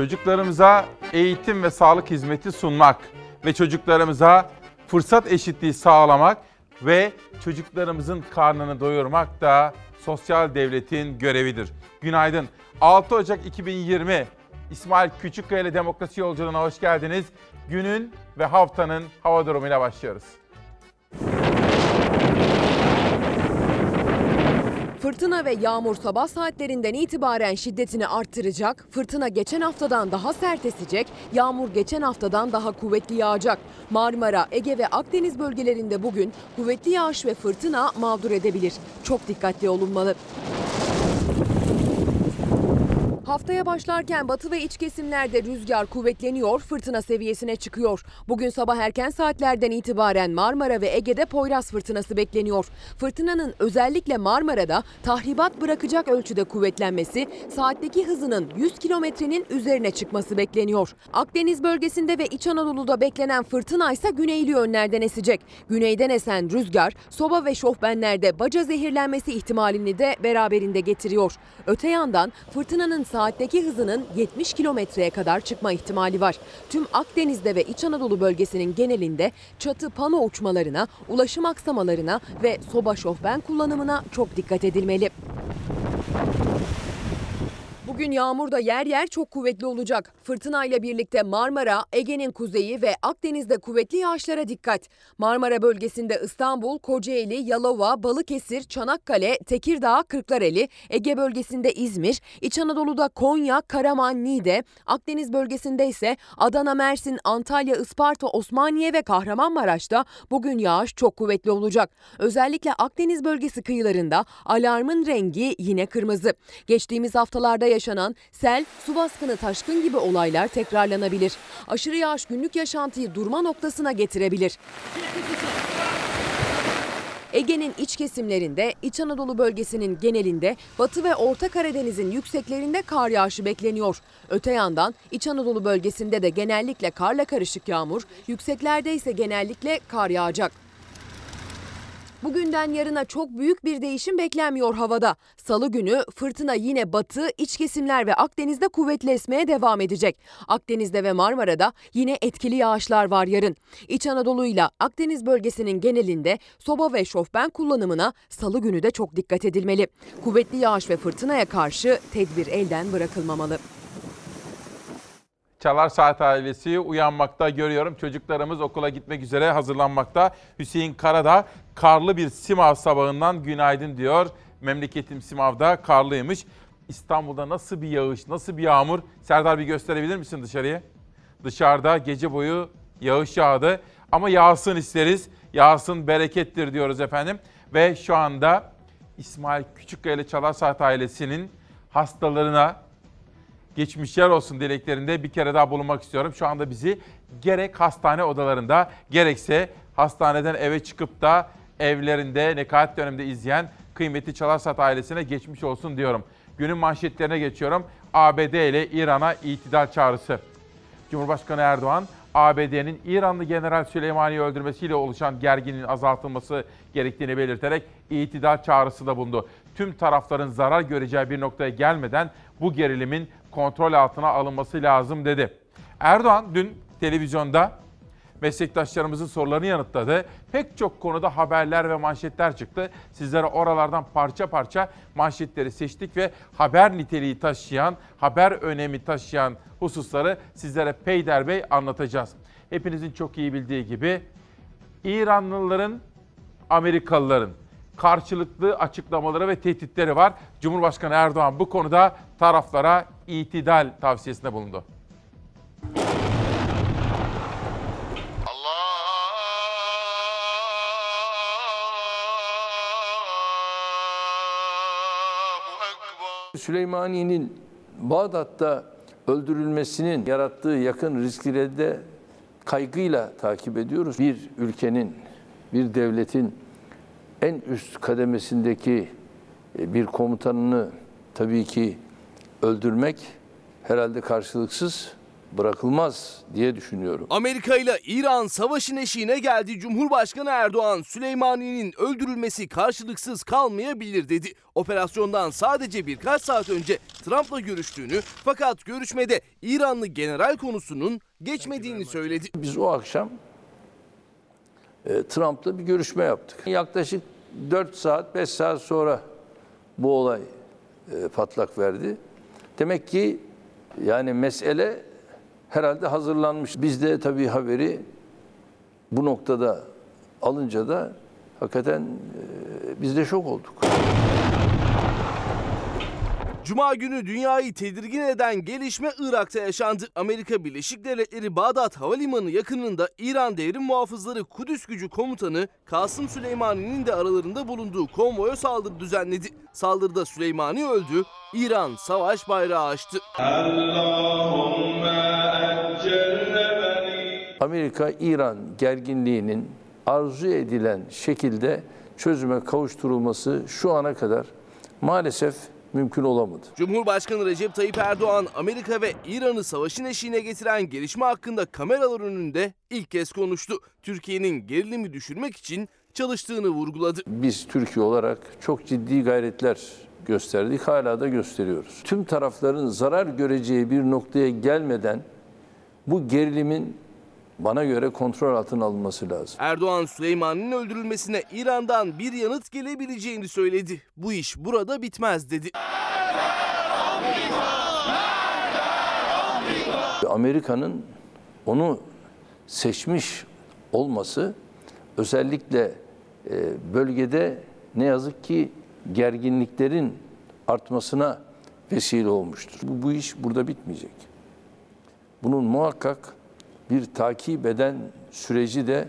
Çocuklarımıza eğitim ve sağlık hizmeti sunmak ve çocuklarımıza fırsat eşitliği sağlamak ve çocuklarımızın karnını doyurmak da sosyal devletin görevidir. Günaydın. 6 Ocak 2020 İsmail Küçükkaya ile Demokrasi Yolculuğuna hoş geldiniz. Günün ve haftanın hava durumuyla başlıyoruz. Fırtına ve yağmur sabah saatlerinden itibaren şiddetini arttıracak, fırtına geçen haftadan daha sert esecek, yağmur geçen haftadan daha kuvvetli yağacak. Marmara, Ege ve Akdeniz bölgelerinde bugün kuvvetli yağış ve fırtına mağdur edebilir. Çok dikkatli olunmalı. Haftaya başlarken batı ve iç kesimlerde rüzgar kuvvetleniyor, fırtına seviyesine çıkıyor. Bugün sabah erken saatlerden itibaren Marmara ve Ege'de Poyraz fırtınası bekleniyor. Fırtınanın özellikle Marmara'da tahribat bırakacak ölçüde kuvvetlenmesi, saatteki hızının 100 kilometrenin üzerine çıkması bekleniyor. Akdeniz bölgesinde ve İç Anadolu'da beklenen fırtına ise güneyli yönlerden esecek. Güneyden esen rüzgar, soba ve şofbenlerde baca zehirlenmesi ihtimalini de beraberinde getiriyor. Öte yandan fırtınanın saatteki hızının 70 kilometreye kadar çıkma ihtimali var. Tüm Akdeniz'de ve İç Anadolu bölgesinin genelinde çatı pano uçmalarına, ulaşım aksamalarına ve soba şofben kullanımına çok dikkat edilmeli. Bugün yağmur da yer yer çok kuvvetli olacak. Fırtına ile birlikte Marmara, Ege'nin kuzeyi ve Akdeniz'de kuvvetli yağışlara dikkat. Marmara bölgesinde İstanbul, Kocaeli, Yalova, Balıkesir, Çanakkale, Tekirdağ, Kırklareli, Ege bölgesinde İzmir, İç Anadolu'da Konya, Karaman, Niğde, Akdeniz bölgesinde ise Adana, Mersin, Antalya, Isparta, Osmaniye ve Kahramanmaraş'ta bugün yağış çok kuvvetli olacak. Özellikle Akdeniz bölgesi kıyılarında alarmın rengi yine kırmızı. Geçtiğimiz haftalarda yaşanan sel, su baskını, taşkın gibi olaylar tekrarlanabilir. Aşırı yağış günlük yaşantıyı durma noktasına getirebilir. Ege'nin iç kesimlerinde, İç Anadolu bölgesinin genelinde, Batı ve Orta Karadeniz'in yükseklerinde kar yağışı bekleniyor. Öte yandan İç Anadolu bölgesinde de genellikle karla karışık yağmur, yükseklerde ise genellikle kar yağacak. Bugünden yarına çok büyük bir değişim beklenmiyor havada. Salı günü fırtına yine batı, iç kesimler ve Akdeniz'de kuvvetli esmeye devam edecek. Akdeniz'de ve Marmara'da yine etkili yağışlar var yarın. İç Anadolu ile Akdeniz bölgesinin genelinde soba ve şofben kullanımına salı günü de çok dikkat edilmeli. Kuvvetli yağış ve fırtınaya karşı tedbir elden bırakılmamalı. Çalar Saat ailesi uyanmakta görüyorum. Çocuklarımız okula gitmek üzere hazırlanmakta. Hüseyin Karadağ karlı bir Simav sabahından günaydın diyor. Memleketim Simav'da karlıymış. İstanbul'da nasıl bir yağış, nasıl bir yağmur? Serdar bir gösterebilir misin dışarıya? Dışarıda gece boyu yağış yağdı ama yağsın isteriz. Yağsın berekettir diyoruz efendim. Ve şu anda İsmail Küçükkaya ile Çalar Saat ailesinin hastalarına, geçmişler olsun dileklerinde bir kere daha bulunmak istiyorum. Şu anda bizi gerek hastane odalarında gerekse hastaneden eve çıkıp da evlerinde nekaat döneminde izleyen kıymetli Çalarsat ailesine geçmiş olsun diyorum. Günün manşetlerine geçiyorum. ABD ile İran'a itidal çağrısı. Cumhurbaşkanı Erdoğan, ABD'nin İranlı General Süleymani'yi öldürmesiyle oluşan gerginliğin azaltılması gerektiğini belirterek itidal çağrısı da bulundu. Tüm tarafların zarar göreceği bir noktaya gelmeden bu gerilimin kontrol altına alınması lazım dedi. Erdoğan dün televizyonda meslektaşlarımızın sorularını yanıtladı. Pek çok konuda haberler ve manşetler çıktı. Sizlere oralardan parça parça manşetleri seçtik ve haber niteliği taşıyan, haber önemi taşıyan hususları sizlere peyderbey anlatacağız. Hepinizin çok iyi bildiği gibi İranlıların, Amerikalıların karşılıklı açıklamaları ve tehditleri var. Cumhurbaşkanı Erdoğan bu konuda taraflara itidal tavsiyesinde bulundu. Süleymani'nin Bağdat'ta öldürülmesinin yarattığı yakın riskleri de kaygıyla takip ediyoruz. Bir ülkenin, bir devletin en üst kademesindeki e, bir komutanını tabii ki öldürmek herhalde karşılıksız bırakılmaz diye düşünüyorum. Amerika ile İran savaşın eşiğine geldi. Cumhurbaşkanı Erdoğan Süleymani'nin öldürülmesi karşılıksız kalmayabilir dedi. Operasyondan sadece birkaç saat önce Trump'la görüştüğünü fakat görüşmede İranlı general konusunun geçmediğini söyledi. Biz o akşam e, Trump'la bir görüşme yaptık. Yaklaşık 4 saat, 5 saat sonra bu olay e, patlak verdi. Demek ki yani mesele herhalde hazırlanmış. Biz de tabii haberi bu noktada alınca da hakikaten e, biz de şok olduk. Cuma günü dünyayı tedirgin eden gelişme Irak'ta yaşandı. Amerika Birleşik Devletleri Bağdat Havalimanı yakınında İran Devrim Muhafızları Kudüs Gücü Komutanı Kasım Süleymani'nin de aralarında bulunduğu konvoya saldırı düzenledi. Saldırıda Süleymani öldü, İran savaş bayrağı açtı. Amerika-İran gerginliğinin arzu edilen şekilde çözüme kavuşturulması şu ana kadar maalesef mümkün olamadı. Cumhurbaşkanı Recep Tayyip Erdoğan Amerika ve İran'ı savaşın eşiğine getiren gelişme hakkında kameralar önünde ilk kez konuştu. Türkiye'nin gerilimi düşürmek için çalıştığını vurguladı. Biz Türkiye olarak çok ciddi gayretler gösterdik, hala da gösteriyoruz. Tüm tarafların zarar göreceği bir noktaya gelmeden bu gerilimin bana göre kontrol altına alınması lazım. Erdoğan Süleyman'ın öldürülmesine İran'dan bir yanıt gelebileceğini söyledi. Bu iş burada bitmez dedi. Amerika'nın onu seçmiş olması özellikle e, bölgede ne yazık ki gerginliklerin artmasına vesile olmuştur. Bu, bu iş burada bitmeyecek. Bunun muhakkak bir takip eden süreci de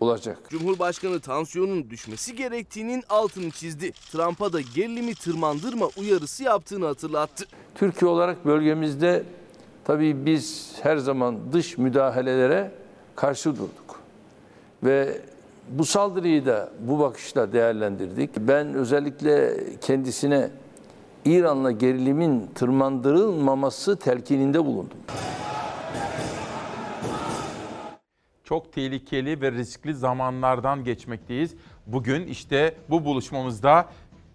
olacak. Cumhurbaşkanı tansiyonun düşmesi gerektiğinin altını çizdi. Trump'a da gerilimi tırmandırma uyarısı yaptığını hatırlattı. Türkiye olarak bölgemizde tabii biz her zaman dış müdahalelere karşı durduk. Ve bu saldırıyı da bu bakışla değerlendirdik. Ben özellikle kendisine İran'la gerilimin tırmandırılmaması telkininde bulundum. Çok tehlikeli ve riskli zamanlardan geçmekteyiz. Bugün işte bu buluşmamızda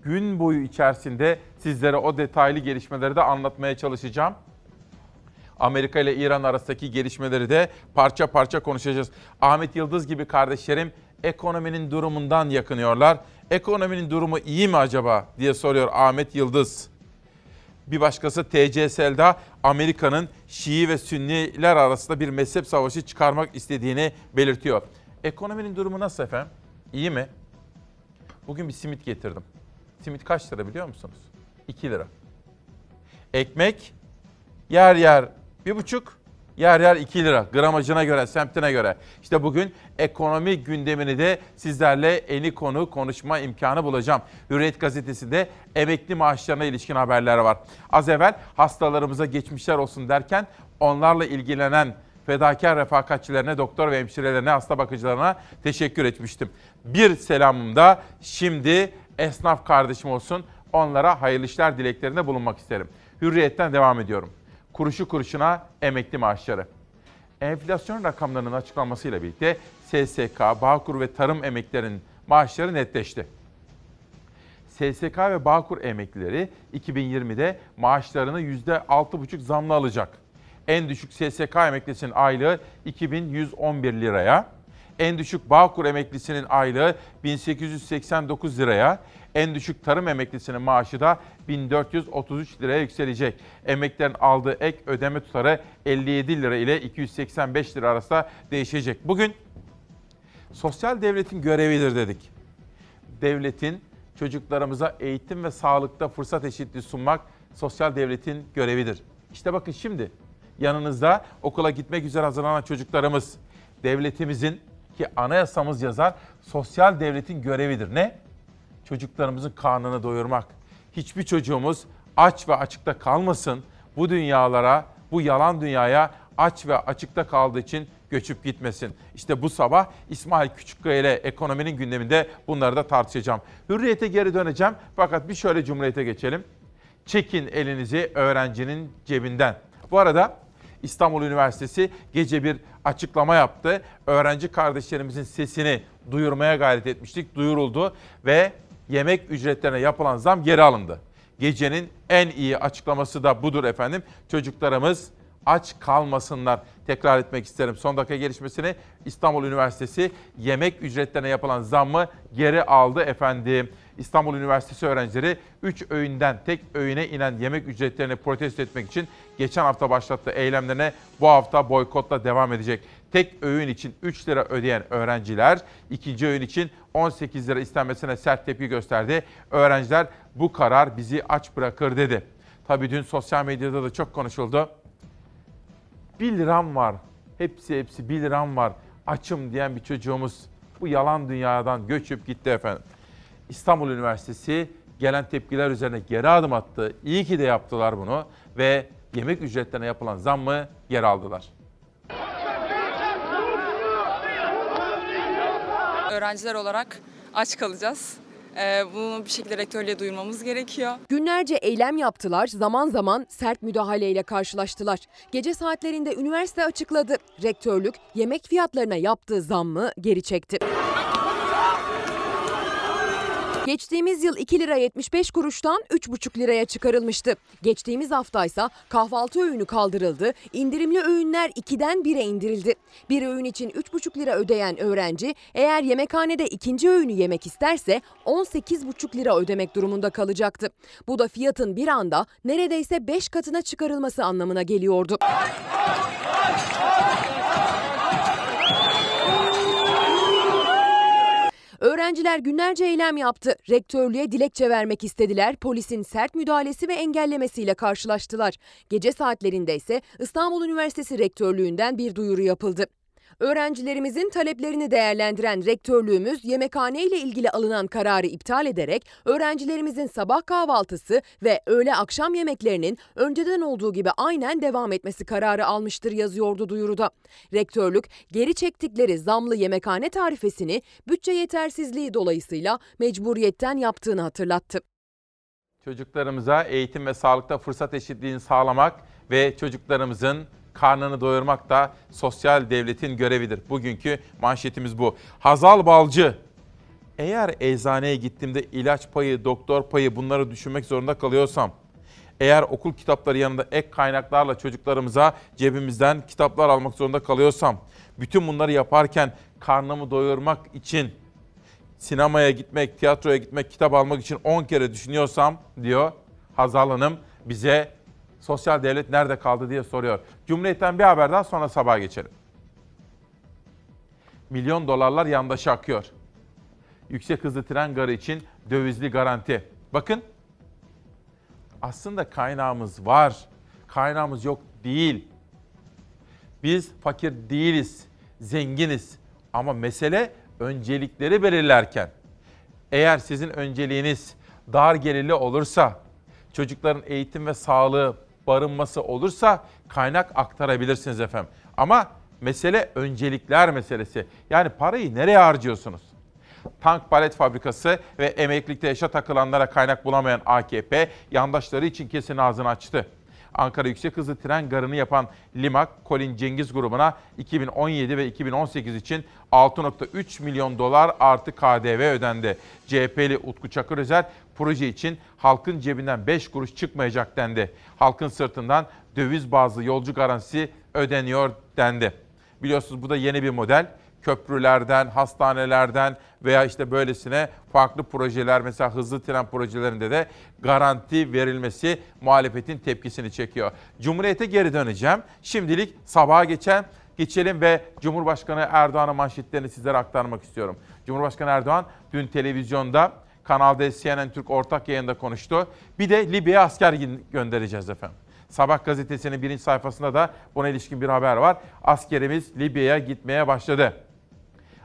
gün boyu içerisinde sizlere o detaylı gelişmeleri de anlatmaya çalışacağım. Amerika ile İran arasındaki gelişmeleri de parça parça konuşacağız. Ahmet Yıldız gibi kardeşlerim ekonominin durumundan yakınıyorlar. Ekonominin durumu iyi mi acaba diye soruyor Ahmet Yıldız. Bir başkası TCSL'da Amerika'nın Şii ve Sünniler arasında bir mezhep savaşı çıkarmak istediğini belirtiyor. Ekonominin durumu nasıl efendim? İyi mi? Bugün bir simit getirdim. Simit kaç lira biliyor musunuz? 2 lira. Ekmek yer yer bir buçuk, yer yer 2 lira. Gramajına göre, semtine göre. İşte bugün ekonomi gündemini de sizlerle eni konu konuşma imkanı bulacağım. Hürriyet gazetesinde emekli maaşlarına ilişkin haberler var. Az evvel hastalarımıza geçmişler olsun derken onlarla ilgilenen fedakar refakatçilerine, doktor ve hemşirelerine, hasta bakıcılarına teşekkür etmiştim. Bir selamım da şimdi esnaf kardeşim olsun. Onlara hayırlı işler dileklerinde bulunmak isterim. Hürriyetten devam ediyorum kuruşu kuruşuna emekli maaşları. Enflasyon rakamlarının açıklanmasıyla birlikte SSK, Bağkur ve tarım emeklilerinin maaşları netleşti. SSK ve Bağkur emeklileri 2020'de maaşlarını %6,5 zamlı alacak. En düşük SSK emeklisinin aylığı 2111 liraya, en düşük Bağkur emeklisinin aylığı 1889 liraya, en düşük tarım emeklisinin maaşı da 1433 liraya yükselecek. Emeklerin aldığı ek ödeme tutarı 57 lira ile 285 lira arasında değişecek. Bugün sosyal devletin görevidir dedik. Devletin çocuklarımıza eğitim ve sağlıkta fırsat eşitliği sunmak sosyal devletin görevidir. İşte bakın şimdi yanınızda okula gitmek üzere hazırlanan çocuklarımız devletimizin ki anayasamız yazar sosyal devletin görevidir. Ne? Çocuklarımızın karnını doyurmak. Hiçbir çocuğumuz aç ve açıkta kalmasın. Bu dünyalara, bu yalan dünyaya aç ve açıkta kaldığı için göçüp gitmesin. İşte bu sabah İsmail Küçükkaya ile ekonominin gündeminde bunları da tartışacağım. Hürriyete geri döneceğim fakat bir şöyle cumhuriyete geçelim. Çekin elinizi öğrencinin cebinden. Bu arada İstanbul Üniversitesi gece bir açıklama yaptı. Öğrenci kardeşlerimizin sesini duyurmaya gayret etmiştik. Duyuruldu ve yemek ücretlerine yapılan zam geri alındı. Gecenin en iyi açıklaması da budur efendim. Çocuklarımız aç kalmasınlar. Tekrar etmek isterim. Son dakika gelişmesini İstanbul Üniversitesi yemek ücretlerine yapılan zammı geri aldı efendim. İstanbul Üniversitesi öğrencileri 3 öğünden tek öğüne inen yemek ücretlerini protesto etmek için geçen hafta başlattığı eylemlerine bu hafta boykotla devam edecek. Tek öğün için 3 lira ödeyen öğrenciler ikinci öğün için 18 lira istenmesine sert tepki gösterdi. Öğrenciler bu karar bizi aç bırakır dedi. Tabii dün sosyal medyada da çok konuşuldu. 1 liram var. Hepsi hepsi 1 liram var. Açım diyen bir çocuğumuz bu yalan dünyadan göçüp gitti efendim. İstanbul Üniversitesi gelen tepkiler üzerine geri adım attı. İyi ki de yaptılar bunu ve yemek ücretlerine yapılan zammı geri aldılar. Öğrenciler olarak aç kalacağız. Ee, bunu bir şekilde rektörlüğe duyurmamız gerekiyor. Günlerce eylem yaptılar, zaman zaman sert müdahaleyle karşılaştılar. Gece saatlerinde üniversite açıkladı. Rektörlük yemek fiyatlarına yaptığı zammı geri çekti. Geçtiğimiz yıl 2 lira 75 kuruştan 3,5 liraya çıkarılmıştı. Geçtiğimiz haftaysa kahvaltı öğünü kaldırıldı, indirimli öğünler 2'den 1'e indirildi. Bir öğün için 3,5 lira ödeyen öğrenci eğer yemekhanede ikinci öğünü yemek isterse 18,5 lira ödemek durumunda kalacaktı. Bu da fiyatın bir anda neredeyse 5 katına çıkarılması anlamına geliyordu. Öğrenciler günlerce eylem yaptı. Rektörlüğe dilekçe vermek istediler. Polisin sert müdahalesi ve engellemesiyle karşılaştılar. Gece saatlerinde ise İstanbul Üniversitesi Rektörlüğü'nden bir duyuru yapıldı. Öğrencilerimizin taleplerini değerlendiren rektörlüğümüz yemekhane ile ilgili alınan kararı iptal ederek öğrencilerimizin sabah kahvaltısı ve öğle akşam yemeklerinin önceden olduğu gibi aynen devam etmesi kararı almıştır yazıyordu duyuruda. Rektörlük geri çektikleri zamlı yemekhane tarifesini bütçe yetersizliği dolayısıyla mecburiyetten yaptığını hatırlattı. Çocuklarımıza eğitim ve sağlıkta fırsat eşitliğini sağlamak ve çocuklarımızın karnını doyurmak da sosyal devletin görevidir. Bugünkü manşetimiz bu. Hazal Balcı, eğer eczaneye gittiğimde ilaç payı, doktor payı bunları düşünmek zorunda kalıyorsam, eğer okul kitapları yanında ek kaynaklarla çocuklarımıza cebimizden kitaplar almak zorunda kalıyorsam, bütün bunları yaparken karnımı doyurmak için sinemaya gitmek, tiyatroya gitmek, kitap almak için 10 kere düşünüyorsam diyor Hazal Hanım bize sosyal devlet nerede kaldı diye soruyor. Cumhuriyet'ten bir haberden sonra sabaha geçelim. Milyon dolarlar yandaşa akıyor. Yüksek hızlı tren garı için dövizli garanti. Bakın aslında kaynağımız var. Kaynağımız yok değil. Biz fakir değiliz, zenginiz. Ama mesele öncelikleri belirlerken. Eğer sizin önceliğiniz dar gelirli olursa, çocukların eğitim ve sağlığı, barınması olursa kaynak aktarabilirsiniz efendim. Ama mesele öncelikler meselesi. Yani parayı nereye harcıyorsunuz? Tank palet fabrikası ve emeklilikte yaşa takılanlara kaynak bulamayan AKP yandaşları için kesin ağzını açtı. Ankara Yüksek Hızlı Tren Garı'nı yapan Limak, Colin Cengiz grubuna 2017 ve 2018 için 6.3 milyon dolar artı KDV ödendi. CHP'li Utku Çakırözer proje için halkın cebinden 5 kuruş çıkmayacak dendi. Halkın sırtından döviz bazlı yolcu garantisi ödeniyor dendi. Biliyorsunuz bu da yeni bir model köprülerden, hastanelerden veya işte böylesine farklı projeler mesela hızlı tren projelerinde de garanti verilmesi muhalefetin tepkisini çekiyor. Cumhuriyete geri döneceğim. Şimdilik sabaha geçen geçelim ve Cumhurbaşkanı Erdoğan'ın manşetlerini sizlere aktarmak istiyorum. Cumhurbaşkanı Erdoğan dün televizyonda Kanal D CNN Türk ortak yayında konuştu. Bir de Libya'ya asker göndereceğiz efendim. Sabah gazetesinin birinci sayfasında da buna ilişkin bir haber var. Askerimiz Libya'ya gitmeye başladı.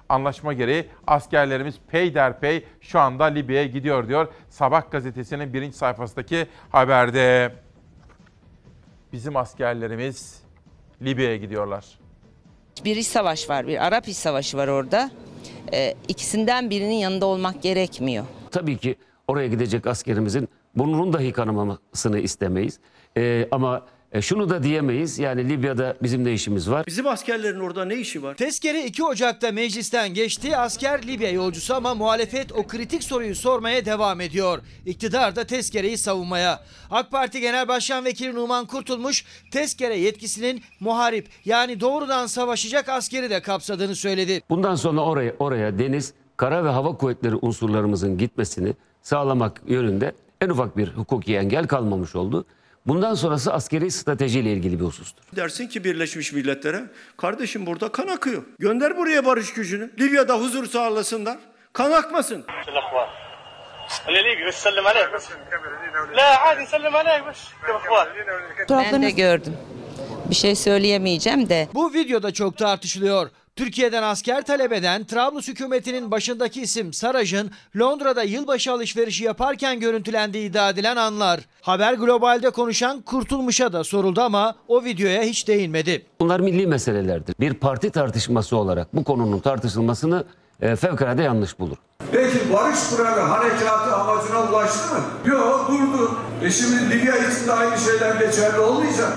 Anlaşma gereği askerlerimiz peyderpey şu anda Libya'ya gidiyor diyor. Sabah gazetesinin birinci sayfasındaki haberde. Bizim askerlerimiz Libya'ya gidiyorlar. Bir iç savaş var, bir Arap iç savaşı var orada. Ee, ikisinden birinin yanında olmak gerekmiyor. Tabii ki oraya gidecek askerimizin burnunun dahi kanamasını istemeyiz. Ee, ama E, şunu da diyemeyiz yani Libya'da bizim de işimiz var. Bizim askerlerin orada ne işi var? Tezkere 2 Ocak'ta meclisten geçti. Asker Libya yolcusu ama muhalefet o kritik soruyu sormaya devam ediyor. İktidar da tezkereyi savunmaya. AK Parti Genel Başkan Vekili Numan Kurtulmuş tezkere yetkisinin muharip yani doğrudan savaşacak askeri de kapsadığını söyledi. Bundan sonra oraya oraya deniz, kara ve hava kuvvetleri unsurlarımızın gitmesini sağlamak yönünde en ufak bir hukuki engel kalmamış oldu. Bundan sonrası askeri stratejiyle ilgili bir husustur. Dersin ki Birleşmiş Milletler'e, kardeşim burada kan akıyor. Gönder buraya barış gücünü. Libya'da huzur sağlasınlar. Kan akmasın. Ben de gördüm. Bir şey söyleyemeyeceğim de. Bu videoda çok tartışılıyor. Türkiye'den asker talep eden Trablus hükümetinin başındaki isim Saraj'ın Londra'da yılbaşı alışverişi yaparken görüntülendiği iddia edilen anlar. Haber Global'de konuşan Kurtulmuş'a da soruldu ama o videoya hiç değinmedi. Bunlar milli meselelerdir. Bir parti tartışması olarak bu konunun tartışılmasını e, fevkalade yanlış bulur. Peki barış pınarı harekatı amacına ulaştı mı? Yok durdu. E şimdi Libya için de aynı şeyler geçerli olmayacak.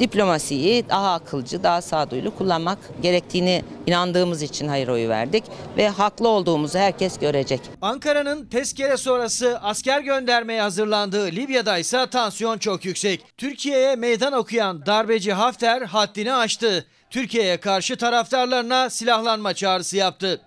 diplomasiyi daha akılcı, daha sağduyulu kullanmak gerektiğini inandığımız için hayır oyu verdik ve haklı olduğumuzu herkes görecek. Ankara'nın tezkere sonrası asker göndermeye hazırlandığı Libya'da ise tansiyon çok yüksek. Türkiye'ye meydan okuyan darbeci Hafter haddini aştı. Türkiye'ye karşı taraftarlarına silahlanma çağrısı yaptı.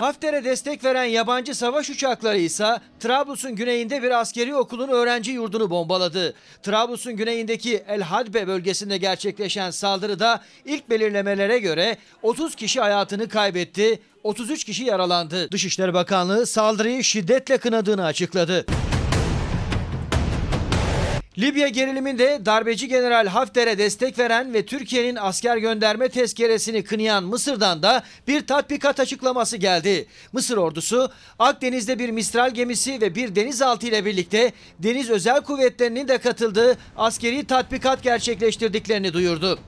Hafter'e destek veren yabancı savaş uçakları ise Trablus'un güneyinde bir askeri okulun öğrenci yurdunu bombaladı. Trablus'un güneyindeki El Hadbe bölgesinde gerçekleşen saldırıda ilk belirlemelere göre 30 kişi hayatını kaybetti, 33 kişi yaralandı. Dışişleri Bakanlığı saldırıyı şiddetle kınadığını açıkladı. Libya geriliminde darbeci General Hafter'e destek veren ve Türkiye'nin asker gönderme tezkeresini kınayan Mısır'dan da bir tatbikat açıklaması geldi. Mısır ordusu Akdeniz'de bir Mistral gemisi ve bir denizaltı ile birlikte deniz özel kuvvetlerinin de katıldığı askeri tatbikat gerçekleştirdiklerini duyurdu.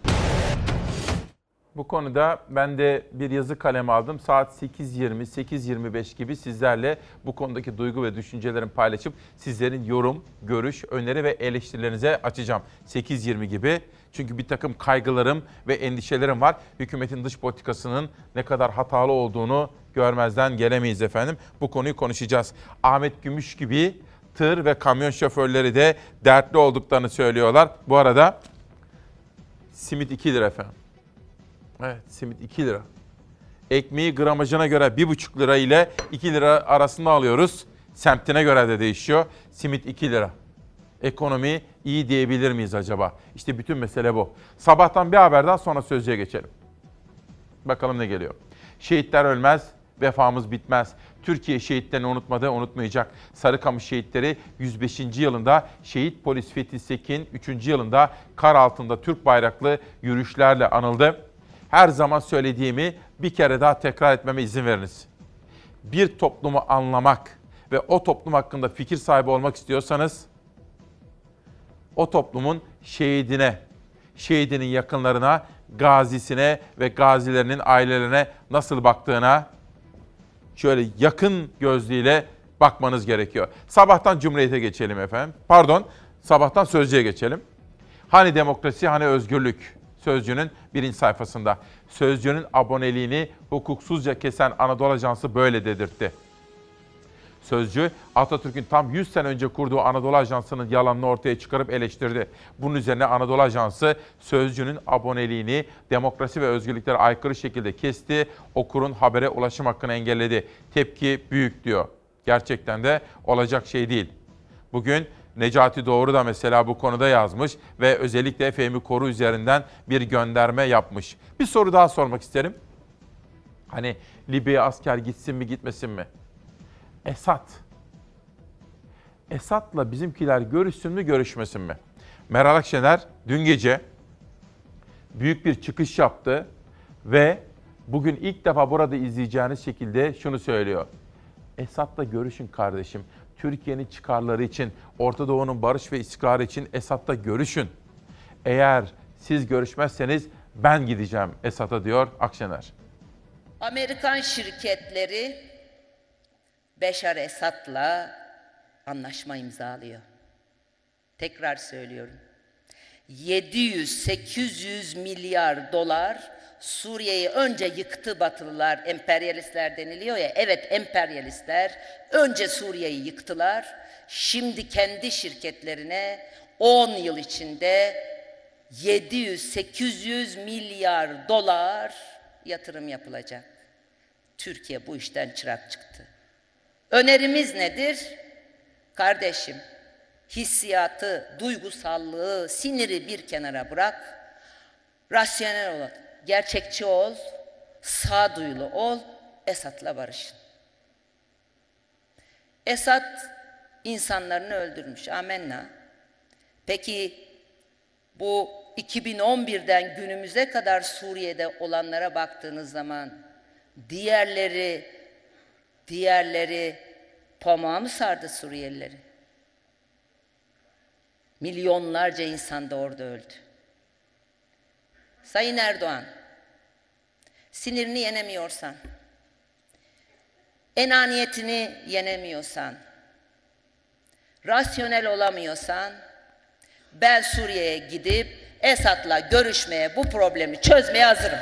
Bu konuda ben de bir yazı kalemi aldım. Saat 8.20, 8.25 gibi sizlerle bu konudaki duygu ve düşüncelerimi paylaşıp sizlerin yorum, görüş, öneri ve eleştirilerinize açacağım. 8.20 gibi. Çünkü bir takım kaygılarım ve endişelerim var. Hükümetin dış politikasının ne kadar hatalı olduğunu görmezden gelemeyiz efendim. Bu konuyu konuşacağız. Ahmet Gümüş gibi tır ve kamyon şoförleri de dertli olduklarını söylüyorlar. Bu arada simit 2 lira efendim. Evet simit 2 lira. Ekmeği gramajına göre 1,5 lira ile 2 lira arasında alıyoruz. Semtine göre de değişiyor. Simit 2 lira. Ekonomi iyi diyebilir miyiz acaba? İşte bütün mesele bu. Sabahtan bir haberden sonra sözcüye geçelim. Bakalım ne geliyor. Şehitler ölmez, vefamız bitmez. Türkiye şehitlerini unutmadı, unutmayacak. Sarıkamış şehitleri 105. yılında şehit polis Fethi Sekin 3. yılında kar altında Türk bayraklı yürüyüşlerle anıldı. Her zaman söylediğimi bir kere daha tekrar etmeme izin veriniz. Bir toplumu anlamak ve o toplum hakkında fikir sahibi olmak istiyorsanız o toplumun şehidine, şehidinin yakınlarına, gazisine ve gazilerinin ailelerine nasıl baktığına şöyle yakın gözlüğüyle bakmanız gerekiyor. Sabahtan Cumhuriyet'e geçelim efendim. Pardon, sabahtan Sözcü'ye geçelim. Hani demokrasi, hani özgürlük? Sözcü'nün birinci sayfasında. Sözcü'nün aboneliğini hukuksuzca kesen Anadolu Ajansı böyle dedirtti. Sözcü, Atatürk'ün tam 100 sene önce kurduğu Anadolu Ajansı'nın yalanını ortaya çıkarıp eleştirdi. Bunun üzerine Anadolu Ajansı, Sözcü'nün aboneliğini demokrasi ve özgürlüklere aykırı şekilde kesti, okurun habere ulaşım hakkını engelledi. Tepki büyük diyor. Gerçekten de olacak şey değil. Bugün Necati Doğru da mesela bu konuda yazmış ve özellikle Fehmi Koru üzerinden bir gönderme yapmış. Bir soru daha sormak isterim. Hani Libya'ya asker gitsin mi gitmesin mi? Esat. Esat'la bizimkiler görüşsün mü görüşmesin mi? Meral Akşener dün gece büyük bir çıkış yaptı ve bugün ilk defa burada izleyeceğiniz şekilde şunu söylüyor. Esat'la görüşün kardeşim. Türkiye'nin çıkarları için, Orta Doğu'nun barış ve istikrarı için Esad'la görüşün. Eğer siz görüşmezseniz ben gideceğim Esad'a diyor Akşener. Amerikan şirketleri Beşar Esad'la anlaşma imzalıyor. Tekrar söylüyorum. 700-800 milyar dolar Suriye'yi önce yıktı Batılılar, emperyalistler deniliyor ya. Evet emperyalistler önce Suriye'yi yıktılar. Şimdi kendi şirketlerine 10 yıl içinde 700-800 milyar dolar yatırım yapılacak. Türkiye bu işten çırak çıktı. Önerimiz nedir? Kardeşim, hissiyatı, duygusallığı, siniri bir kenara bırak. Rasyonel ol, gerçekçi ol, sağduyulu ol, Esad'la barışın. Esad insanlarını öldürmüş, amenna. Peki bu 2011'den günümüze kadar Suriye'de olanlara baktığınız zaman diğerleri diğerleri pamuğa mı sardı Suriyelileri? Milyonlarca insan da orada öldü. Sayın Erdoğan, sinirini yenemiyorsan, enaniyetini yenemiyorsan, rasyonel olamıyorsan, ben Suriye'ye gidip Esad'la görüşmeye, bu problemi çözmeye hazırım.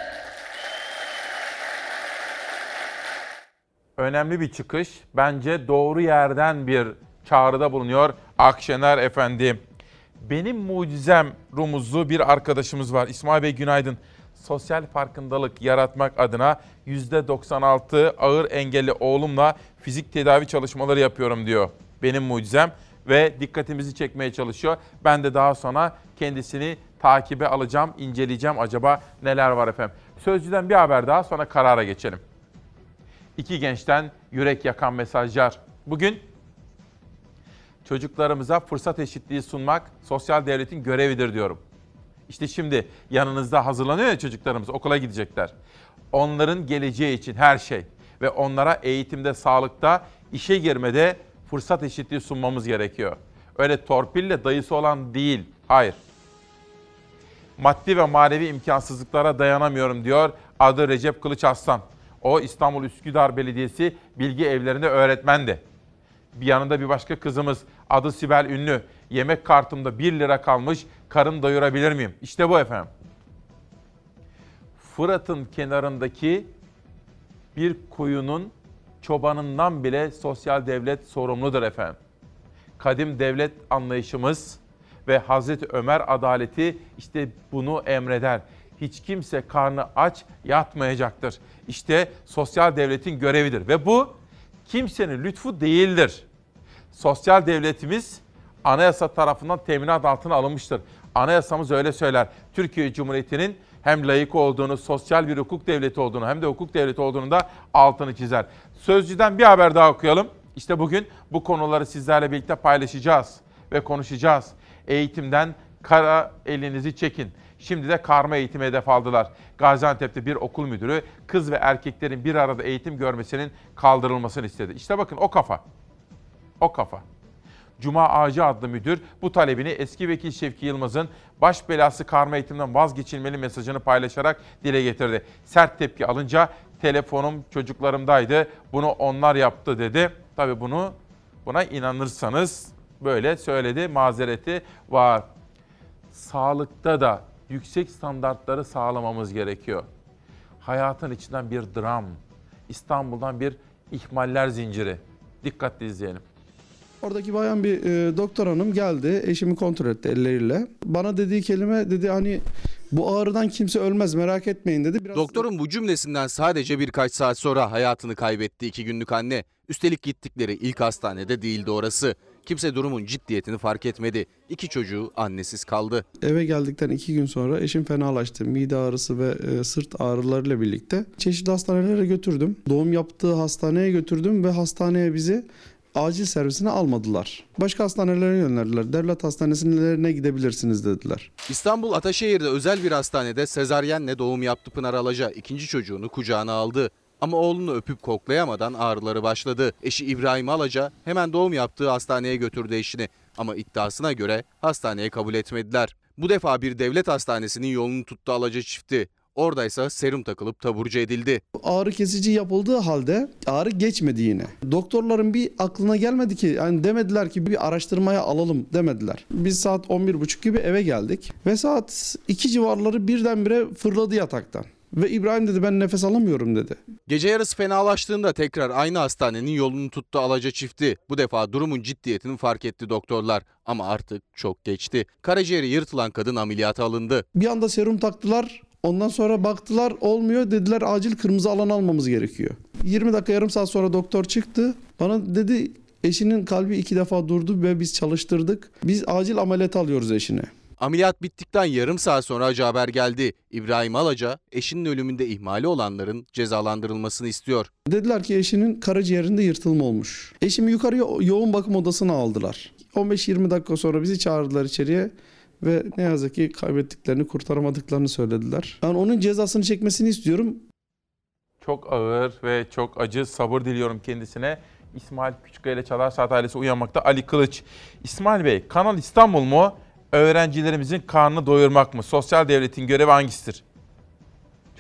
Önemli bir çıkış. Bence doğru yerden bir çağrıda bulunuyor Akşener Efendi. Benim mucizem rumuzlu bir arkadaşımız var. İsmail Bey günaydın. Sosyal farkındalık yaratmak adına %96 ağır engelli oğlumla fizik tedavi çalışmaları yapıyorum diyor. Benim mucizem ve dikkatimizi çekmeye çalışıyor. Ben de daha sonra kendisini takibe alacağım, inceleyeceğim acaba neler var efendim. Sözcüden bir haber daha sonra karara geçelim. İki gençten yürek yakan mesajlar. Bugün çocuklarımıza fırsat eşitliği sunmak sosyal devletin görevidir diyorum. İşte şimdi yanınızda hazırlanıyor ya çocuklarımız okula gidecekler. Onların geleceği için her şey ve onlara eğitimde, sağlıkta, işe girmede fırsat eşitliği sunmamız gerekiyor. Öyle torpille dayısı olan değil. Hayır. Maddi ve manevi imkansızlıklara dayanamıyorum diyor adı Recep Kılıç Aslan. O İstanbul Üsküdar Belediyesi Bilgi Evlerinde öğretmendi. Bir yanında bir başka kızımız adı Sibel Ünlü. Yemek kartımda 1 lira kalmış karın doyurabilir miyim? İşte bu efendim. Fırat'ın kenarındaki bir kuyunun çobanından bile sosyal devlet sorumludur efendim. Kadim devlet anlayışımız ve Hazreti Ömer adaleti işte bunu emreder. Hiç kimse karnı aç yatmayacaktır. İşte sosyal devletin görevidir ve bu kimsenin lütfu değildir. Sosyal devletimiz anayasa tarafından teminat altına alınmıştır. Anayasamız öyle söyler. Türkiye Cumhuriyeti'nin hem layık olduğunu, sosyal bir hukuk devleti olduğunu hem de hukuk devleti olduğunu da altını çizer. Sözcüden bir haber daha okuyalım. İşte bugün bu konuları sizlerle birlikte paylaşacağız ve konuşacağız. Eğitimden kara elinizi çekin. Şimdi de karma eğitimi hedef aldılar. Gaziantep'te bir okul müdürü kız ve erkeklerin bir arada eğitim görmesinin kaldırılmasını istedi. İşte bakın o kafa. O kafa. Cuma Ağacı adlı müdür bu talebini eski vekil Şevki Yılmaz'ın baş belası karma eğitimden vazgeçilmeli mesajını paylaşarak dile getirdi. Sert tepki alınca telefonum çocuklarımdaydı bunu onlar yaptı dedi. Tabii bunu buna inanırsanız böyle söyledi mazereti var. Sağlıkta da yüksek standartları sağlamamız gerekiyor. Hayatın içinden bir dram, İstanbul'dan bir ihmaller zinciri. Dikkatli izleyelim. Oradaki bayan bir e, doktor hanım geldi. Eşimi kontrol etti elleriyle. Bana dediği kelime dedi hani bu ağrıdan kimse ölmez merak etmeyin dedi. Biraz Doktorun bu cümlesinden sadece birkaç saat sonra hayatını kaybetti iki günlük anne. Üstelik gittikleri ilk hastanede değildi orası. Kimse durumun ciddiyetini fark etmedi. İki çocuğu annesiz kaldı. eve geldikten iki gün sonra eşim fenalaştı. Mide ağrısı ve e, sırt ağrılarıyla birlikte. Çeşitli hastanelere götürdüm. Doğum yaptığı hastaneye götürdüm ve hastaneye bizi acil servisine almadılar. Başka hastanelere yönlendirdiler. Devlet hastanelerine gidebilirsiniz dediler. İstanbul Ataşehir'de özel bir hastanede sezaryenle doğum yaptı Pınar Alaca. ikinci çocuğunu kucağına aldı. Ama oğlunu öpüp koklayamadan ağrıları başladı. Eşi İbrahim Alaca hemen doğum yaptığı hastaneye götürdü eşini. Ama iddiasına göre hastaneye kabul etmediler. Bu defa bir devlet hastanesinin yolunu tuttu Alaca çifti. Oradaysa serum takılıp taburcu edildi. Ağrı kesici yapıldığı halde ağrı geçmedi yine. Doktorların bir aklına gelmedi ki yani demediler ki bir araştırmaya alalım demediler. Biz saat 11.30 gibi eve geldik ve saat 2 civarları birdenbire fırladı yataktan. Ve İbrahim dedi ben nefes alamıyorum dedi. Gece yarısı fenalaştığında tekrar aynı hastanenin yolunu tuttu Alaca çifti. Bu defa durumun ciddiyetini fark etti doktorlar. Ama artık çok geçti. Karaciğeri yırtılan kadın ameliyata alındı. Bir anda serum taktılar. Ondan sonra baktılar olmuyor dediler acil kırmızı alan almamız gerekiyor. 20 dakika yarım saat sonra doktor çıktı. Bana dedi eşinin kalbi iki defa durdu ve biz çalıştırdık. Biz acil ameliyat alıyoruz eşine. Ameliyat bittikten yarım saat sonra acı haber geldi. İbrahim Alaca eşinin ölümünde ihmali olanların cezalandırılmasını istiyor. Dediler ki eşinin karaciğerinde yırtılma olmuş. Eşimi yukarı yo- yoğun bakım odasına aldılar. 15-20 dakika sonra bizi çağırdılar içeriye ve ne yazık ki kaybettiklerini kurtaramadıklarını söylediler. Ben onun cezasını çekmesini istiyorum. Çok ağır ve çok acı sabır diliyorum kendisine. İsmail Küçükkaya ile Çalar Saat ailesi uyanmakta. Ali Kılıç. İsmail Bey, Kanal İstanbul mu? Öğrencilerimizin karnını doyurmak mı? Sosyal devletin görevi hangisidir?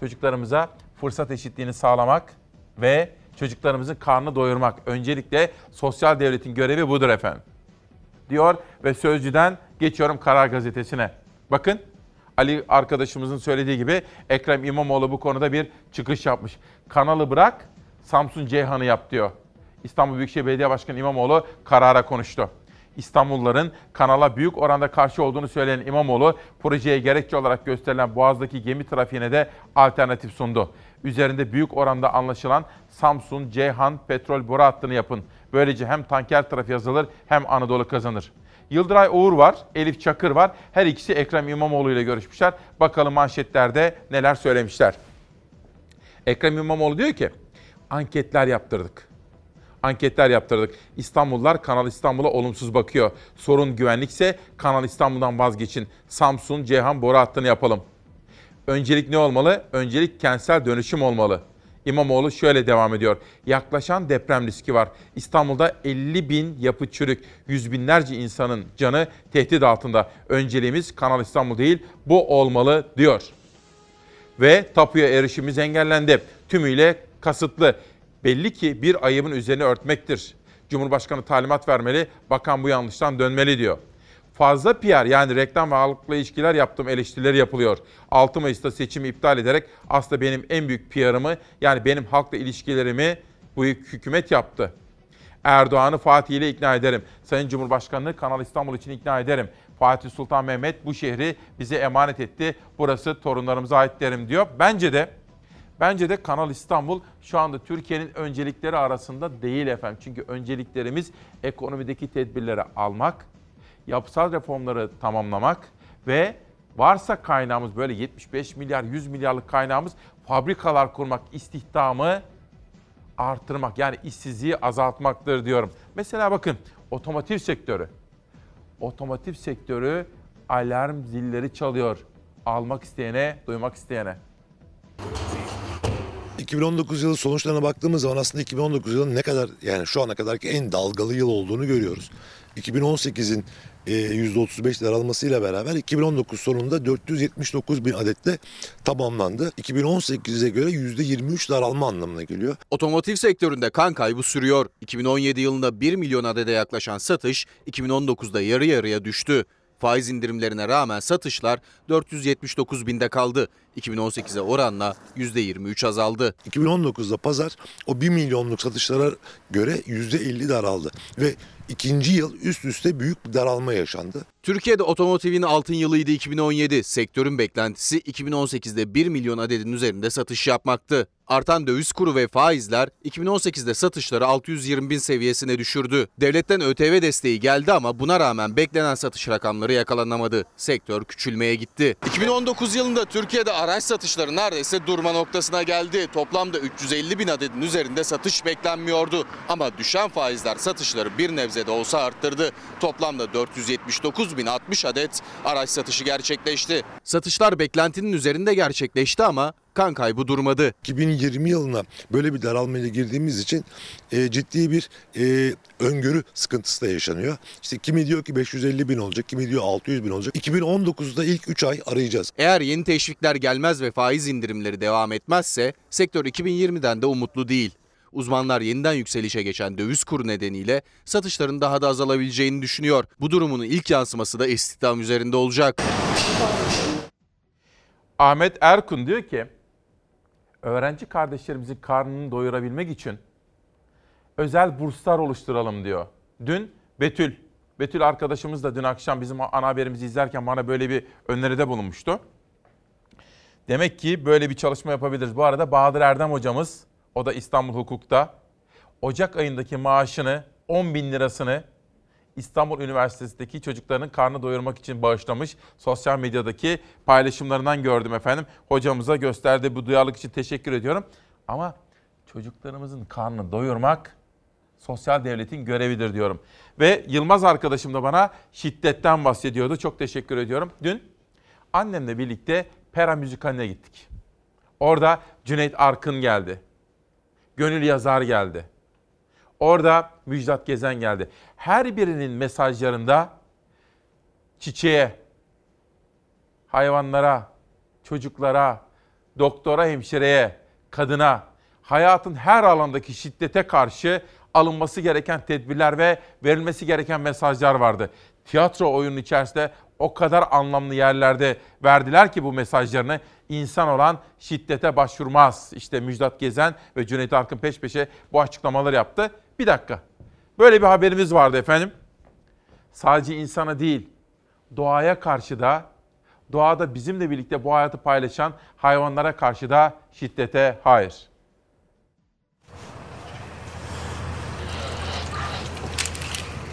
Çocuklarımıza fırsat eşitliğini sağlamak ve çocuklarımızın karnını doyurmak. Öncelikle sosyal devletin görevi budur efendim. Diyor ve Sözcü'den geçiyorum Karar Gazetesi'ne. Bakın Ali arkadaşımızın söylediği gibi Ekrem İmamoğlu bu konuda bir çıkış yapmış. Kanalı bırak, Samsun Ceyhan'ı yap diyor. İstanbul Büyükşehir Belediye Başkanı İmamoğlu karara konuştu. İstanbulluların kanala büyük oranda karşı olduğunu söyleyen İmamoğlu, projeye gerekçe olarak gösterilen Boğaz'daki gemi trafiğine de alternatif sundu. Üzerinde büyük oranda anlaşılan Samsun, Ceyhan petrol boru hattını yapın. Böylece hem tanker trafiği azalır hem Anadolu kazanır. Yıldıray Oğur var, Elif Çakır var. Her ikisi Ekrem İmamoğlu ile görüşmüşler. Bakalım manşetlerde neler söylemişler. Ekrem İmamoğlu diyor ki, anketler yaptırdık. Anketler yaptırdık. İstanbullular Kanal İstanbul'a olumsuz bakıyor. Sorun güvenlikse Kanal İstanbul'dan vazgeçin. Samsun, Ceyhan boru hattını yapalım. Öncelik ne olmalı? Öncelik kentsel dönüşüm olmalı. İmamoğlu şöyle devam ediyor. Yaklaşan deprem riski var. İstanbul'da 50 bin yapı çürük, yüz binlerce insanın canı tehdit altında. Önceliğimiz Kanal İstanbul değil, bu olmalı diyor. Ve tapuya erişimimiz engellendi. Tümüyle kasıtlı. Belli ki bir ayıbın üzerine örtmektir. Cumhurbaşkanı talimat vermeli, bakan bu yanlıştan dönmeli diyor. Fazla PR yani reklam ve halkla ilişkiler yaptığım eleştirileri yapılıyor. 6 Mayıs'ta seçimi iptal ederek aslında benim en büyük PR'ımı yani benim halkla ilişkilerimi bu hükümet yaptı. Erdoğan'ı Fatih ile ikna ederim. Sayın Cumhurbaşkanı'nı Kanal İstanbul için ikna ederim. Fatih Sultan Mehmet bu şehri bize emanet etti. Burası torunlarımıza ait derim diyor. Bence de Bence de Kanal İstanbul şu anda Türkiye'nin öncelikleri arasında değil efendim. Çünkü önceliklerimiz ekonomideki tedbirleri almak, yapısal reformları tamamlamak ve varsa kaynağımız böyle 75 milyar 100 milyarlık kaynağımız fabrikalar kurmak, istihdamı artırmak yani işsizliği azaltmaktır diyorum. Mesela bakın otomotiv sektörü. Otomotiv sektörü alarm zilleri çalıyor. Almak isteyene, duymak isteyene. 2019 yılı sonuçlarına baktığımız zaman aslında 2019 yılının ne kadar yani şu ana kadarki en dalgalı yıl olduğunu görüyoruz. 2018'in e, %35 daralmasıyla beraber 2019 sonunda 479 bin adette tamamlandı. 2018'e göre %23 daralma anlamına geliyor. Otomotiv sektöründe kan kaybı sürüyor. 2017 yılında 1 milyon adede yaklaşan satış 2019'da yarı yarıya düştü. Faiz indirimlerine rağmen satışlar 479 binde kaldı. 2018'e oranla %23 azaldı. 2019'da pazar o 1 milyonluk satışlara göre %50 daraldı ve ikinci yıl üst üste büyük bir daralma yaşandı. Türkiye'de otomotivin altın yılıydı 2017. Sektörün beklentisi 2018'de 1 milyon adedin üzerinde satış yapmaktı. Artan döviz kuru ve faizler 2018'de satışları 620 bin seviyesine düşürdü. Devletten ÖTV desteği geldi ama buna rağmen beklenen satış rakamları yakalanamadı. Sektör küçülmeye gitti. 2019 yılında Türkiye'de araç satışları neredeyse durma noktasına geldi. Toplamda 350 bin adedin üzerinde satış beklenmiyordu. Ama düşen faizler satışları bir nebze de olsa arttırdı. Toplamda 479 bin 60 adet araç satışı gerçekleşti. Satışlar beklentinin üzerinde gerçekleşti ama kan kaybı durmadı. 2020 yılına böyle bir daralmayla girdiğimiz için e, ciddi bir e, öngörü sıkıntısı da yaşanıyor. İşte kimi diyor ki 550 bin olacak, kimi diyor 600 bin olacak. 2019'da ilk 3 ay arayacağız. Eğer yeni teşvikler gelmez ve faiz indirimleri devam etmezse sektör 2020'den de umutlu değil. Uzmanlar yeniden yükselişe geçen döviz kuru nedeniyle satışların daha da azalabileceğini düşünüyor. Bu durumun ilk yansıması da istihdam üzerinde olacak. Ahmet Erkun diyor ki, öğrenci kardeşlerimizin karnını doyurabilmek için özel burslar oluşturalım diyor. Dün Betül, Betül arkadaşımız da dün akşam bizim ana haberimizi izlerken bana böyle bir öneride bulunmuştu. Demek ki böyle bir çalışma yapabiliriz. Bu arada Bahadır Erdem hocamız, o da İstanbul Hukuk'ta, Ocak ayındaki maaşını 10 bin lirasını İstanbul Üniversitesi'ndeki çocukların karnı doyurmak için bağışlamış. Sosyal medyadaki paylaşımlarından gördüm efendim. Hocamıza gösterdiği bu duyarlılık için teşekkür ediyorum. Ama çocuklarımızın karnını doyurmak sosyal devletin görevidir diyorum. Ve Yılmaz arkadaşım da bana şiddetten bahsediyordu. Çok teşekkür ediyorum. Dün annemle birlikte Pera Müzikali'ne gittik. Orada Cüneyt Arkın geldi. Gönül Yazar geldi. Orada Müjdat Gezen geldi. Her birinin mesajlarında çiçeğe, hayvanlara, çocuklara, doktora, hemşireye, kadına, hayatın her alandaki şiddete karşı alınması gereken tedbirler ve verilmesi gereken mesajlar vardı. Tiyatro oyunun içerisinde o kadar anlamlı yerlerde verdiler ki bu mesajlarını insan olan şiddete başvurmaz. İşte Müjdat Gezen ve Cüneyt Arkın peş peşe bu açıklamaları yaptı. Bir dakika. Böyle bir haberimiz vardı efendim. Sadece insana değil, doğaya karşı da, doğada bizimle birlikte bu hayatı paylaşan hayvanlara karşı da şiddete hayır.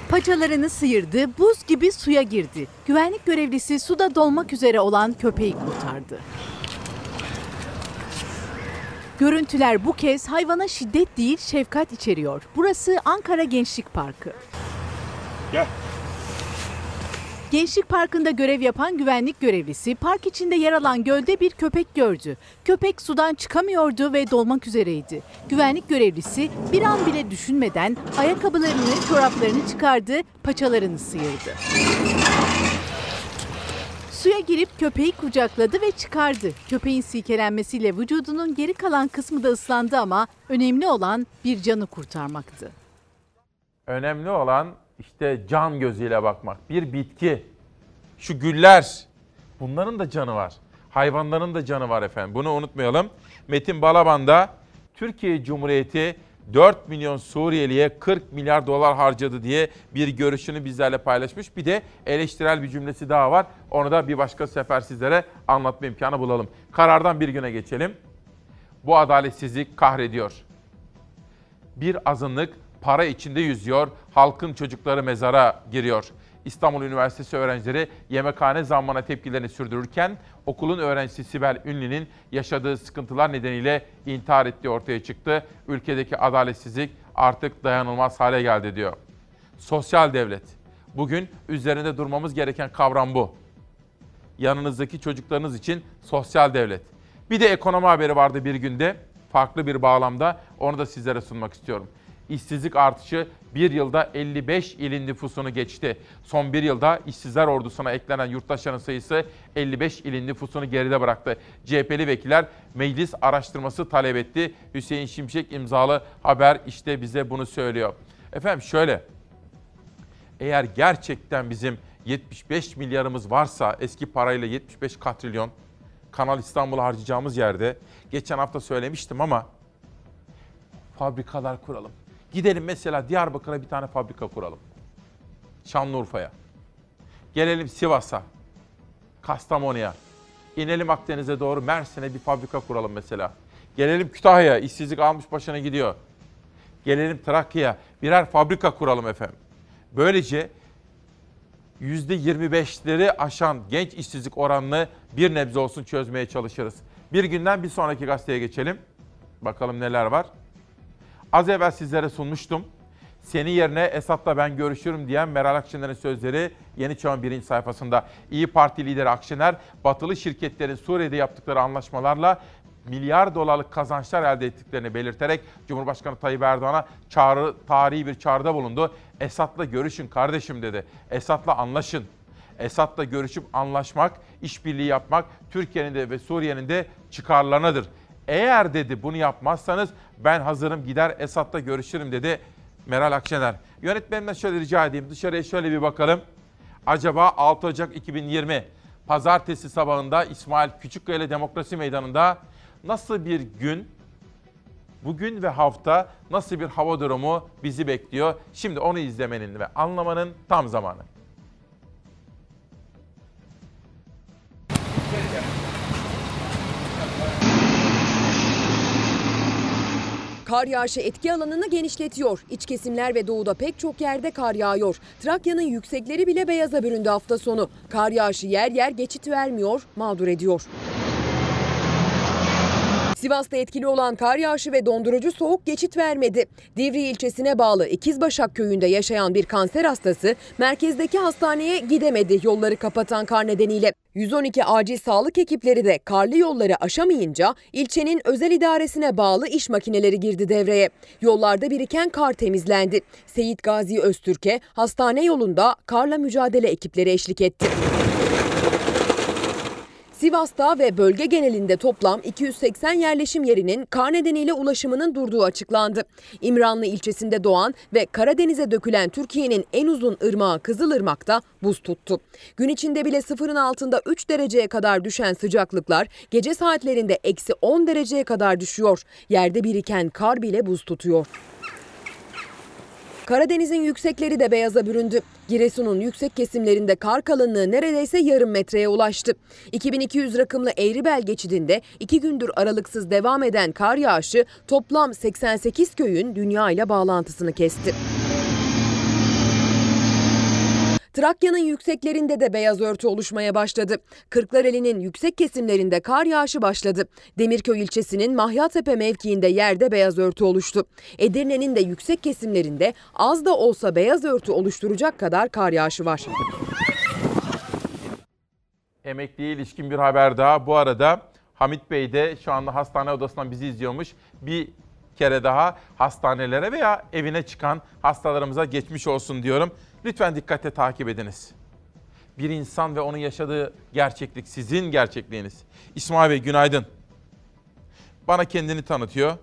Paçalarını sıyırdı, buz gibi suya girdi. Güvenlik görevlisi suda dolmak üzere olan köpeği kurtardı. Görüntüler bu kez hayvana şiddet değil şefkat içeriyor. Burası Ankara Gençlik Parkı. Gel. Gençlik Parkı'nda görev yapan güvenlik görevlisi park içinde yer alan gölde bir köpek gördü. Köpek sudan çıkamıyordu ve dolmak üzereydi. Güvenlik görevlisi bir an bile düşünmeden ayakkabılarını, çoraplarını çıkardı, paçalarını sıyırdı. Suya girip köpeği kucakladı ve çıkardı. Köpeğin silkelenmesiyle vücudunun geri kalan kısmı da ıslandı ama önemli olan bir canı kurtarmaktı. Önemli olan işte can gözüyle bakmak. Bir bitki, şu güller, bunların da canı var. Hayvanların da canı var efendim. Bunu unutmayalım. Metin Balaban da Türkiye Cumhuriyeti 4 milyon Suriyeliye 40 milyar dolar harcadı diye bir görüşünü bizlerle paylaşmış. Bir de eleştirel bir cümlesi daha var. Onu da bir başka sefer sizlere anlatma imkanı bulalım. Karardan bir güne geçelim. Bu adaletsizlik kahrediyor. Bir azınlık para içinde yüzüyor, halkın çocukları mezara giriyor. İstanbul Üniversitesi öğrencileri yemekhane zammına tepkilerini sürdürürken okulun öğrencisi Sibel Ünlü'nün yaşadığı sıkıntılar nedeniyle intihar ettiği ortaya çıktı. Ülkedeki adaletsizlik artık dayanılmaz hale geldi diyor. Sosyal devlet. Bugün üzerinde durmamız gereken kavram bu. Yanınızdaki çocuklarınız için sosyal devlet. Bir de ekonomi haberi vardı bir günde. Farklı bir bağlamda onu da sizlere sunmak istiyorum. İşsizlik artışı bir yılda 55 ilin nüfusunu geçti. Son bir yılda işsizler ordusuna eklenen yurttaşların sayısı 55 ilin nüfusunu geride bıraktı. CHP'li vekiller meclis araştırması talep etti. Hüseyin Şimşek imzalı haber işte bize bunu söylüyor. Efendim şöyle, eğer gerçekten bizim 75 milyarımız varsa eski parayla 75 katrilyon Kanal İstanbul'a harcayacağımız yerde geçen hafta söylemiştim ama fabrikalar kuralım. Gidelim mesela Diyarbakır'a bir tane fabrika kuralım. Şanlıurfa'ya. Gelelim Sivas'a. Kastamonu'ya. İnelim Akdeniz'e doğru Mersin'e bir fabrika kuralım mesela. Gelelim Kütahya'ya. işsizlik almış başına gidiyor. Gelelim Trakya'ya. Birer fabrika kuralım efendim. Böylece %25'leri aşan genç işsizlik oranını bir nebze olsun çözmeye çalışırız. Bir günden bir sonraki gazeteye geçelim. Bakalım neler var. Az evvel sizlere sunmuştum. Seni yerine Esat'la ben görüşürüm diyen Meral Akşener'in sözleri Yeni Çağ'ın birinci sayfasında. İyi Parti lideri Akşener, batılı şirketlerin Suriye'de yaptıkları anlaşmalarla milyar dolarlık kazançlar elde ettiklerini belirterek Cumhurbaşkanı Tayyip Erdoğan'a çağrı, tarihi bir çağrıda bulundu. Esad'la görüşün kardeşim dedi. Esad'la anlaşın. Esad'la görüşüp anlaşmak, işbirliği yapmak Türkiye'nin de ve Suriye'nin de çıkarlarınadır. Eğer dedi bunu yapmazsanız ben hazırım gider Esad'la görüşürüm dedi Meral Akşener. Yönetmenimden şöyle rica edeyim dışarıya şöyle bir bakalım. Acaba 6 Ocak 2020 Pazartesi sabahında İsmail Küçükkaya Demokrasi Meydanı'nda nasıl bir gün, bugün ve hafta nasıl bir hava durumu bizi bekliyor? Şimdi onu izlemenin ve anlamanın tam zamanı. Kar yağışı etki alanını genişletiyor. İç kesimler ve doğuda pek çok yerde kar yağıyor. Trakya'nın yüksekleri bile beyaza büründü hafta sonu. Kar yağışı yer yer geçit vermiyor, mağdur ediyor. Sivas'ta etkili olan kar yağışı ve dondurucu soğuk geçit vermedi. Divri ilçesine bağlı İkizbaşak köyünde yaşayan bir kanser hastası merkezdeki hastaneye gidemedi yolları kapatan kar nedeniyle. 112 acil sağlık ekipleri de karlı yolları aşamayınca ilçenin özel idaresine bağlı iş makineleri girdi devreye. Yollarda biriken kar temizlendi. Seyit Gazi Öztürk'e hastane yolunda karla mücadele ekipleri eşlik etti. Sivas'ta ve bölge genelinde toplam 280 yerleşim yerinin kar nedeniyle ulaşımının durduğu açıklandı. İmranlı ilçesinde doğan ve Karadeniz'e dökülen Türkiye'nin en uzun ırmağı Kızılırmak'ta buz tuttu. Gün içinde bile sıfırın altında 3 dereceye kadar düşen sıcaklıklar gece saatlerinde eksi 10 dereceye kadar düşüyor. Yerde biriken kar bile buz tutuyor. Karadeniz'in yüksekleri de beyaza büründü. Giresun'un yüksek kesimlerinde kar kalınlığı neredeyse yarım metreye ulaştı. 2200 rakımlı Eğribel geçidinde iki gündür aralıksız devam eden kar yağışı toplam 88 köyün dünya ile bağlantısını kesti. Trakya'nın yükseklerinde de beyaz örtü oluşmaya başladı. Kırklareli'nin yüksek kesimlerinde kar yağışı başladı. Demirköy ilçesinin Mahyatepe mevkiinde yerde beyaz örtü oluştu. Edirne'nin de yüksek kesimlerinde az da olsa beyaz örtü oluşturacak kadar kar yağışı var. Emekliye ilişkin bir haber daha. Bu arada Hamit Bey de şu anda hastane odasından bizi izliyormuş. Bir kere daha hastanelere veya evine çıkan hastalarımıza geçmiş olsun diyorum. Lütfen dikkatle takip ediniz. Bir insan ve onun yaşadığı gerçeklik sizin gerçekliğiniz. İsmail Bey günaydın. Bana kendini tanıtıyor.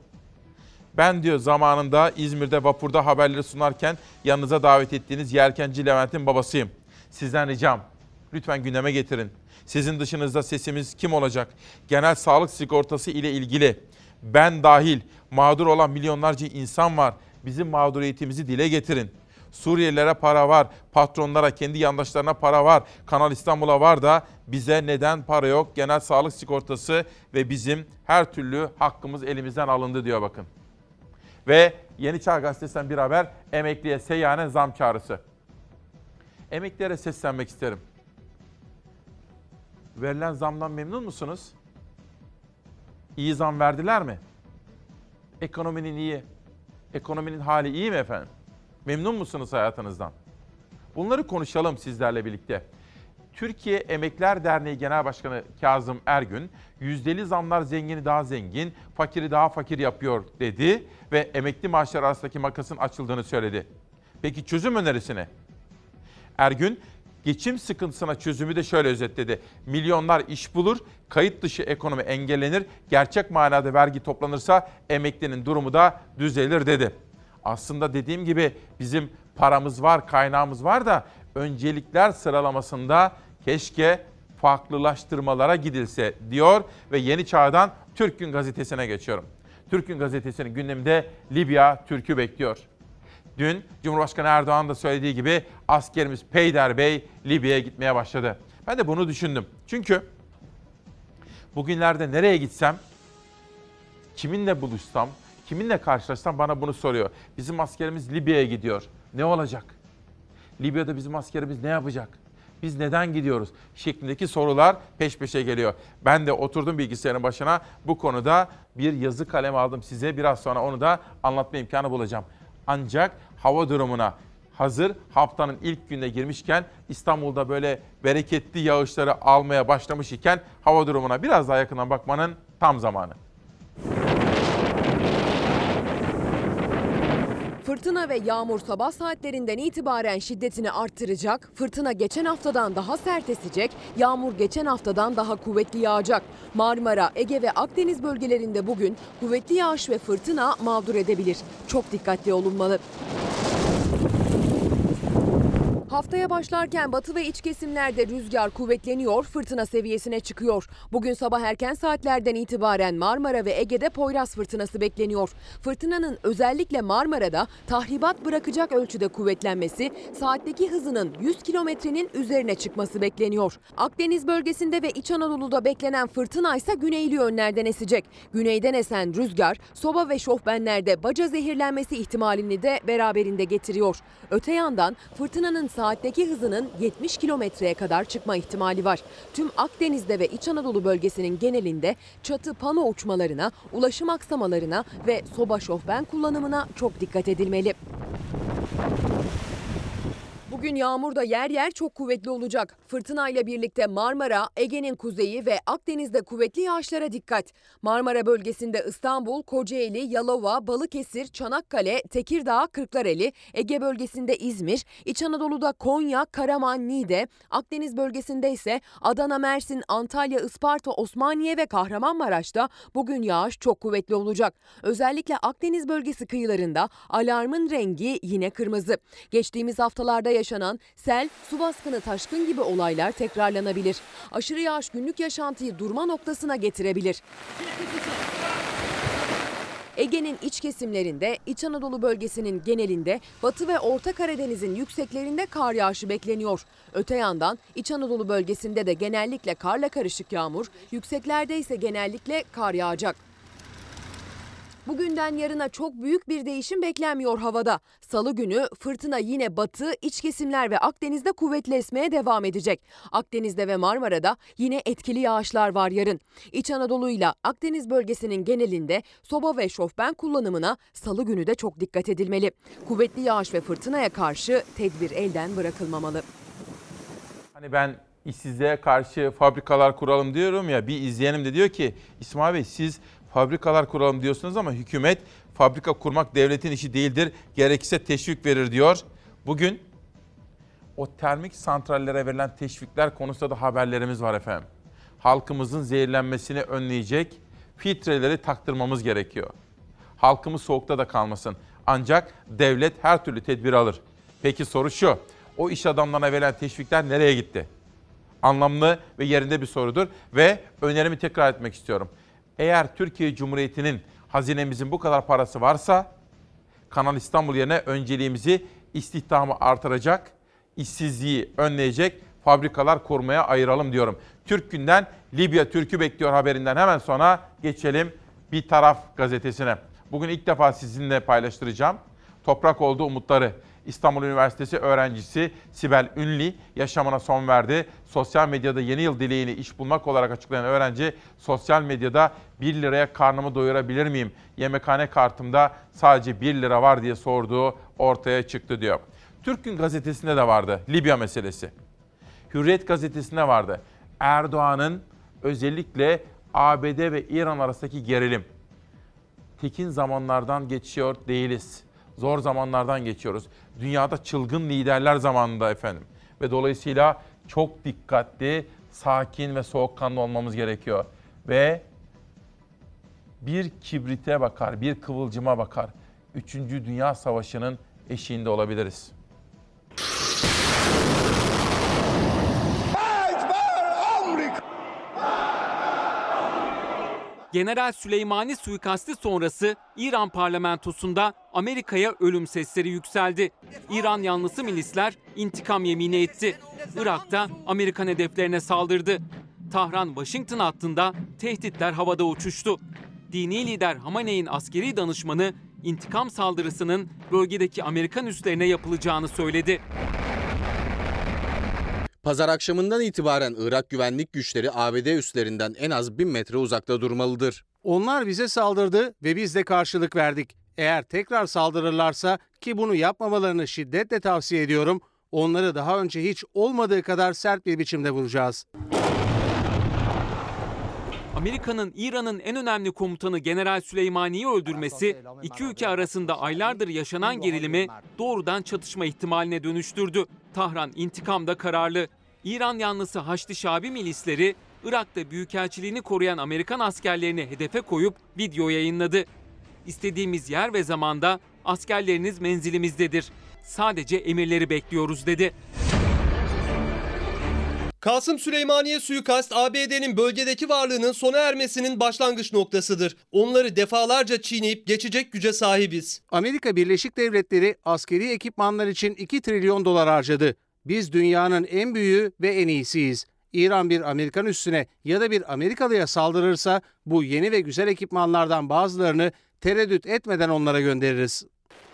Ben diyor zamanında İzmir'de vapurda haberleri sunarken yanınıza davet ettiğiniz Yelkenci Levent'in babasıyım. Sizden ricam lütfen gündeme getirin. Sizin dışınızda sesimiz kim olacak? Genel sağlık sigortası ile ilgili ben dahil mağdur olan milyonlarca insan var. Bizim mağduriyetimizi dile getirin. Suriyelilere para var, patronlara, kendi yandaşlarına para var. Kanal İstanbul'a var da bize neden para yok? Genel sağlık sigortası ve bizim her türlü hakkımız elimizden alındı diyor bakın. Ve Yeni Çağ Gazetesi'nden bir haber emekliye seyyanen zam çağrısı. Emeklilere seslenmek isterim. Verilen zamdan memnun musunuz? İyi zam verdiler mi? Ekonominin iyi. Ekonominin hali iyi mi efendim? Memnun musunuz hayatınızdan? Bunları konuşalım sizlerle birlikte. Türkiye Emekler Derneği Genel Başkanı Kazım Ergün, yüzdeli zamlar zengini daha zengin, fakiri daha fakir yapıyor dedi ve emekli maaşları arasındaki makasın açıldığını söyledi. Peki çözüm önerisi ne? Ergün, geçim sıkıntısına çözümü de şöyle özetledi. Milyonlar iş bulur, kayıt dışı ekonomi engellenir, gerçek manada vergi toplanırsa emeklinin durumu da düzelir dedi. Aslında dediğim gibi bizim paramız var, kaynağımız var da öncelikler sıralamasında keşke farklılaştırmalara gidilse diyor ve Yeni Çağ'dan Türk Gün Gazetesi'ne geçiyorum. Türk Gün Gazetesi'nin gündeminde Libya Türk'ü bekliyor. Dün Cumhurbaşkanı Erdoğan da söylediği gibi askerimiz Peyder Bey Libya'ya gitmeye başladı. Ben de bunu düşündüm. Çünkü bugünlerde nereye gitsem, kiminle buluşsam, kiminle karşılaşsam bana bunu soruyor. Bizim askerimiz Libya'ya gidiyor. Ne olacak? Libya'da bizim askerimiz ne yapacak? Biz neden gidiyoruz? Şeklindeki sorular peş peşe geliyor. Ben de oturdum bilgisayarın başına bu konuda bir yazı kalem aldım size. Biraz sonra onu da anlatma imkanı bulacağım. Ancak hava durumuna hazır haftanın ilk gününe girmişken İstanbul'da böyle bereketli yağışları almaya başlamış iken hava durumuna biraz daha yakından bakmanın tam zamanı. Fırtına ve yağmur sabah saatlerinden itibaren şiddetini arttıracak. Fırtına geçen haftadan daha sert esecek. Yağmur geçen haftadan daha kuvvetli yağacak. Marmara, Ege ve Akdeniz bölgelerinde bugün kuvvetli yağış ve fırtına mağdur edebilir. Çok dikkatli olunmalı. Haftaya başlarken batı ve iç kesimlerde rüzgar kuvvetleniyor, fırtına seviyesine çıkıyor. Bugün sabah erken saatlerden itibaren Marmara ve Ege'de Poyraz fırtınası bekleniyor. Fırtınanın özellikle Marmara'da tahribat bırakacak ölçüde kuvvetlenmesi, saatteki hızının 100 kilometrenin üzerine çıkması bekleniyor. Akdeniz bölgesinde ve İç Anadolu'da beklenen fırtına ise güneyli yönlerden esecek. Güneyden esen rüzgar, soba ve şofbenlerde baca zehirlenmesi ihtimalini de beraberinde getiriyor. Öte yandan fırtınanın saatteki hızının 70 kilometreye kadar çıkma ihtimali var. Tüm Akdeniz'de ve İç Anadolu bölgesinin genelinde çatı pano uçmalarına, ulaşım aksamalarına ve soba şofben kullanımına çok dikkat edilmeli. Bugün yağmur da yer yer çok kuvvetli olacak. Fırtına ile birlikte Marmara, Ege'nin kuzeyi ve Akdeniz'de kuvvetli yağışlara dikkat. Marmara bölgesinde İstanbul, Kocaeli, Yalova, Balıkesir, Çanakkale, Tekirdağ, Kırklareli, Ege bölgesinde İzmir, İç Anadolu'da Konya, Karaman, Niğde, Akdeniz bölgesinde ise Adana, Mersin, Antalya, Isparta, Osmaniye ve Kahramanmaraş'ta bugün yağış çok kuvvetli olacak. Özellikle Akdeniz bölgesi kıyılarında alarmın rengi yine kırmızı. Geçtiğimiz haftalarda yaşanan sel, su baskını, taşkın gibi olaylar tekrarlanabilir. Aşırı yağış günlük yaşantıyı durma noktasına getirebilir. Ege'nin iç kesimlerinde, İç Anadolu bölgesinin genelinde, Batı ve Orta Karadeniz'in yükseklerinde kar yağışı bekleniyor. Öte yandan İç Anadolu bölgesinde de genellikle karla karışık yağmur, yükseklerde ise genellikle kar yağacak. Bugünden yarına çok büyük bir değişim beklenmiyor havada. Salı günü fırtına yine batı, iç kesimler ve Akdeniz'de kuvvetli esmeye devam edecek. Akdeniz'de ve Marmara'da yine etkili yağışlar var yarın. İç Anadolu ile Akdeniz bölgesinin genelinde soba ve şofben kullanımına salı günü de çok dikkat edilmeli. Kuvvetli yağış ve fırtınaya karşı tedbir elden bırakılmamalı. Hani ben işsizliğe karşı fabrikalar kuralım diyorum ya bir izleyenim de diyor ki İsmail Bey siz fabrikalar kuralım diyorsunuz ama hükümet fabrika kurmak devletin işi değildir. Gerekirse teşvik verir diyor. Bugün o termik santrallere verilen teşvikler konusunda da haberlerimiz var efendim. Halkımızın zehirlenmesini önleyecek filtreleri taktırmamız gerekiyor. Halkımız soğukta da kalmasın. Ancak devlet her türlü tedbir alır. Peki soru şu. O iş adamlarına verilen teşvikler nereye gitti? Anlamlı ve yerinde bir sorudur ve önerimi tekrar etmek istiyorum. Eğer Türkiye Cumhuriyeti'nin hazinemizin bu kadar parası varsa Kanal İstanbul yerine önceliğimizi istihdamı artıracak, işsizliği önleyecek fabrikalar kurmaya ayıralım diyorum. Türk Günden Libya Türk'ü bekliyor haberinden hemen sonra geçelim Bir Taraf gazetesine. Bugün ilk defa sizinle paylaştıracağım. Toprak oldu umutları. İstanbul Üniversitesi öğrencisi Sibel Ünli yaşamına son verdi. Sosyal medyada yeni yıl dileğini iş bulmak olarak açıklayan öğrenci sosyal medyada 1 liraya karnımı doyurabilir miyim? Yemekhane kartımda sadece 1 lira var diye sorduğu ortaya çıktı diyor. Türk Gün gazetesinde de vardı Libya meselesi. Hürriyet gazetesinde vardı. Erdoğan'ın özellikle ABD ve İran arasındaki gerilim. Tekin zamanlardan geçiyor değiliz zor zamanlardan geçiyoruz. Dünyada çılgın liderler zamanında efendim. Ve dolayısıyla çok dikkatli, sakin ve soğukkanlı olmamız gerekiyor. Ve bir kibrite bakar, bir kıvılcıma bakar. Üçüncü Dünya Savaşı'nın eşiğinde olabiliriz. General Süleymani suikasti sonrası İran parlamentosunda Amerika'ya ölüm sesleri yükseldi. İran yanlısı milisler intikam yemini etti. Irak'ta Amerikan hedeflerine saldırdı. Tahran-Washington hattında tehditler havada uçuştu. Dini lider Hamaney'in askeri danışmanı intikam saldırısının bölgedeki Amerikan üslerine yapılacağını söyledi. Pazar akşamından itibaren Irak güvenlik güçleri ABD üslerinden en az 1000 metre uzakta durmalıdır. Onlar bize saldırdı ve biz de karşılık verdik. Eğer tekrar saldırırlarsa ki bunu yapmamalarını şiddetle tavsiye ediyorum, onları daha önce hiç olmadığı kadar sert bir biçimde vuracağız. Amerika'nın İran'ın en önemli komutanı General Süleymani'yi öldürmesi iki ülke arasında aylardır yaşanan gerilimi doğrudan çatışma ihtimaline dönüştürdü. Tahran intikamda kararlı. İran yanlısı Haçlı Şabi milisleri Irak'ta büyükelçiliğini koruyan Amerikan askerlerini hedefe koyup video yayınladı. İstediğimiz yer ve zamanda askerleriniz menzilimizdedir. Sadece emirleri bekliyoruz dedi. Kasım Süleymaniye suikast ABD'nin bölgedeki varlığının sona ermesinin başlangıç noktasıdır. Onları defalarca çiğneyip geçecek güce sahibiz. Amerika Birleşik Devletleri askeri ekipmanlar için 2 trilyon dolar harcadı. Biz dünyanın en büyüğü ve en iyisiyiz. İran bir Amerikan üssüne ya da bir Amerikalıya saldırırsa bu yeni ve güzel ekipmanlardan bazılarını tereddüt etmeden onlara göndeririz.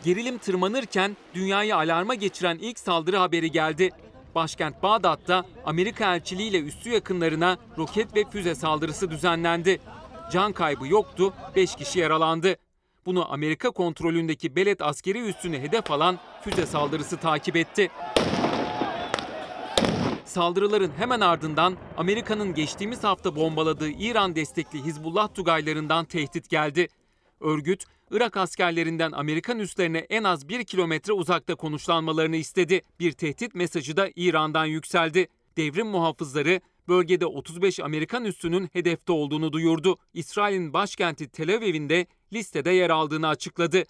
Gerilim tırmanırken dünyayı alarma geçiren ilk saldırı haberi geldi. Başkent Bağdat'ta Amerika elçiliği ile üssü yakınlarına roket ve füze saldırısı düzenlendi. Can kaybı yoktu, 5 kişi yaralandı. Bunu Amerika kontrolündeki Beled askeri üssünü hedef alan füze saldırısı takip etti. Saldırıların hemen ardından Amerika'nın geçtiğimiz hafta bombaladığı İran destekli Hizbullah tugaylarından tehdit geldi. Örgüt, Irak askerlerinden Amerikan üslerine en az bir kilometre uzakta konuşlanmalarını istedi. Bir tehdit mesajı da İran'dan yükseldi. Devrim muhafızları bölgede 35 Amerikan üssünün hedefte olduğunu duyurdu. İsrail'in başkenti Tel Aviv'in de listede yer aldığını açıkladı.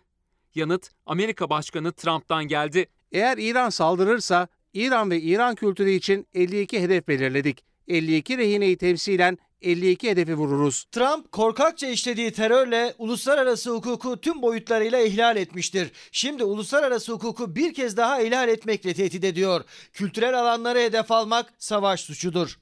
Yanıt Amerika Başkanı Trump'tan geldi. Eğer İran saldırırsa İran ve İran kültürü için 52 hedef belirledik. 52 rehineyi temsilen 52 hedefi vururuz. Trump korkakça işlediği terörle uluslararası hukuku tüm boyutlarıyla ihlal etmiştir. Şimdi uluslararası hukuku bir kez daha ihlal etmekle tehdit ediyor. Kültürel alanları hedef almak savaş suçudur.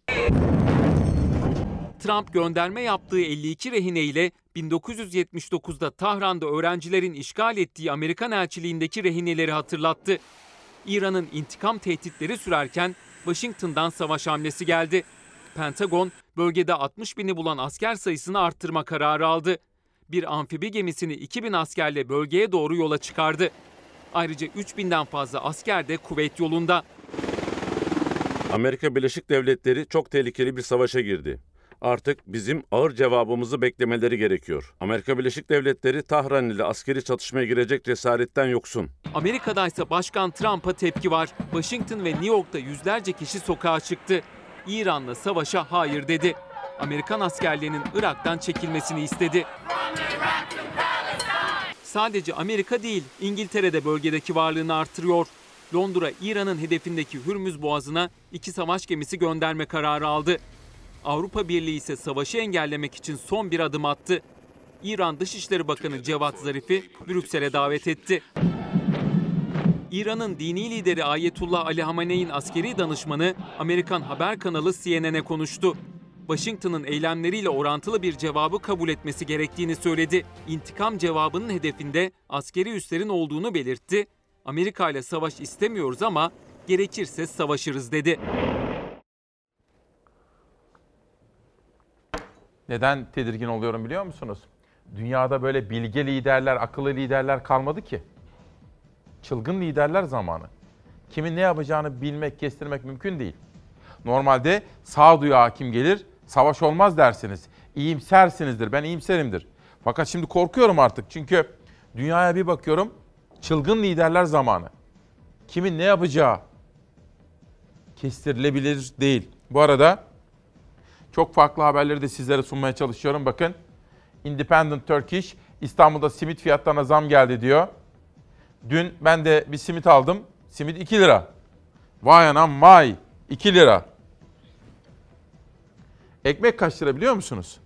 Trump gönderme yaptığı 52 rehine ile 1979'da Tahran'da öğrencilerin işgal ettiği Amerikan elçiliğindeki rehineleri hatırlattı. İran'ın intikam tehditleri sürerken Washington'dan savaş hamlesi geldi. Pentagon bölgede 60 bini bulan asker sayısını arttırma kararı aldı. Bir amfibi gemisini 2000 askerle bölgeye doğru yola çıkardı. Ayrıca 3000'den fazla asker de kuvvet yolunda. Amerika Birleşik Devletleri çok tehlikeli bir savaşa girdi. Artık bizim ağır cevabımızı beklemeleri gerekiyor. Amerika Birleşik Devletleri Tahran ile askeri çatışmaya girecek cesaretten yoksun. Amerika'da ise Başkan Trump'a tepki var. Washington ve New York'ta yüzlerce kişi sokağa çıktı. İran'la savaşa hayır dedi. Amerikan askerlerinin Irak'tan çekilmesini istedi. Sadece Amerika değil, İngiltere de bölgedeki varlığını artırıyor. Londra, İran'ın hedefindeki Hürmüz Boğazı'na iki savaş gemisi gönderme kararı aldı. Avrupa Birliği ise savaşı engellemek için son bir adım attı. İran Dışişleri Bakanı Cevat Zarif'i Brüksel'e davet etti. İran'ın dini lideri Ayetullah Ali Hamene'in askeri danışmanı Amerikan haber kanalı CNN'e konuştu. Washington'ın eylemleriyle orantılı bir cevabı kabul etmesi gerektiğini söyledi. İntikam cevabının hedefinde askeri üslerin olduğunu belirtti. Amerika ile savaş istemiyoruz ama gerekirse savaşırız dedi. Neden tedirgin oluyorum biliyor musunuz? Dünyada böyle bilge liderler, akıllı liderler kalmadı ki. Çılgın liderler zamanı. Kimin ne yapacağını bilmek, kestirmek mümkün değil. Normalde sağduyu hakim gelir, savaş olmaz dersiniz. İyimsersinizdir, ben iyimserimdir. Fakat şimdi korkuyorum artık çünkü dünyaya bir bakıyorum, çılgın liderler zamanı. Kimin ne yapacağı kestirilebilir değil. Bu arada çok farklı haberleri de sizlere sunmaya çalışıyorum. Bakın Independent Turkish İstanbul'da simit fiyatlarına zam geldi diyor. Dün ben de bir simit aldım. Simit 2 lira. Vay anam vay 2 lira. Ekmek kaç lira biliyor musunuz?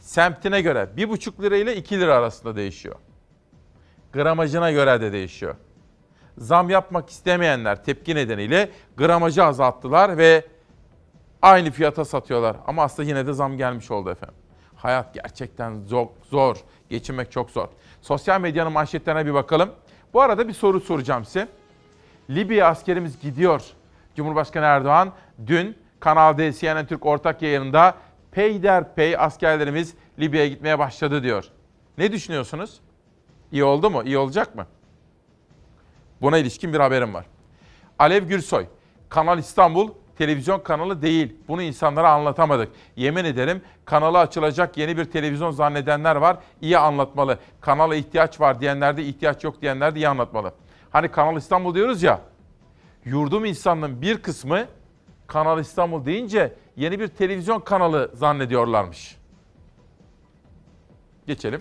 Semtine göre 1,5 lira ile 2 lira arasında değişiyor. Gramajına göre de değişiyor. Zam yapmak istemeyenler tepki nedeniyle gramajı azalttılar ve aynı fiyata satıyorlar. Ama aslında yine de zam gelmiş oldu efendim. Hayat gerçekten zor, zor. Geçinmek çok zor. Sosyal medyanın manşetlerine bir bakalım. Bu arada bir soru soracağım size. Libya askerimiz gidiyor. Cumhurbaşkanı Erdoğan dün Kanal D CNN Türk ortak yayınında peyderpey askerlerimiz Libya'ya gitmeye başladı diyor. Ne düşünüyorsunuz? İyi oldu mu? İyi olacak mı? Buna ilişkin bir haberim var. Alev Gürsoy, Kanal İstanbul televizyon kanalı değil. Bunu insanlara anlatamadık. Yemin ederim kanalı açılacak yeni bir televizyon zannedenler var. İyi anlatmalı. Kanala ihtiyaç var diyenler de ihtiyaç yok diyenler de iyi anlatmalı. Hani Kanal İstanbul diyoruz ya. Yurdum insanının bir kısmı Kanal İstanbul deyince yeni bir televizyon kanalı zannediyorlarmış. Geçelim.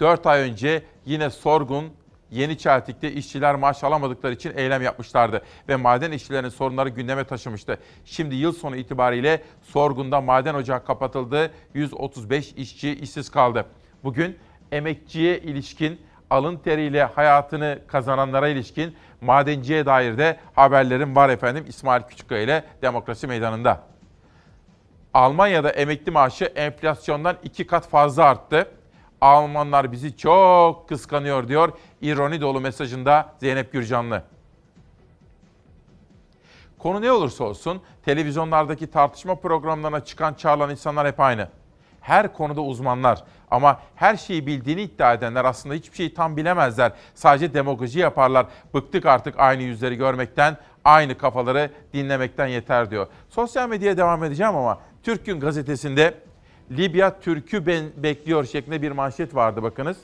4 ay önce yine Sorgun, Yeni Çeltik'te işçiler maaş alamadıkları için eylem yapmışlardı ve maden işçilerinin sorunları gündeme taşımıştı. Şimdi yıl sonu itibariyle Sorgun'da maden ocağı kapatıldı. 135 işçi işsiz kaldı. Bugün emekçiye ilişkin alın teriyle hayatını kazananlara ilişkin madenciye dair de haberlerim var efendim İsmail Küçükkaya ile Demokrasi Meydanı'nda. Almanya'da emekli maaşı enflasyondan iki kat fazla arttı. Almanlar bizi çok kıskanıyor diyor ironi dolu mesajında Zeynep Gürcanlı. Konu ne olursa olsun televizyonlardaki tartışma programlarına çıkan çağrılan insanlar hep aynı. Her konuda uzmanlar ama her şeyi bildiğini iddia edenler aslında hiçbir şeyi tam bilemezler. Sadece demagoji yaparlar. Bıktık artık aynı yüzleri görmekten, aynı kafaları dinlemekten yeter diyor. Sosyal medyaya devam edeceğim ama Türk Gün gazetesinde Libya Türk'ü bekliyor şeklinde bir manşet vardı bakınız.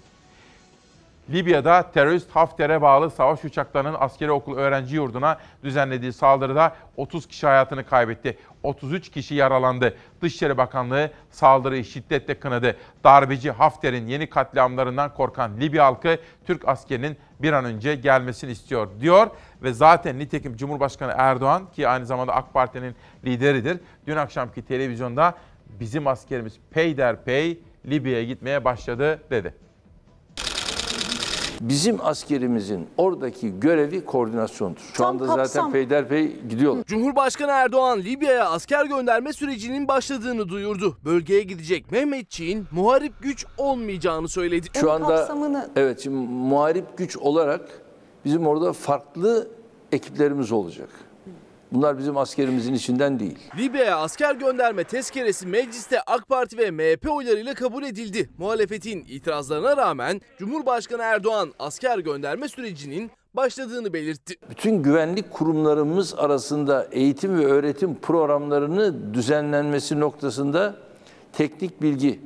Libya'da terörist Hafter'e bağlı savaş uçaklarının askeri okul öğrenci yurduna düzenlediği saldırıda 30 kişi hayatını kaybetti. 33 kişi yaralandı. Dışişleri Bakanlığı saldırıyı şiddetle kınadı. Darbeci Hafter'in yeni katliamlarından korkan Libya halkı Türk askerinin bir an önce gelmesini istiyor diyor. Ve zaten nitekim Cumhurbaşkanı Erdoğan ki aynı zamanda AK Parti'nin lideridir. Dün akşamki televizyonda bizim askerimiz peyderpey Libya'ya gitmeye başladı dedi. Bizim askerimizin oradaki görevi koordinasyondur. Şu Tam anda kapsam. zaten peyderpey gidiyorlar. Cumhurbaşkanı Erdoğan Libya'ya asker gönderme sürecinin başladığını duyurdu. Bölgeye gidecek Mehmetçiğin muharip güç olmayacağını söyledi. Şu anda evet şimdi muharip güç olarak bizim orada farklı ekiplerimiz olacak. Bunlar bizim askerimizin içinden değil. Libya'ya asker gönderme tezkeresi mecliste AK Parti ve MHP oylarıyla kabul edildi. Muhalefetin itirazlarına rağmen Cumhurbaşkanı Erdoğan asker gönderme sürecinin başladığını belirtti. Bütün güvenlik kurumlarımız arasında eğitim ve öğretim programlarını düzenlenmesi noktasında teknik bilgi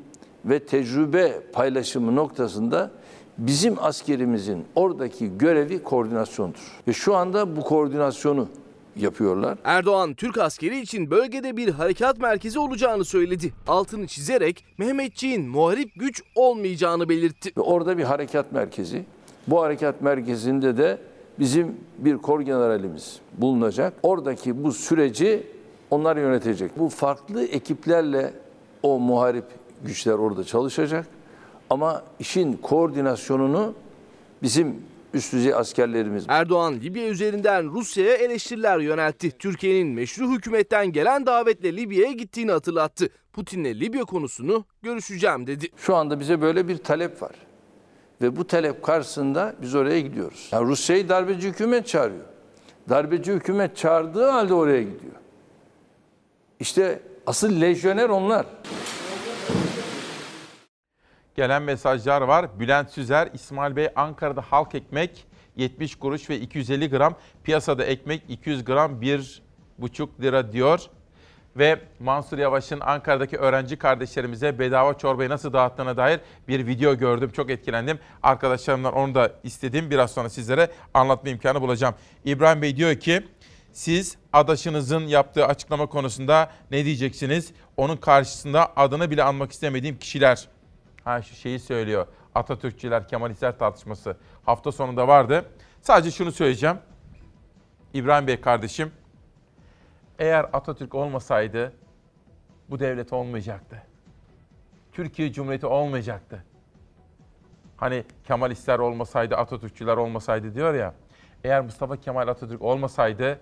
ve tecrübe paylaşımı noktasında bizim askerimizin oradaki görevi koordinasyondur. Ve şu anda bu koordinasyonu yapıyorlar. Erdoğan Türk askeri için bölgede bir harekat merkezi olacağını söyledi. Altını çizerek Mehmetçiğin muharip güç olmayacağını belirtti. Orada bir harekat merkezi. Bu harekat merkezinde de bizim bir kor generalimiz bulunacak. Oradaki bu süreci onlar yönetecek. Bu farklı ekiplerle o muharip güçler orada çalışacak. Ama işin koordinasyonunu bizim üst düzey askerlerimiz. Erdoğan Libya üzerinden Rusya'ya eleştiriler yöneltti. Türkiye'nin meşru hükümetten gelen davetle Libya'ya gittiğini hatırlattı. Putin'le Libya konusunu görüşeceğim dedi. Şu anda bize böyle bir talep var. Ve bu talep karşısında biz oraya gidiyoruz. Yani Rusya'yı darbeci hükümet çağırıyor. Darbeci hükümet çağırdığı halde oraya gidiyor. İşte asıl lejyoner onlar. Gelen mesajlar var. Bülent Süzer, İsmail Bey Ankara'da halk ekmek 70 kuruş ve 250 gram. Piyasada ekmek 200 gram 1,5 lira diyor. Ve Mansur Yavaş'ın Ankara'daki öğrenci kardeşlerimize bedava çorbayı nasıl dağıttığına dair bir video gördüm. Çok etkilendim. Arkadaşlarımdan onu da istedim. Biraz sonra sizlere anlatma imkanı bulacağım. İbrahim Bey diyor ki siz adaşınızın yaptığı açıklama konusunda ne diyeceksiniz? Onun karşısında adını bile anmak istemediğim kişiler. Ha şu şeyi söylüyor. Atatürkçüler, Kemalistler tartışması hafta sonunda vardı. Sadece şunu söyleyeceğim. İbrahim Bey kardeşim, eğer Atatürk olmasaydı bu devlet olmayacaktı. Türkiye Cumhuriyeti olmayacaktı. Hani Kemalistler olmasaydı, Atatürkçüler olmasaydı diyor ya. Eğer Mustafa Kemal Atatürk olmasaydı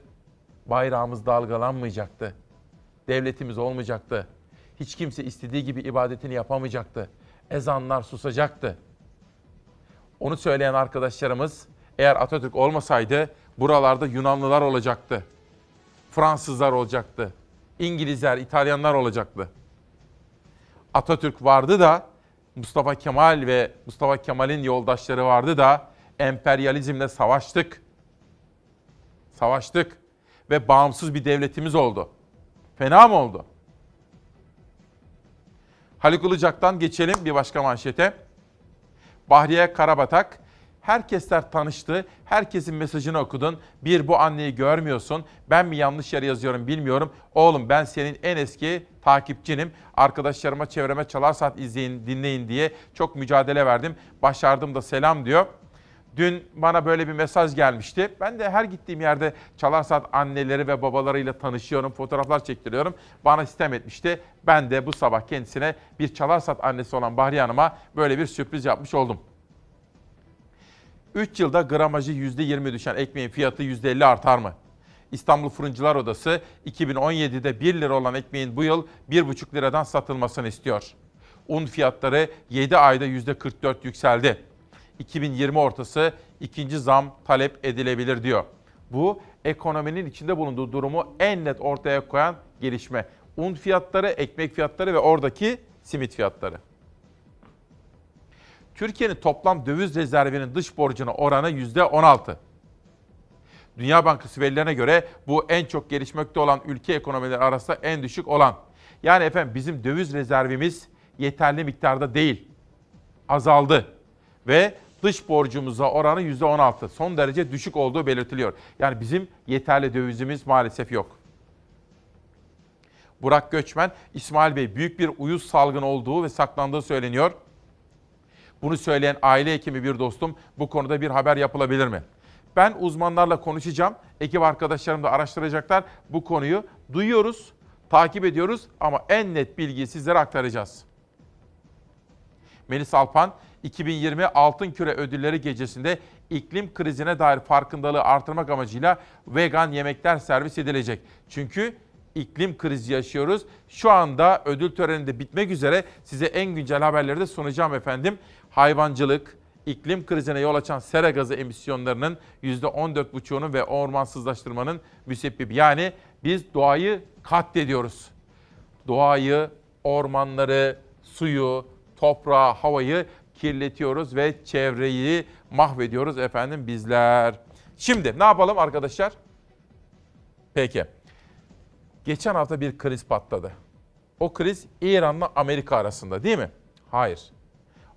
bayrağımız dalgalanmayacaktı. Devletimiz olmayacaktı. Hiç kimse istediği gibi ibadetini yapamayacaktı ezanlar susacaktı. Onu söyleyen arkadaşlarımız eğer Atatürk olmasaydı buralarda Yunanlılar olacaktı. Fransızlar olacaktı. İngilizler, İtalyanlar olacaktı. Atatürk vardı da Mustafa Kemal ve Mustafa Kemal'in yoldaşları vardı da emperyalizmle savaştık. Savaştık ve bağımsız bir devletimiz oldu. Fena mı oldu? Haluk Ilıcak'tan geçelim bir başka manşete. Bahriye Karabatak, herkesler tanıştı, herkesin mesajını okudun. Bir bu anneyi görmüyorsun, ben mi yanlış yere yazıyorum bilmiyorum. Oğlum ben senin en eski takipçinim. Arkadaşlarıma çevreme çalar saat izleyin, dinleyin diye çok mücadele verdim. Başardım da selam diyor. Dün bana böyle bir mesaj gelmişti. Ben de her gittiğim yerde Çalar Saat anneleri ve babalarıyla tanışıyorum, fotoğraflar çektiriyorum. Bana sistem etmişti. Ben de bu sabah kendisine bir Çalar Saat annesi olan Bahriye Hanım'a böyle bir sürpriz yapmış oldum. 3 yılda gramajı %20 düşen ekmeğin fiyatı %50 artar mı? İstanbul Fırıncılar Odası 2017'de 1 lira olan ekmeğin bu yıl 1,5 liradan satılmasını istiyor. Un fiyatları 7 ayda %44 yükseldi. 2020 ortası ikinci zam talep edilebilir diyor. Bu ekonominin içinde bulunduğu durumu en net ortaya koyan gelişme. Un fiyatları, ekmek fiyatları ve oradaki simit fiyatları. Türkiye'nin toplam döviz rezervinin dış borcuna oranı %16. Dünya Bankası verilerine göre bu en çok gelişmekte olan ülke ekonomileri arasında en düşük olan. Yani efendim bizim döviz rezervimiz yeterli miktarda değil. Azaldı. Ve dış borcumuza oranı %16. Son derece düşük olduğu belirtiliyor. Yani bizim yeterli dövizimiz maalesef yok. Burak Göçmen, İsmail Bey büyük bir uyuz salgını olduğu ve saklandığı söyleniyor. Bunu söyleyen aile hekimi bir dostum bu konuda bir haber yapılabilir mi? Ben uzmanlarla konuşacağım. Ekip arkadaşlarım da araştıracaklar. Bu konuyu duyuyoruz, takip ediyoruz ama en net bilgiyi sizlere aktaracağız. Melis Alpan, 2020 Altın Küre Ödülleri gecesinde iklim krizine dair farkındalığı artırmak amacıyla vegan yemekler servis edilecek. Çünkü iklim krizi yaşıyoruz. Şu anda ödül töreninde bitmek üzere size en güncel haberleri de sunacağım efendim. Hayvancılık, iklim krizine yol açan sera gazı emisyonlarının %14,5'unun ve ormansızlaştırmanın müsebbibi. Yani biz doğayı katlediyoruz. Doğayı, ormanları, suyu, toprağı, havayı kirletiyoruz ve çevreyi mahvediyoruz efendim bizler. Şimdi ne yapalım arkadaşlar? Peki. Geçen hafta bir kriz patladı. O kriz İran'la Amerika arasında değil mi? Hayır.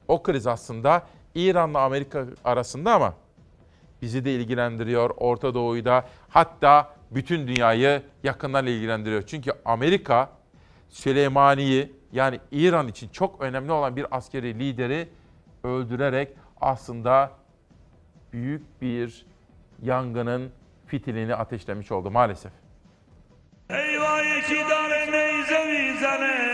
O kriz aslında İran'la Amerika arasında ama bizi de ilgilendiriyor. Orta Doğu'yu da hatta bütün dünyayı yakından ilgilendiriyor. Çünkü Amerika Süleymani'yi yani İran için çok önemli olan bir askeri lideri öldürerek aslında büyük bir yangının fitilini ateşlemiş oldu maalesef. Eyvah iki tane neyze mizane.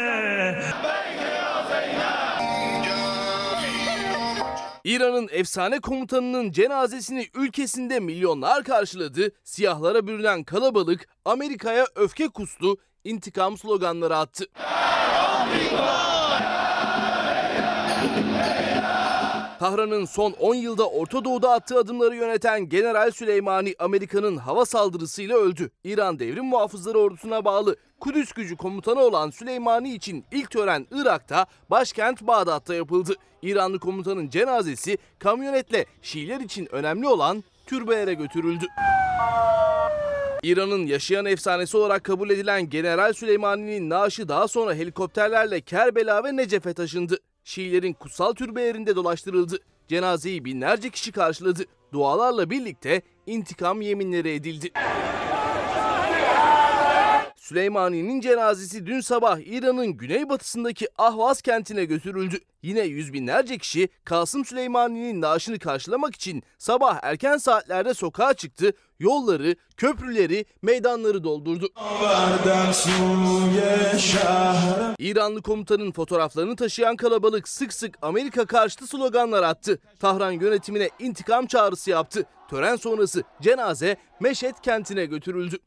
İran'ın efsane komutanının cenazesini ülkesinde milyonlar karşıladı, siyahlara bürünen kalabalık Amerika'ya öfke kustu, intikam sloganları attı. Tahran'ın son 10 yılda Orta Doğu'da attığı adımları yöneten General Süleymani Amerika'nın hava saldırısıyla öldü. İran Devrim Muhafızları Ordusu'na bağlı Kudüs gücü komutanı olan Süleymani için ilk tören Irak'ta başkent Bağdat'ta yapıldı. İranlı komutanın cenazesi kamyonetle Şiiler için önemli olan türbelere götürüldü. İran'ın yaşayan efsanesi olarak kabul edilen General Süleymani'nin naaşı daha sonra helikopterlerle Kerbela ve Necef'e taşındı. Şiilerin kutsal türbelerinde dolaştırıldı. Cenazeyi binlerce kişi karşıladı. Dualarla birlikte intikam yeminleri edildi. Süleymani'nin cenazesi dün sabah İran'ın güneybatısındaki Ahvaz kentine götürüldü. Yine yüz binlerce kişi Kasım Süleymani'nin naaşını karşılamak için sabah erken saatlerde sokağa çıktı, yolları, köprüleri, meydanları doldurdu. İranlı komutanın fotoğraflarını taşıyan kalabalık sık sık Amerika karşıtı sloganlar attı. Tahran yönetimine intikam çağrısı yaptı. Tören sonrası cenaze Meşet kentine götürüldü.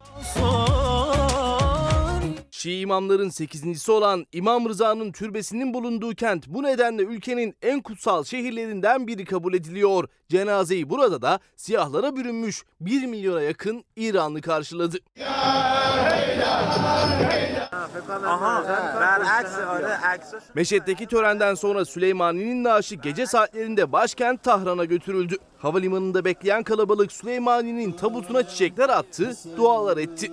Şii imamların 8.si olan İmam Rıza'nın türbesinin bulunduğu kent bu nedenle ülkenin en kutsal şehirlerinden biri kabul ediliyor. Cenazeyi burada da siyahlara bürünmüş 1 milyona yakın İranlı karşıladı. Meşet'teki törenden sonra Süleymani'nin naaşı gece saatlerinde başkent Tahran'a götürüldü. Havalimanında bekleyen kalabalık Süleymani'nin tabutuna çiçekler attı, dualar etti.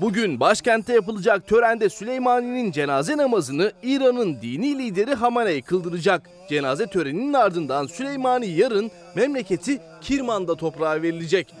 Bugün başkentte yapılacak törende Süleymani'nin cenaze namazını İran'ın dini lideri Hamaney kıldıracak. Cenaze töreninin ardından Süleymani yarın memleketi Kirman'da toprağa verilecek.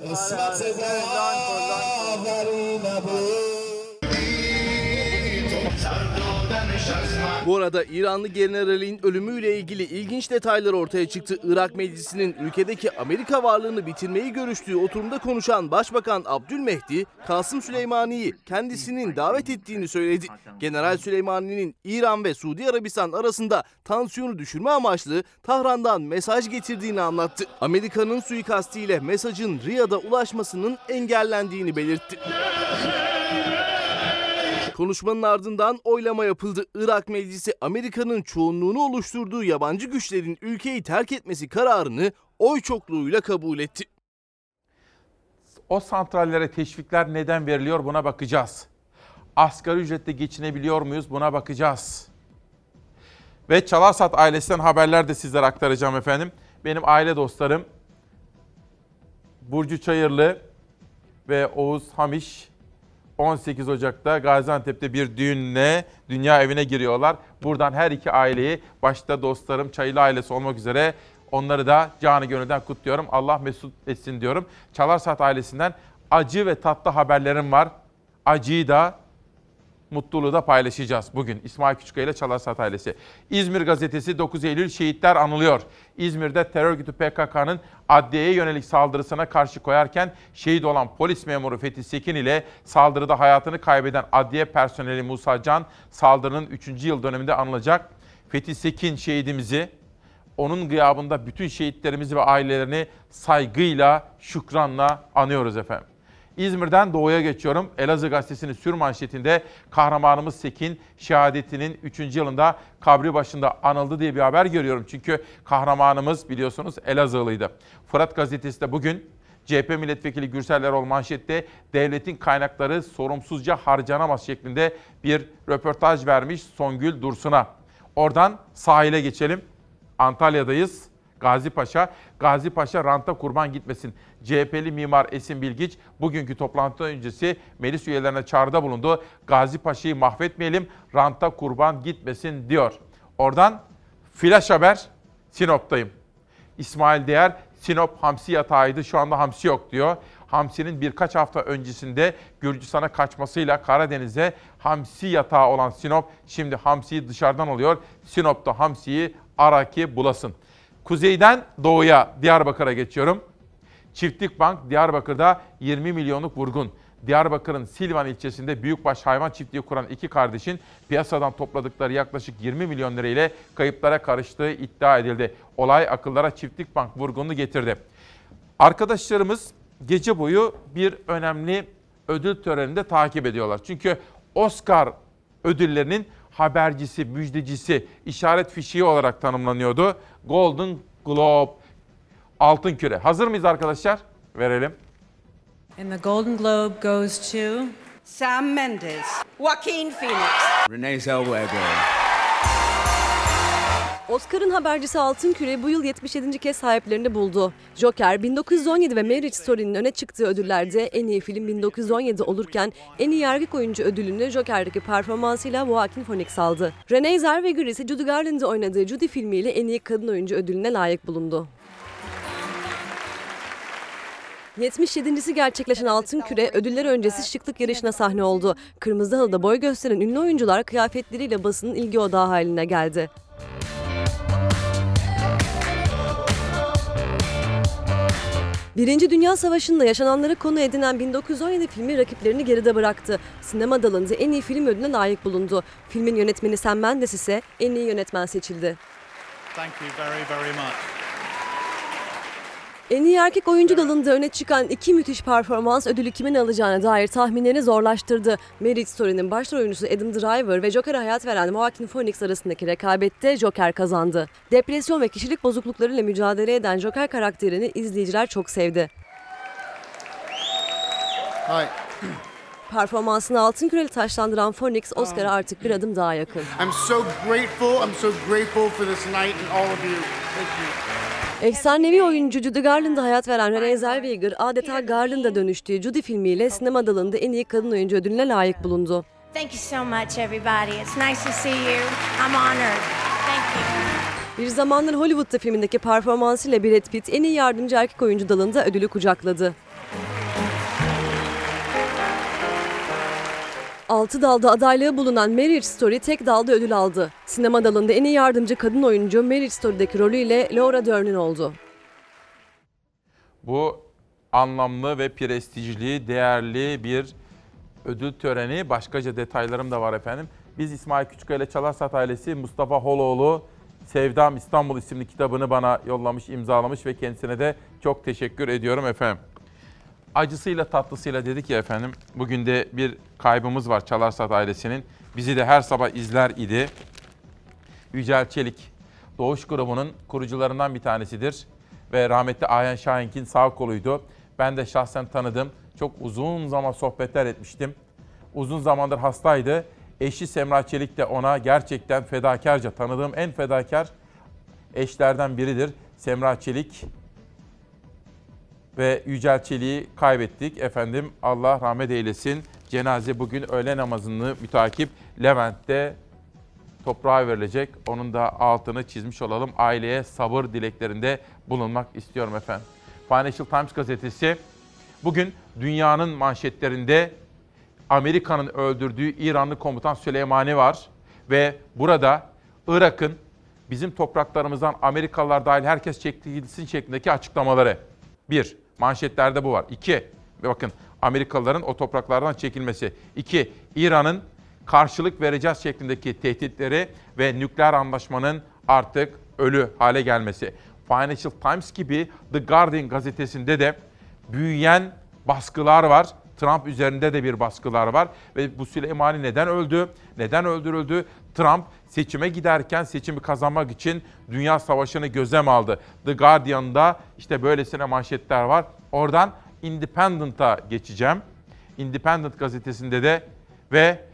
Bu arada İranlı generalin ölümüyle ilgili ilginç detaylar ortaya çıktı. Irak Meclisi'nin ülkedeki Amerika varlığını bitirmeyi görüştüğü oturumda konuşan Başbakan Abdülmehdi, Kasım Süleymani'yi kendisinin davet ettiğini söyledi. General Süleymani'nin İran ve Suudi Arabistan arasında tansiyonu düşürme amaçlı Tahran'dan mesaj getirdiğini anlattı. Amerika'nın suikastiyle mesajın Riyad'a ulaşmasının engellendiğini belirtti. Konuşmanın ardından oylama yapıldı. Irak Meclisi Amerika'nın çoğunluğunu oluşturduğu yabancı güçlerin ülkeyi terk etmesi kararını oy çokluğuyla kabul etti. O santrallere teşvikler neden veriliyor buna bakacağız. Asgari ücretle geçinebiliyor muyuz buna bakacağız. Ve Çalarsat ailesinden haberler de sizlere aktaracağım efendim. Benim aile dostlarım Burcu Çayırlı ve Oğuz Hamiş 18 Ocak'ta Gaziantep'te bir düğünle dünya evine giriyorlar. Buradan her iki aileyi başta dostlarım Çayırlı ailesi olmak üzere onları da canı gönülden kutluyorum. Allah mesut etsin diyorum. Çalarsat ailesinden acı ve tatlı haberlerim var. Acıyı da mutluluğu da paylaşacağız bugün. İsmail Küçükkaya ile Çalarsat ailesi. İzmir gazetesi 9 Eylül şehitler anılıyor. İzmir'de terör örgütü PKK'nın adliyeye yönelik saldırısına karşı koyarken şehit olan polis memuru Fethi Sekin ile saldırıda hayatını kaybeden adliye personeli Musa Can saldırının 3. yıl döneminde anılacak. Fethi Sekin şehidimizi onun gıyabında bütün şehitlerimizi ve ailelerini saygıyla, şükranla anıyoruz efendim. İzmir'den doğuya geçiyorum. Elazığ gazetesinin sür manşetinde kahramanımız Sekin şehadetinin 3. yılında kabri başında anıldı diye bir haber görüyorum. Çünkü kahramanımız biliyorsunuz Elazığlıydı. Fırat gazetesi de bugün CHP milletvekili Gürsel Erol manşette devletin kaynakları sorumsuzca harcanamaz şeklinde bir röportaj vermiş Songül Dursun'a. Oradan sahile geçelim. Antalya'dayız. Gazi Paşa, Gazi Paşa ranta kurban gitmesin. CHP'li mimar Esin Bilgiç bugünkü toplantı öncesi meclis üyelerine çağrıda bulundu. Gazi Paşa'yı mahvetmeyelim, ranta kurban gitmesin diyor. Oradan flash haber Sinop'tayım. İsmail Değer Sinop hamsi yatağıydı şu anda hamsi yok diyor. Hamsinin birkaç hafta öncesinde Gürcistan'a kaçmasıyla Karadeniz'e hamsi yatağı olan Sinop şimdi hamsiyi dışarıdan alıyor. Sinop'ta hamsiyi ara ki bulasın. Kuzeyden doğuya Diyarbakır'a geçiyorum. Çiftlik Bank Diyarbakır'da 20 milyonluk vurgun. Diyarbakır'ın Silvan ilçesinde büyükbaş hayvan çiftliği kuran iki kardeşin piyasadan topladıkları yaklaşık 20 milyon lira ile kayıplara karıştığı iddia edildi. Olay akıllara Çiftlik Bank vurgununu getirdi. Arkadaşlarımız gece boyu bir önemli ödül töreninde takip ediyorlar. Çünkü Oscar ödüllerinin habercisi, müjdecisi, işaret fişiği olarak tanımlanıyordu. Golden Globe, Altın Küre. Hazır mıyız arkadaşlar? Verelim. And the Golden Globe goes to Sam Mendes, Joaquin Phoenix, Renee Zellweger. Oscar'ın habercisi Altın Küre bu yıl 77. kez sahiplerini buldu. Joker 1917 ve Marriage Story'nin öne çıktığı ödüllerde en iyi film 1917 olurken en iyi erkek oyuncu ödülünü Joker'deki performansıyla Joaquin Phoenix aldı. Renee Zellweger ise Judy Garland'ı oynadığı Judy filmiyle en iyi kadın oyuncu ödülüne layık bulundu. 77.si gerçekleşen Altın Küre ödüller öncesi şıklık yarışına sahne oldu. Kırmızı halıda boy gösteren ünlü oyuncular kıyafetleriyle basının ilgi odağı haline geldi. Birinci Dünya Savaşı'nda yaşananları konu edinen 1917 filmi rakiplerini geride bıraktı. Sinema dalında en iyi film ödülüne layık bulundu. Filmin yönetmeni Sam Mendes ise en iyi yönetmen seçildi. Thank you very, very much. En iyi erkek oyuncu dalında öne çıkan iki müthiş performans ödülü kimin alacağına dair tahminleri zorlaştırdı. Marriage Story'nin başrol oyuncusu Adam Driver ve Joker'a hayat veren Joaquin Phoenix arasındaki rekabette Joker kazandı. Depresyon ve kişilik bozukluklarıyla mücadele eden Joker karakterini izleyiciler çok sevdi. Performansını altın küreli taşlandıran Phoenix Oscar'a artık bir adım daha yakın. I'm so grateful. I'm so grateful for this night and all of you. Thank you. Efsanevi oyuncu Judy Garland'a hayat veren Renee Zellweger adeta Garland'a dönüştüğü Judy filmiyle sinema dalında en iyi kadın oyuncu ödülüne layık bulundu. Thank you so much, everybody. It's nice to see you. I'm honored. Thank you. Bir zamanlar Hollywood'da filmindeki performansıyla Brad Pitt en iyi yardımcı erkek oyuncu dalında ödülü kucakladı. Altı dalda adaylığı bulunan Marriage Story tek dalda ödül aldı. Sinema dalında en iyi yardımcı kadın oyuncu Marriage Story'deki rolüyle Laura Dern'in oldu. Bu anlamlı ve prestijli, değerli bir ödül töreni. Başkaca detaylarım da var efendim. Biz İsmail Küçükkaya ile Çalarsat ailesi Mustafa Holoğlu Sevdam İstanbul isimli kitabını bana yollamış, imzalamış ve kendisine de çok teşekkür ediyorum efendim. Acısıyla tatlısıyla dedik ya efendim. Bugün de bir kaybımız var Çalarsat ailesinin. Bizi de her sabah izler idi. Yücel Çelik, Doğuş grubunun kurucularından bir tanesidir. Ve rahmetli Ayhan Şahink'in sağ koluydu. Ben de şahsen tanıdım. Çok uzun zaman sohbetler etmiştim. Uzun zamandır hastaydı. Eşi Semra Çelik de ona gerçekten fedakarca tanıdığım en fedakar eşlerden biridir. Semra Çelik ve Yücel Çelik'i kaybettik. Efendim Allah rahmet eylesin. Cenaze bugün öğle namazını mütakip Levent'te toprağa verilecek. Onun da altını çizmiş olalım. Aileye sabır dileklerinde bulunmak istiyorum efendim. Financial Times gazetesi bugün dünyanın manşetlerinde Amerika'nın öldürdüğü İranlı komutan Süleymani var. Ve burada Irak'ın bizim topraklarımızdan Amerikalılar dahil herkes çekilsin şeklindeki açıklamaları. Bir, manşetlerde bu var. İki, bakın Amerikalıların o topraklardan çekilmesi. İki, İran'ın karşılık vereceğiz şeklindeki tehditleri ve nükleer anlaşmanın artık ölü hale gelmesi. Financial Times gibi The Guardian gazetesinde de büyüyen baskılar var. Trump üzerinde de bir baskılar var ve bu Süleymani neden öldü? Neden öldürüldü? Trump seçime giderken seçimi kazanmak için dünya savaşını gözlem aldı. The Guardian'da işte böylesine manşetler var. Oradan Independent'a geçeceğim. Independent gazetesinde de ve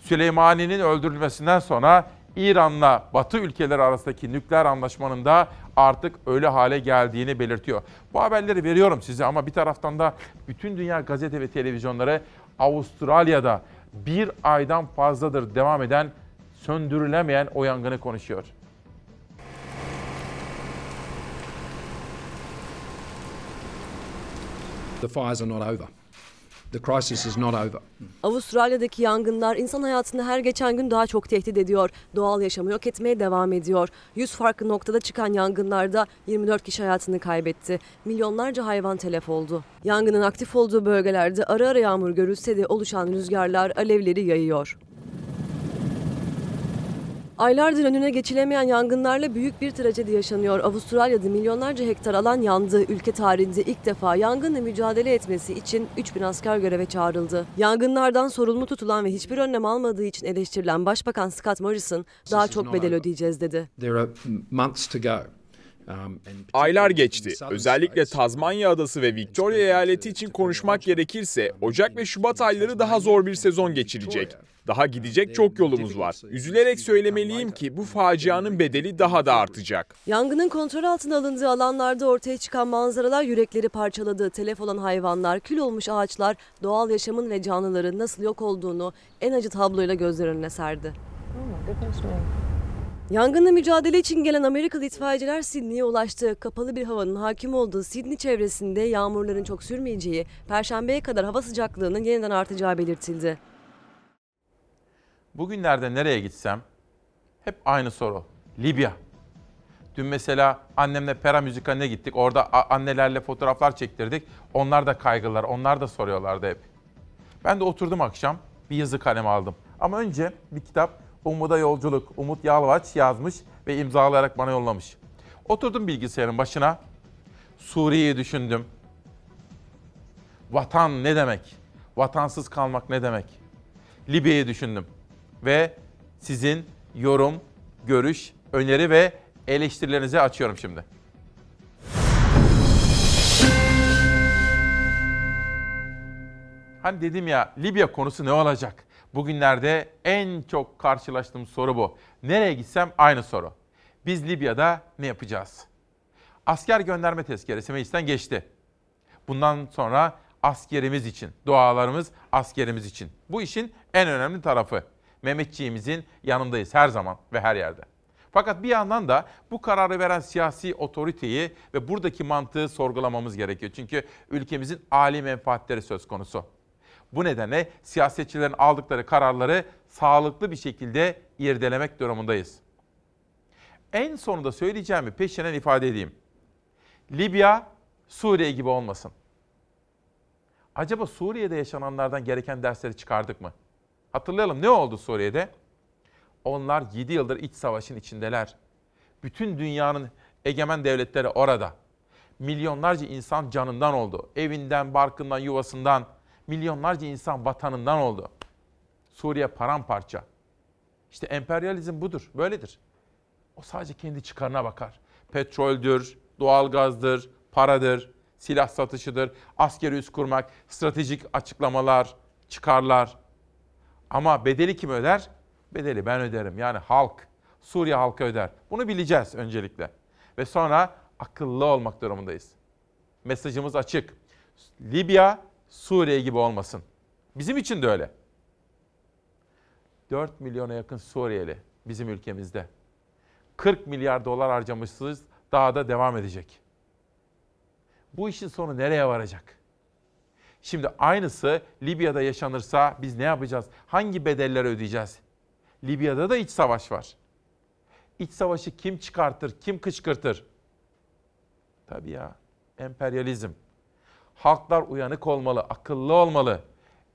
Süleymani'nin öldürülmesinden sonra İran'la Batı ülkeleri arasındaki nükleer anlaşmanın da artık ölü hale geldiğini belirtiyor. Bu haberleri veriyorum size ama bir taraftan da bütün dünya gazete ve televizyonları Avustralya'da bir aydan fazladır devam eden söndürülemeyen o yangını konuşuyor. The fires are not over. The crisis is not over. Avustralya'daki yangınlar insan hayatını her geçen gün daha çok tehdit ediyor. Doğal yaşamı yok etmeye devam ediyor. 100 farklı noktada çıkan yangınlarda 24 kişi hayatını kaybetti. Milyonlarca hayvan telef oldu. Yangının aktif olduğu bölgelerde ara ara yağmur görülse de oluşan rüzgarlar alevleri yayıyor. Aylardır önüne geçilemeyen yangınlarla büyük bir trajedi yaşanıyor. Avustralya'da milyonlarca hektar alan yandı. Ülke tarihinde ilk defa yangınla mücadele etmesi için 3000 asker göreve çağrıldı. Yangınlardan sorumlu tutulan ve hiçbir önlem almadığı için eleştirilen Başbakan Scott Morrison daha çok bedel ödeyeceğiz dedi. Um, Aylar geçti. Özellikle Tazmanya Adası ve Victoria eyaleti için konuşmak gerekirse Ocak ve Şubat ayları daha zor bir sezon geçirecek. Daha gidecek çok yolumuz var. Üzülerek söylemeliyim ki bu facianın bedeli daha da artacak. Yangının kontrol altına alındığı alanlarda ortaya çıkan manzaralar yürekleri parçaladı. Telef olan hayvanlar, kül olmuş ağaçlar, doğal yaşamın ve canlıların nasıl yok olduğunu en acı tabloyla gözler önüne serdi. Yangınla mücadele için gelen Amerikalı itfaiyeciler Sydney'e ulaştı. Kapalı bir havanın hakim olduğu Sydney çevresinde yağmurların çok sürmeyeceği, perşembeye kadar hava sıcaklığının yeniden artacağı belirtildi. Bugünlerde nereye gitsem hep aynı soru. Libya. Dün mesela annemle Pera Müzikali'ne gittik. Orada annelerle fotoğraflar çektirdik. Onlar da kaygılar, onlar da soruyorlardı hep. Ben de oturdum akşam bir yazı kalemi aldım. Ama önce bir kitap Umut'a Yolculuk. Umut Yalvaç yazmış ve imzalayarak bana yollamış. Oturdum bilgisayarın başına. Suriye'yi düşündüm. Vatan ne demek? Vatansız kalmak ne demek? Libya'yı düşündüm. Ve sizin yorum, görüş, öneri ve eleştirilerinizi açıyorum şimdi. Hani dedim ya Libya konusu ne olacak? Bugünlerde en çok karşılaştığım soru bu. Nereye gitsem aynı soru. Biz Libya'da ne yapacağız? Asker gönderme tezkeresi meclisten geçti. Bundan sonra askerimiz için, dualarımız askerimiz için. Bu işin en önemli tarafı. Mehmetçiğimizin yanındayız her zaman ve her yerde. Fakat bir yandan da bu kararı veren siyasi otoriteyi ve buradaki mantığı sorgulamamız gerekiyor. Çünkü ülkemizin âli menfaatleri söz konusu. Bu nedenle siyasetçilerin aldıkları kararları sağlıklı bir şekilde irdelemek durumundayız. En sonunda söyleyeceğimi peşinen ifade edeyim. Libya, Suriye gibi olmasın. Acaba Suriye'de yaşananlardan gereken dersleri çıkardık mı? Hatırlayalım ne oldu Suriye'de? Onlar 7 yıldır iç savaşın içindeler. Bütün dünyanın egemen devletleri orada. Milyonlarca insan canından oldu. Evinden, barkından, yuvasından. Milyonlarca insan vatanından oldu. Suriye paramparça. İşte emperyalizm budur, böyledir. O sadece kendi çıkarına bakar. Petroldür, doğalgazdır, paradır, silah satışıdır, askeri üs kurmak, stratejik açıklamalar, çıkarlar. Ama bedeli kim öder? Bedeli ben öderim. Yani halk, Suriye halkı öder. Bunu bileceğiz öncelikle. Ve sonra akıllı olmak durumundayız. Mesajımız açık. Libya, Suriye gibi olmasın. Bizim için de öyle. 4 milyona yakın Suriyeli bizim ülkemizde. 40 milyar dolar harcamışsınız, daha da devam edecek. Bu işin sonu nereye varacak? Şimdi aynısı Libya'da yaşanırsa biz ne yapacağız? Hangi bedeller ödeyeceğiz? Libya'da da iç savaş var. İç savaşı kim çıkartır, kim kışkırtır? Tabii ya, emperyalizm. Halklar uyanık olmalı, akıllı olmalı.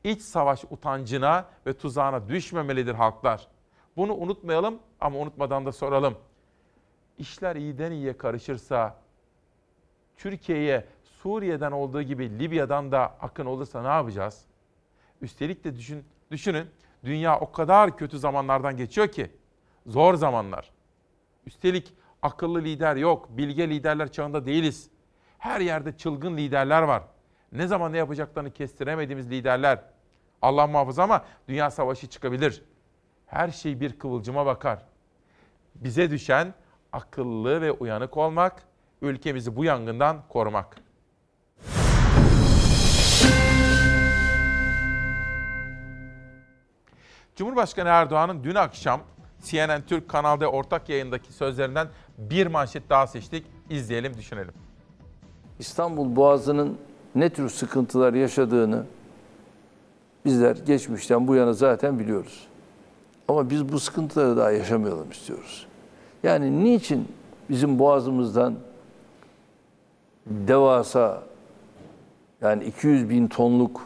İç savaş utancına ve tuzağına düşmemelidir halklar. Bunu unutmayalım ama unutmadan da soralım. İşler iyiden iyiye karışırsa, Türkiye'ye Suriye'den olduğu gibi Libya'dan da akın olursa ne yapacağız? Üstelik de düşün, düşünün, dünya o kadar kötü zamanlardan geçiyor ki, zor zamanlar. Üstelik akıllı lider yok, bilge liderler çağında değiliz. Her yerde çılgın liderler var. Ne zaman ne yapacaklarını kestiremediğimiz liderler. Allah muhafaza ama dünya savaşı çıkabilir. Her şey bir kıvılcıma bakar. Bize düşen akıllı ve uyanık olmak, ülkemizi bu yangından korumak. Cumhurbaşkanı Erdoğan'ın dün akşam CNN Türk kanalda ortak yayındaki sözlerinden bir manşet daha seçtik. İzleyelim, düşünelim. İstanbul Boğazı'nın ne tür sıkıntılar yaşadığını bizler geçmişten bu yana zaten biliyoruz. Ama biz bu sıkıntıları daha yaşamayalım istiyoruz. Yani niçin bizim boğazımızdan devasa yani 200 bin tonluk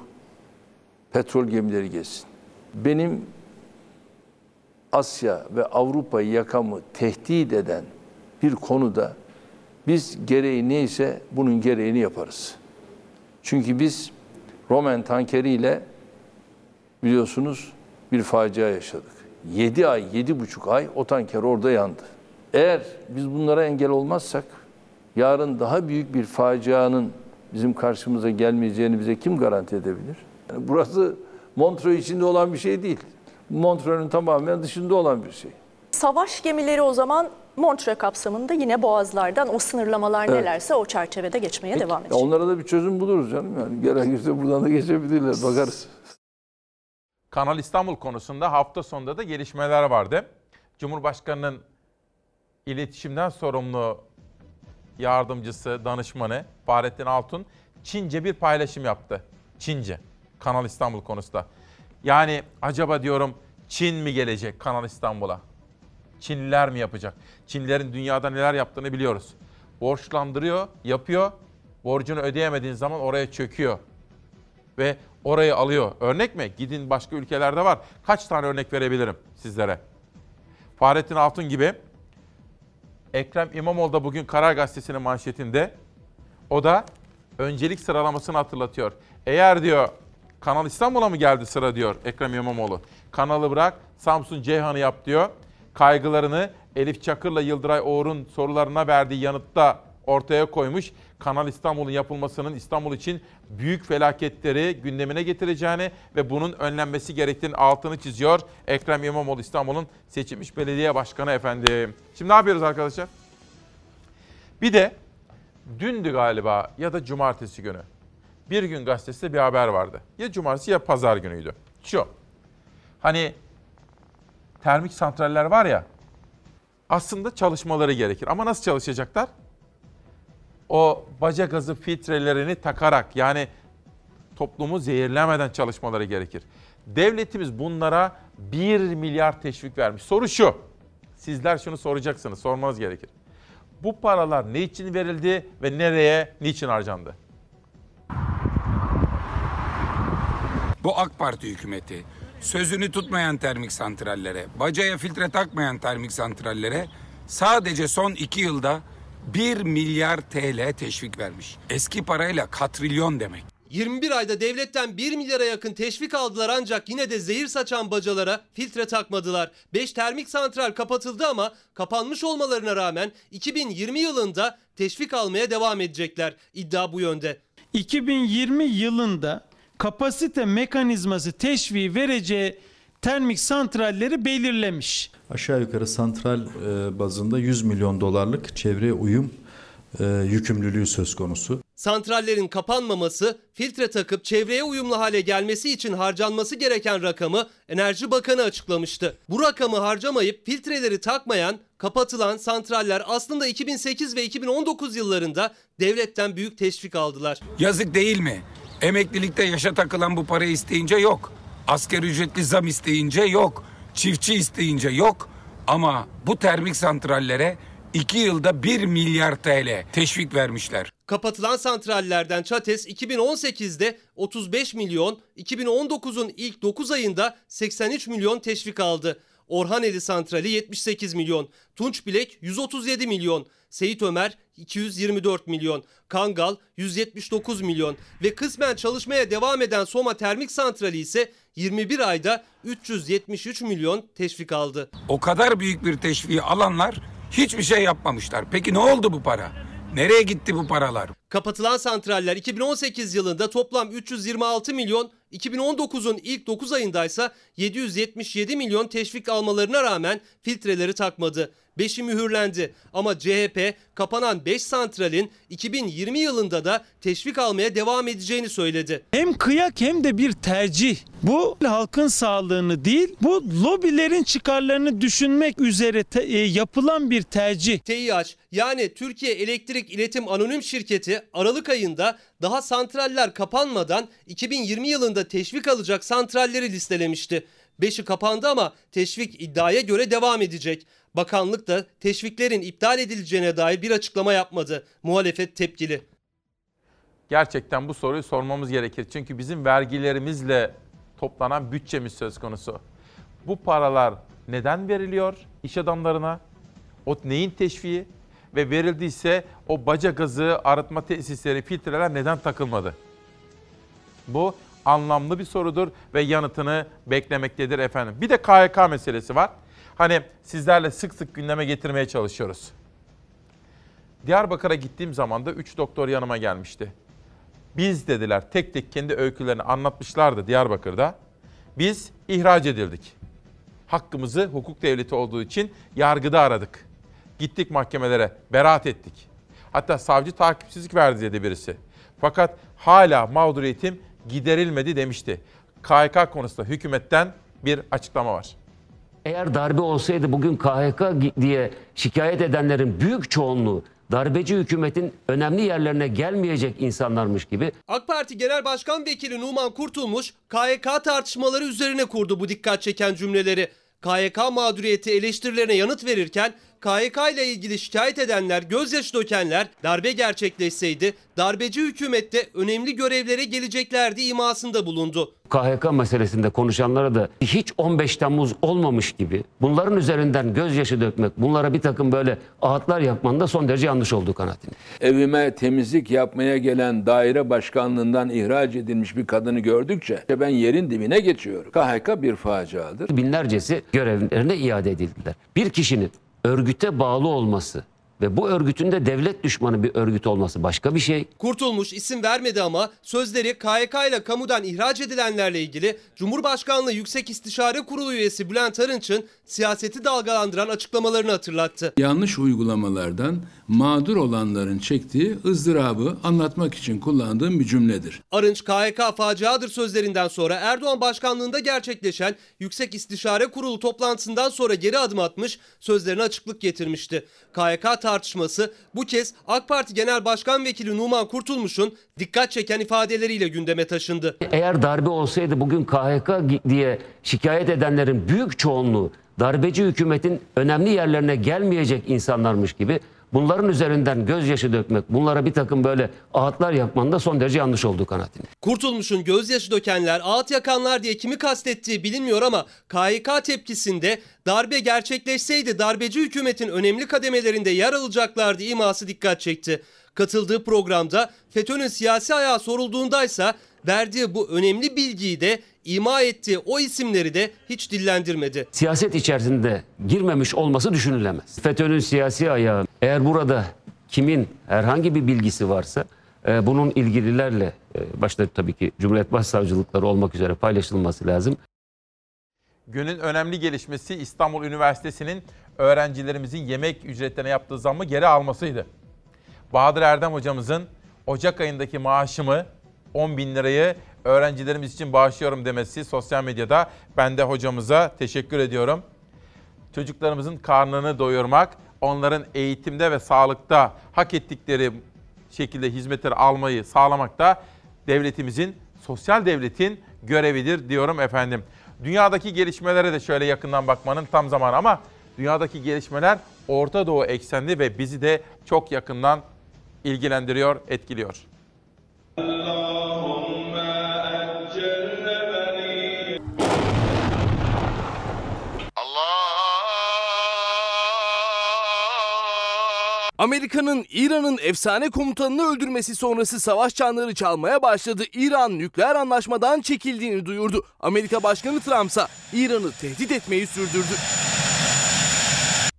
petrol gemileri geçsin? Benim Asya ve Avrupa'yı yakamı tehdit eden bir konuda biz gereği neyse bunun gereğini yaparız. Çünkü biz Roman tankeriyle biliyorsunuz bir facia yaşadık. 7 ay, 7,5 ay o tanker orada yandı. Eğer biz bunlara engel olmazsak yarın daha büyük bir facianın bizim karşımıza gelmeyeceğini bize kim garanti edebilir? Yani burası Montreux içinde olan bir şey değil. Montreux'un tamamen dışında olan bir şey. Savaş gemileri o zaman Montre kapsamında yine boğazlardan o sınırlamalar Evet. nelerse o çerçevede geçmeye Peki, devam edecek. onlara da bir çözüm buluruz canım yani. Gerekirse buradan da geçebilirler. Bakarız. Kanal İstanbul konusunda hafta sonunda da gelişmeler vardı. Cumhurbaşkanının iletişimden sorumlu yardımcısı, danışmanı Fahrettin Altun Çince bir paylaşım yaptı. Çince. Kanal İstanbul konusunda. Yani acaba diyorum Çin mi gelecek Kanal İstanbul'a? Çinliler mi yapacak? Çinlilerin dünyada neler yaptığını biliyoruz. Borçlandırıyor, yapıyor. Borcunu ödeyemediğin zaman oraya çöküyor. Ve orayı alıyor. Örnek mi? Gidin başka ülkelerde var. Kaç tane örnek verebilirim sizlere? Fahrettin Altun gibi Ekrem İmamoğlu da bugün Karar Gazetesi'nin manşetinde O da öncelik sıralamasını hatırlatıyor. Eğer diyor Kanal İstanbul'a mı geldi sıra diyor Ekrem İmamoğlu. Kanalı bırak Samsun Ceyhan'ı yap diyor. Kaygılarını Elif Çakır'la Yıldıray Oğur'un sorularına verdiği yanıtta ortaya koymuş. Kanal İstanbul'un yapılmasının İstanbul için büyük felaketleri gündemine getireceğini ve bunun önlenmesi gerektiğini altını çiziyor. Ekrem İmamoğlu İstanbul'un seçilmiş belediye başkanı efendim. Şimdi ne yapıyoruz arkadaşlar? Bir de dündü galiba ya da cumartesi günü. Bir gün gazetesinde bir haber vardı. Ya cumartesi ya pazar günüydü. Şu. Hani termik santraller var ya aslında çalışmaları gerekir. Ama nasıl çalışacaklar? O baca gazı filtrelerini takarak yani toplumu zehirlemeden çalışmaları gerekir. Devletimiz bunlara 1 milyar teşvik vermiş. Soru şu. Sizler şunu soracaksınız, sormanız gerekir. Bu paralar ne için verildi ve nereye, niçin harcandı? Bu AK Parti hükümeti sözünü tutmayan termik santrallere, bacaya filtre takmayan termik santrallere sadece son iki yılda 1 milyar TL teşvik vermiş. Eski parayla katrilyon demek. 21 ayda devletten 1 milyara yakın teşvik aldılar ancak yine de zehir saçan bacalara filtre takmadılar. 5 termik santral kapatıldı ama kapanmış olmalarına rağmen 2020 yılında teşvik almaya devam edecekler. İddia bu yönde. 2020 yılında kapasite mekanizması teşviği vereceği termik santralleri belirlemiş. Aşağı yukarı santral e, bazında 100 milyon dolarlık çevreye uyum e, yükümlülüğü söz konusu. Santrallerin kapanmaması, filtre takıp çevreye uyumlu hale gelmesi için harcanması gereken rakamı Enerji Bakanı açıklamıştı. Bu rakamı harcamayıp filtreleri takmayan, kapatılan santraller aslında 2008 ve 2019 yıllarında devletten büyük teşvik aldılar. Yazık değil mi? Emeklilikte yaşa takılan bu parayı isteyince yok. Asker ücretli zam isteyince yok. Çiftçi isteyince yok. Ama bu termik santrallere 2 yılda 1 milyar TL teşvik vermişler. Kapatılan santrallerden Çates 2018'de 35 milyon, 2019'un ilk 9 ayında 83 milyon teşvik aldı. Orhaneli Santrali 78 milyon, Tunçbilek 137 milyon, Seyit Ömer 224 milyon, Kangal 179 milyon ve kısmen çalışmaya devam eden Soma Termik Santrali ise 21 ayda 373 milyon teşvik aldı. O kadar büyük bir teşviği alanlar hiçbir şey yapmamışlar. Peki ne oldu bu para? Nereye gitti bu paralar? Kapatılan santraller 2018 yılında toplam 326 milyon, 2019'un ilk 9 ayında ise 777 milyon teşvik almalarına rağmen filtreleri takmadı. 5'i mühürlendi ama CHP kapanan 5 santralin 2020 yılında da teşvik almaya devam edeceğini söyledi. Hem kıyak hem de bir tercih. Bu halkın sağlığını değil, bu lobilerin çıkarlarını düşünmek üzere te- e, yapılan bir tercih. TİH yani Türkiye Elektrik İletim Anonim Şirketi Aralık ayında daha santraller kapanmadan 2020 yılında teşvik alacak santralleri listelemişti. 5'i kapandı ama teşvik iddiaya göre devam edecek. Bakanlık da teşviklerin iptal edileceğine dair bir açıklama yapmadı. Muhalefet tepkili. Gerçekten bu soruyu sormamız gerekir. Çünkü bizim vergilerimizle toplanan bütçemiz söz konusu. Bu paralar neden veriliyor iş adamlarına? O neyin teşviği? Ve verildiyse o baca gazı arıtma tesisleri, filtreler neden takılmadı? Bu anlamlı bir sorudur ve yanıtını beklemektedir efendim. Bir de KYK meselesi var. Hani sizlerle sık sık gündeme getirmeye çalışıyoruz. Diyarbakır'a gittiğim zaman da 3 doktor yanıma gelmişti. Biz dediler tek tek kendi öykülerini anlatmışlardı Diyarbakır'da. Biz ihraç edildik. Hakkımızı hukuk devleti olduğu için yargıda aradık. Gittik mahkemelere, beraat ettik. Hatta savcı takipsizlik verdi dedi birisi. Fakat hala mağduriyetim giderilmedi demişti. KHK konusunda hükümetten bir açıklama var. Eğer darbe olsaydı bugün KHK diye şikayet edenlerin büyük çoğunluğu darbeci hükümetin önemli yerlerine gelmeyecek insanlarmış gibi AK Parti Genel Başkan Vekili Numan Kurtulmuş KYK tartışmaları üzerine kurdu bu dikkat çeken cümleleri. KYK mağduriyeti eleştirilerine yanıt verirken KHK ile ilgili şikayet edenler, gözyaşı dökenler darbe gerçekleşseydi darbeci hükümette önemli görevlere geleceklerdi imasında bulundu. KHK meselesinde konuşanlara da hiç 15 Temmuz olmamış gibi bunların üzerinden gözyaşı dökmek, bunlara bir takım böyle ağıtlar yapmanın da son derece yanlış olduğu kanaatindeyim. Evime temizlik yapmaya gelen daire başkanlığından ihraç edilmiş bir kadını gördükçe ben yerin dibine geçiyorum. KHK bir faciadır. Binlercesi görevlerine iade edildiler. Bir kişinin örgüte bağlı olması ve bu örgütün de devlet düşmanı bir örgüt olması başka bir şey. Kurtulmuş isim vermedi ama sözleri KHK ile kamudan ihraç edilenlerle ilgili Cumhurbaşkanlığı Yüksek İstişare Kurulu üyesi Bülent Arınç'ın siyaseti dalgalandıran açıklamalarını hatırlattı. Yanlış uygulamalardan mağdur olanların çektiği ızdırabı anlatmak için kullandığım bir cümledir. Arınç KHK faciadır sözlerinden sonra Erdoğan başkanlığında gerçekleşen Yüksek İstişare Kurulu toplantısından sonra geri adım atmış, sözlerine açıklık getirmişti. KHK tartışması bu kez AK Parti Genel Başkan Vekili Numan Kurtulmuş'un dikkat çeken ifadeleriyle gündeme taşındı. Eğer darbe olsaydı bugün KHK diye şikayet edenlerin büyük çoğunluğu darbeci hükümetin önemli yerlerine gelmeyecek insanlarmış gibi bunların üzerinden gözyaşı dökmek, bunlara bir takım böyle ağıtlar yapmanın da son derece yanlış olduğu kanaatindeyim. Kurtulmuş'un gözyaşı dökenler, ağıt yakanlar diye kimi kastettiği bilinmiyor ama KHK tepkisinde darbe gerçekleşseydi darbeci hükümetin önemli kademelerinde yer alacaklardı iması dikkat çekti. Katıldığı programda FETÖ'nün siyasi ayağı sorulduğundaysa verdiği bu önemli bilgiyi de ima ettiği o isimleri de hiç dillendirmedi. Siyaset içerisinde girmemiş olması düşünülemez. FETÖ'nün siyasi ayağı eğer burada kimin herhangi bir bilgisi varsa e, bunun ilgililerle e, başta tabii ki Cumhuriyet Başsavcılıkları olmak üzere paylaşılması lazım. Günün önemli gelişmesi İstanbul Üniversitesi'nin öğrencilerimizin yemek ücretlerine yaptığı zammı geri almasıydı. Bahadır Erdem hocamızın Ocak ayındaki maaşımı 10 bin lirayı öğrencilerimiz için bağışlıyorum demesi sosyal medyada. Ben de hocamıza teşekkür ediyorum. Çocuklarımızın karnını doyurmak, onların eğitimde ve sağlıkta hak ettikleri şekilde hizmetleri almayı sağlamak da devletimizin, sosyal devletin görevidir diyorum efendim. Dünyadaki gelişmelere de şöyle yakından bakmanın tam zamanı ama dünyadaki gelişmeler Orta Doğu eksenli ve bizi de çok yakından ilgilendiriyor, etkiliyor. Amerika'nın İran'ın efsane komutanını öldürmesi sonrası savaş çanları çalmaya başladı. İran nükleer anlaşmadan çekildiğini duyurdu. Amerika Başkanı Trump ise İran'ı tehdit etmeyi sürdürdü.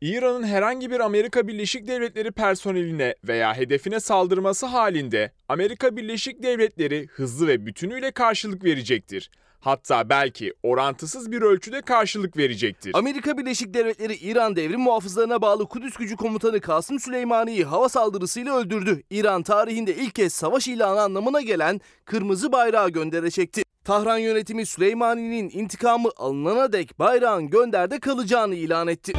İran'ın herhangi bir Amerika Birleşik Devletleri personeline veya hedefine saldırması halinde Amerika Birleşik Devletleri hızlı ve bütünüyle karşılık verecektir. Hatta belki orantısız bir ölçüde karşılık verecektir. Amerika Birleşik Devletleri İran devrim muhafızlarına bağlı Kudüs gücü komutanı Kasım Süleymani'yi hava saldırısıyla öldürdü. İran tarihinde ilk kez savaş ilanı anlamına gelen kırmızı bayrağı gönderecekti. Tahran yönetimi Süleymani'nin intikamı alınana dek bayrağın gönderde kalacağını ilan etti.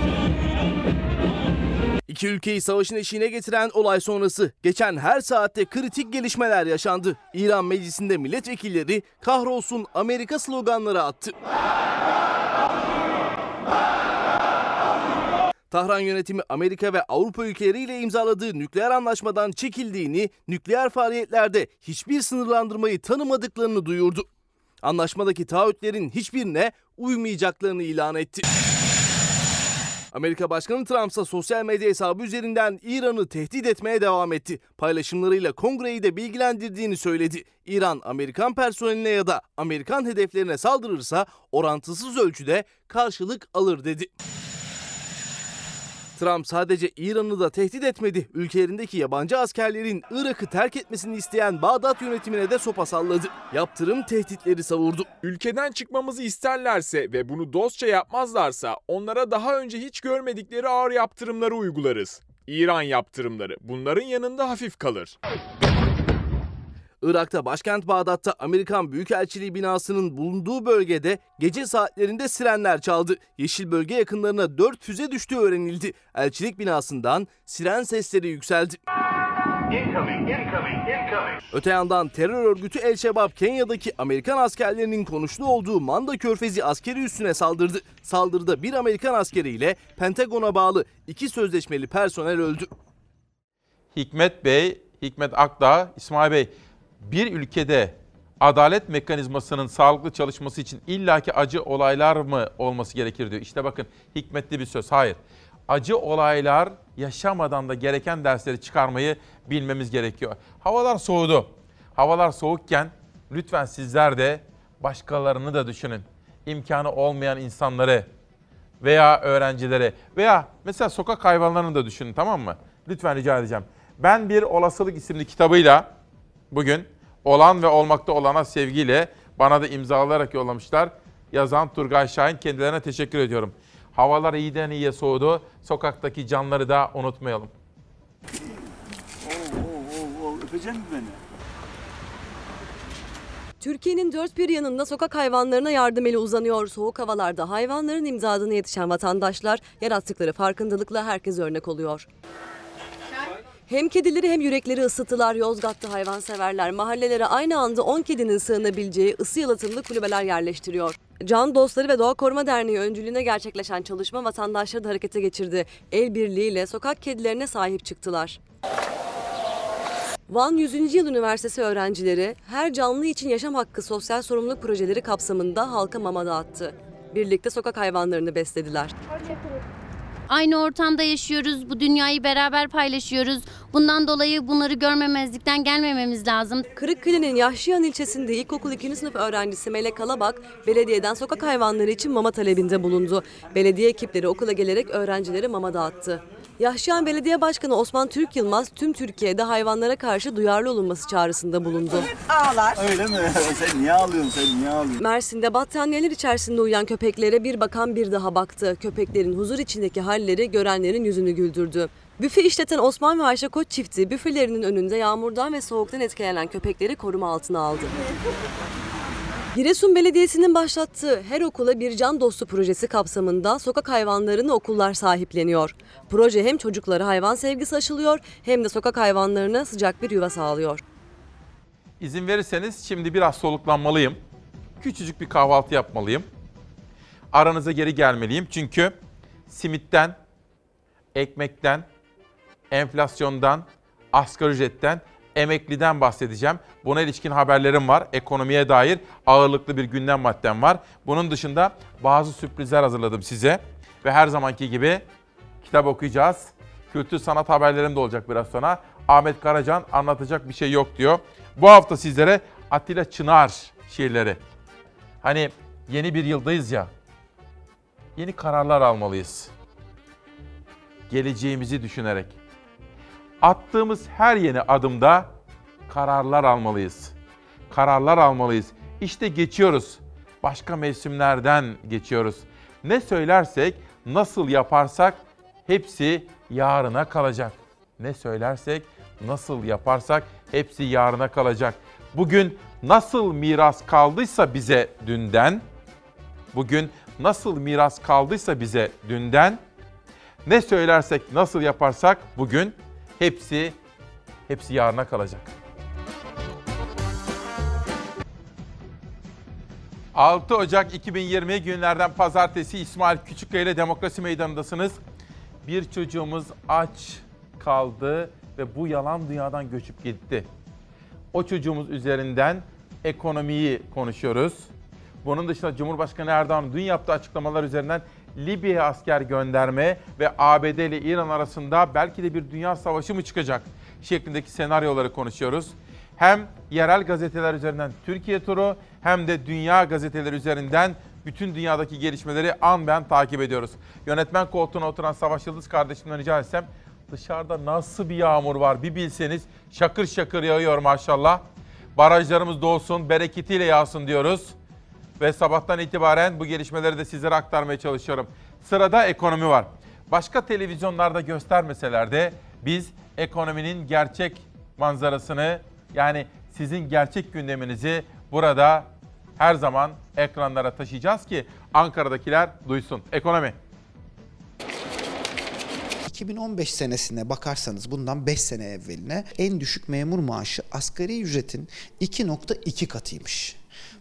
İki ülkeyi savaşın eşiğine getiren olay sonrası geçen her saatte kritik gelişmeler yaşandı. İran meclisinde milletvekilleri kahrolsun Amerika sloganları attı. Tahran yönetimi Amerika ve Avrupa ülkeleriyle imzaladığı nükleer anlaşmadan çekildiğini, nükleer faaliyetlerde hiçbir sınırlandırmayı tanımadıklarını duyurdu. Anlaşmadaki taahhütlerin hiçbirine uymayacaklarını ilan etti. Amerika Başkanı Trump ise sosyal medya hesabı üzerinden İran'ı tehdit etmeye devam etti. Paylaşımlarıyla kongreyi de bilgilendirdiğini söyledi. İran Amerikan personeline ya da Amerikan hedeflerine saldırırsa orantısız ölçüde karşılık alır dedi. Trump sadece İran'ı da tehdit etmedi. Ülkelerindeki yabancı askerlerin Irak'ı terk etmesini isteyen Bağdat yönetimine de sopa salladı. Yaptırım tehditleri savurdu. Ülkeden çıkmamızı isterlerse ve bunu dostça yapmazlarsa onlara daha önce hiç görmedikleri ağır yaptırımları uygularız. İran yaptırımları bunların yanında hafif kalır. Irak'ta başkent Bağdat'ta Amerikan Büyükelçiliği binasının bulunduğu bölgede gece saatlerinde sirenler çaldı. Yeşil bölge yakınlarına 4 füze düştüğü öğrenildi. Elçilik binasından siren sesleri yükseldi. Incoming, incoming, incoming. Öte yandan terör örgütü El Şebab Kenya'daki Amerikan askerlerinin konuşlu olduğu Manda Körfezi askeri üssüne saldırdı. Saldırıda bir Amerikan askeriyle Pentagon'a bağlı iki sözleşmeli personel öldü. Hikmet Bey, Hikmet Akdağ, İsmail Bey bir ülkede adalet mekanizmasının sağlıklı çalışması için illaki acı olaylar mı olması gerekir diyor. İşte bakın hikmetli bir söz. Hayır. Acı olaylar yaşamadan da gereken dersleri çıkarmayı bilmemiz gerekiyor. Havalar soğudu. Havalar soğukken lütfen sizler de başkalarını da düşünün. İmkanı olmayan insanları veya öğrencileri veya mesela sokak hayvanlarını da düşünün tamam mı? Lütfen rica edeceğim. Ben bir olasılık isimli kitabıyla bugün olan ve olmakta olana sevgiyle bana da imzalayarak yollamışlar. Yazan Turgay Şahin kendilerine teşekkür ediyorum. Havalar iyiden iyiye soğudu. Sokaktaki canları da unutmayalım. Öpecek mi beni? Türkiye'nin dört bir yanında sokak hayvanlarına yardım eli uzanıyor. Soğuk havalarda hayvanların imdadına yetişen vatandaşlar yarattıkları farkındalıkla herkes örnek oluyor. Hem kedileri hem yürekleri ısıttılar. Yozgat'ta hayvanseverler mahallelere aynı anda 10 kedinin sığınabileceği ısı yalıtımlı kulübeler yerleştiriyor. Can Dostları ve Doğa Koruma Derneği öncülüğüne gerçekleşen çalışma vatandaşları da harekete geçirdi. El birliğiyle sokak kedilerine sahip çıktılar. Van 100. Yıl Üniversitesi öğrencileri her canlı için yaşam hakkı sosyal sorumluluk projeleri kapsamında halka mama dağıttı. Birlikte sokak hayvanlarını beslediler. Aynı ortamda yaşıyoruz, bu dünyayı beraber paylaşıyoruz. Bundan dolayı bunları görmemezlikten gelmememiz lazım. Kırıkkale'nin Yahşiyan ilçesinde ilkokul 2. sınıf öğrencisi Melek Alabak, belediyeden sokak hayvanları için mama talebinde bulundu. Belediye ekipleri okula gelerek öğrencilere mama dağıttı. Yahşiyan Belediye Başkanı Osman Türk Yılmaz tüm Türkiye'de hayvanlara karşı duyarlı olunması çağrısında bulundu. Ağlar. Öyle mi? sen niye ağlıyorsun? Sen niye ağlıyorsun? Mersin'de battaniyeler içerisinde uyuyan köpeklere bir bakan bir daha baktı. Köpeklerin huzur içindeki halleri görenlerin yüzünü güldürdü. Büfe işleten Osman ve Ayşe Koç çifti büfelerinin önünde yağmurdan ve soğuktan etkilenen köpekleri koruma altına aldı. Giresun Belediyesi'nin başlattığı Her Okula Bir Can Dostu projesi kapsamında sokak hayvanlarını okullar sahipleniyor. Proje hem çocuklara hayvan sevgisi aşılıyor hem de sokak hayvanlarına sıcak bir yuva sağlıyor. İzin verirseniz şimdi biraz soluklanmalıyım. Küçücük bir kahvaltı yapmalıyım. Aranıza geri gelmeliyim çünkü simitten, ekmekten, enflasyondan, asgari ücretten, emekliden bahsedeceğim. Buna ilişkin haberlerim var. Ekonomiye dair ağırlıklı bir gündem maddem var. Bunun dışında bazı sürprizler hazırladım size. Ve her zamanki gibi kitap okuyacağız. Kültür sanat haberlerim de olacak biraz sonra. Ahmet Karacan anlatacak bir şey yok diyor. Bu hafta sizlere Atilla Çınar şiirleri. Hani yeni bir yıldayız ya. Yeni kararlar almalıyız. Geleceğimizi düşünerek. Attığımız her yeni adımda kararlar almalıyız. Kararlar almalıyız. İşte geçiyoruz. Başka mevsimlerden geçiyoruz. Ne söylersek, nasıl yaparsak hepsi yarına kalacak. Ne söylersek, nasıl yaparsak hepsi yarına kalacak. Bugün nasıl miras kaldıysa bize dünden, bugün nasıl miras kaldıysa bize dünden, ne söylersek, nasıl yaparsak bugün hepsi hepsi yarına kalacak. 6 Ocak 2020 günlerden pazartesi İsmail Küçükkaya ile Demokrasi Meydanı'ndasınız. Bir çocuğumuz aç kaldı ve bu yalan dünyadan göçüp gitti. O çocuğumuz üzerinden ekonomiyi konuşuyoruz. Bunun dışında Cumhurbaşkanı Erdoğan dün yaptığı açıklamalar üzerinden Libya'ya asker gönderme ve ABD ile İran arasında belki de bir dünya savaşı mı çıkacak şeklindeki senaryoları konuşuyoruz. Hem yerel gazeteler üzerinden Türkiye turu hem de dünya gazeteleri üzerinden bütün dünyadaki gelişmeleri an ben takip ediyoruz. Yönetmen koltuğuna oturan Savaş Yıldız kardeşimden rica etsem dışarıda nasıl bir yağmur var bir bilseniz şakır şakır yağıyor maşallah. Barajlarımız dolsun, bereketiyle yağsın diyoruz. Ve sabahtan itibaren bu gelişmeleri de sizlere aktarmaya çalışıyorum. Sırada ekonomi var. Başka televizyonlarda göstermeseler de biz ekonominin gerçek manzarasını yani sizin gerçek gündeminizi burada her zaman ekranlara taşıyacağız ki Ankara'dakiler duysun. Ekonomi. 2015 senesine bakarsanız bundan 5 sene evveline en düşük memur maaşı asgari ücretin 2.2 katıymış.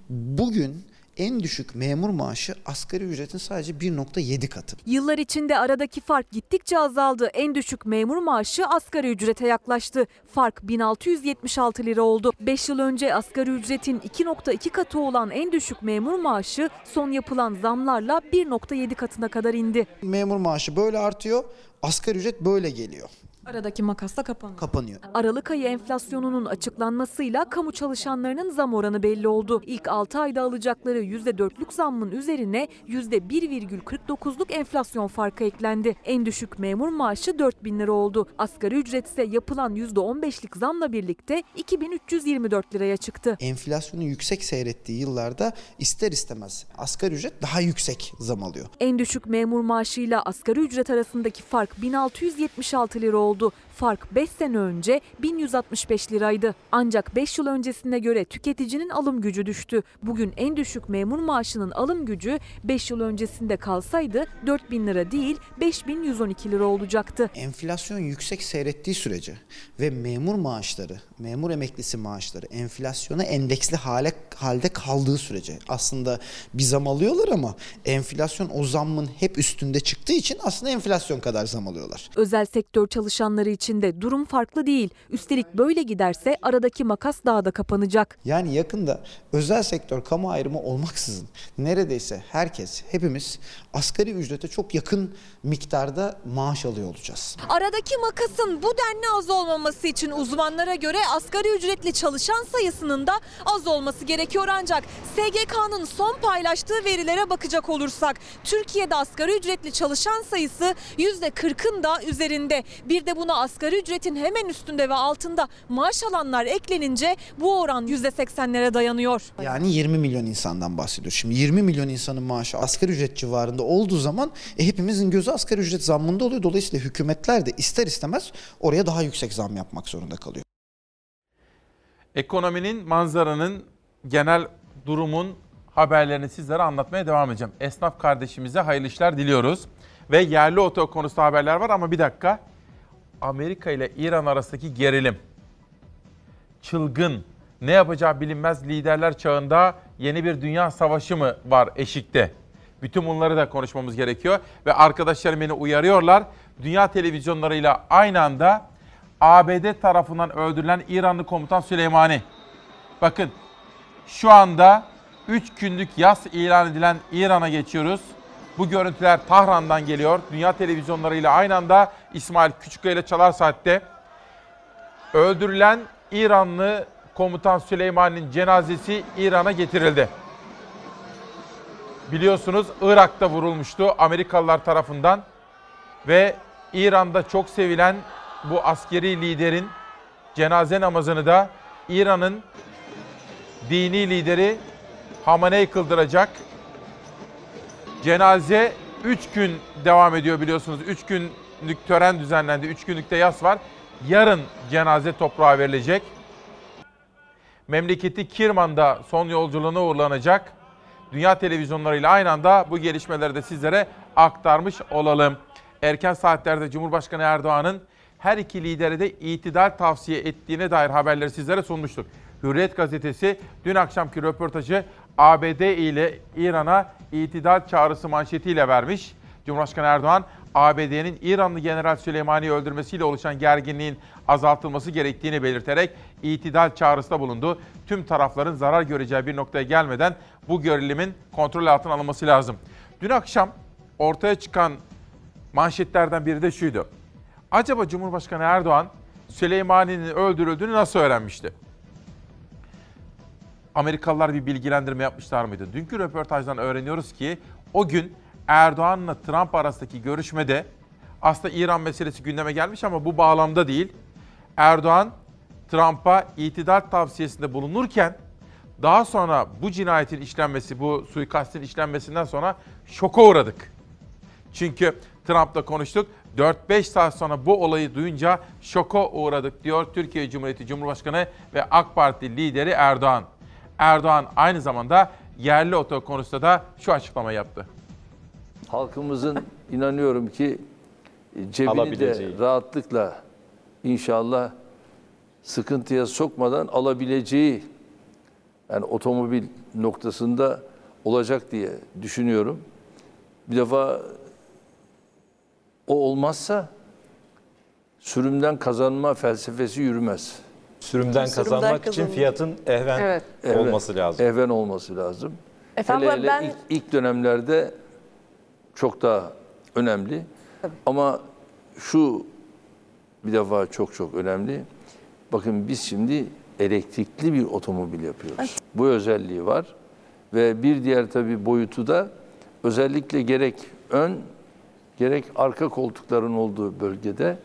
Bugün en düşük memur maaşı asgari ücretin sadece 1.7 katı. Yıllar içinde aradaki fark gittikçe azaldı. En düşük memur maaşı asgari ücrete yaklaştı. Fark 1676 lira oldu. 5 yıl önce asgari ücretin 2.2 katı olan en düşük memur maaşı son yapılan zamlarla 1.7 katına kadar indi. Memur maaşı böyle artıyor, asgari ücret böyle geliyor. Aradaki makas da kapanıyor. Kapanıyor. Aralık ayı enflasyonunun açıklanmasıyla kamu çalışanlarının zam oranı belli oldu. İlk 6 ayda alacakları %4'lük zammın üzerine %1,49'luk enflasyon farkı eklendi. En düşük memur maaşı 4 bin lira oldu. Asgari ücret ise yapılan %15'lik zamla birlikte 2324 liraya çıktı. Enflasyonun yüksek seyrettiği yıllarda ister istemez asgari ücret daha yüksek zam alıyor. En düşük memur maaşıyla asgari ücret arasındaki fark 1676 lira oldu oldu. Fark 5 sene önce 1165 liraydı. Ancak 5 yıl öncesine göre tüketicinin alım gücü düştü. Bugün en düşük memur maaşının alım gücü 5 yıl öncesinde kalsaydı 4000 lira değil 5112 lira olacaktı. Enflasyon yüksek seyrettiği sürece ve memur maaşları, memur emeklisi maaşları enflasyona endeksli hale halde kaldığı sürece aslında bir zam alıyorlar ama enflasyon o zammın hep üstünde çıktığı için aslında enflasyon kadar zam alıyorlar. Özel sektör çalışanları için de durum farklı değil. Üstelik böyle giderse aradaki makas daha da kapanacak. Yani yakında özel sektör kamu ayrımı olmaksızın neredeyse herkes, hepimiz asgari ücrete çok yakın miktarda maaş alıyor olacağız. Aradaki makasın bu denli az olmaması için uzmanlara göre asgari ücretli çalışan sayısının da az olması gerekiyor ancak SGK'nın son paylaştığı verilere bakacak olursak Türkiye'de asgari ücretli çalışan sayısı %40'ın da üzerinde. Bir de buna asgari ücretin hemen üstünde ve altında maaş alanlar eklenince bu oran %80'lere dayanıyor. Yani 20 milyon insandan bahsediyoruz. Şimdi 20 milyon insanın maaşı asgari ücret civarında olduğu zaman e, hepimizin gözü asgari ücret zammında oluyor. Dolayısıyla hükümetler de ister istemez oraya daha yüksek zam yapmak zorunda kalıyor. Ekonominin, manzaranın, genel durumun haberlerini sizlere anlatmaya devam edeceğim. Esnaf kardeşimize hayırlı işler diliyoruz. Ve yerli oto konusunda haberler var ama bir dakika. Amerika ile İran arasındaki gerilim. Çılgın, ne yapacağı bilinmez liderler çağında yeni bir dünya savaşı mı var eşikte? Bütün bunları da konuşmamız gerekiyor. Ve arkadaşlarım beni uyarıyorlar. Dünya televizyonlarıyla aynı anda ABD tarafından öldürülen İranlı komutan Süleymani. Bakın şu anda 3 günlük yas ilan edilen İran'a geçiyoruz. Bu görüntüler Tahran'dan geliyor. Dünya televizyonlarıyla aynı anda İsmail Küçükkaya ile Çalar Saat'te öldürülen İranlı komutan Süleyman'ın cenazesi İran'a getirildi. Biliyorsunuz Irak'ta vurulmuştu Amerikalılar tarafından ve İran'da çok sevilen bu askeri liderin cenaze namazını da İran'ın dini lideri Hamaney kıldıracak. Cenaze 3 gün devam ediyor biliyorsunuz. 3 günlük tören düzenlendi. 3 günlükte yas var. Yarın cenaze toprağa verilecek. Memleketi Kirman'da son yolculuğuna uğurlanacak. Dünya televizyonlarıyla aynı anda bu gelişmeleri de sizlere aktarmış olalım. Erken saatlerde Cumhurbaşkanı Erdoğan'ın her iki lidere de itidal tavsiye ettiğine dair haberleri sizlere sunmuştuk. Hürriyet gazetesi dün akşamki röportajı ABD ile İran'a itidal çağrısı manşetiyle vermiş. Cumhurbaşkanı Erdoğan, ABD'nin İranlı General Süleymani'yi öldürmesiyle oluşan gerginliğin azaltılması gerektiğini belirterek itidal çağrısında bulundu. Tüm tarafların zarar göreceği bir noktaya gelmeden bu gerilimin kontrol altına alınması lazım. Dün akşam ortaya çıkan manşetlerden biri de şuydu. Acaba Cumhurbaşkanı Erdoğan Süleymani'nin öldürüldüğünü nasıl öğrenmişti? Amerikalılar bir bilgilendirme yapmışlar mıydı? Dünkü röportajdan öğreniyoruz ki o gün Erdoğan'la Trump arasındaki görüşmede aslında İran meselesi gündeme gelmiş ama bu bağlamda değil. Erdoğan Trump'a itidal tavsiyesinde bulunurken daha sonra bu cinayetin işlenmesi, bu suikastin işlenmesinden sonra şoka uğradık. Çünkü Trump'la konuştuk. 4-5 saat sonra bu olayı duyunca şoka uğradık diyor Türkiye Cumhuriyeti Cumhurbaşkanı ve AK Parti lideri Erdoğan. Erdoğan aynı zamanda yerli oto konusunda da şu açıklama yaptı. Halkımızın inanıyorum ki cebini Alabileceği. de rahatlıkla inşallah sıkıntıya sokmadan alabileceği yani otomobil noktasında olacak diye düşünüyorum. Bir defa o olmazsa sürümden kazanma felsefesi yürümez. Sürümden kazanmak için fiyatın ehven olması lazım. Ehven olması lazım. Efendim, hele hele ben- ilk, ilk dönemlerde çok daha önemli. Ama şu bir defa çok çok önemli. Bakın biz şimdi elektrikli bir otomobil yapıyoruz. Bu özelliği var. Ve bir diğer tabii boyutu da özellikle gerek ön gerek arka koltukların olduğu bölgede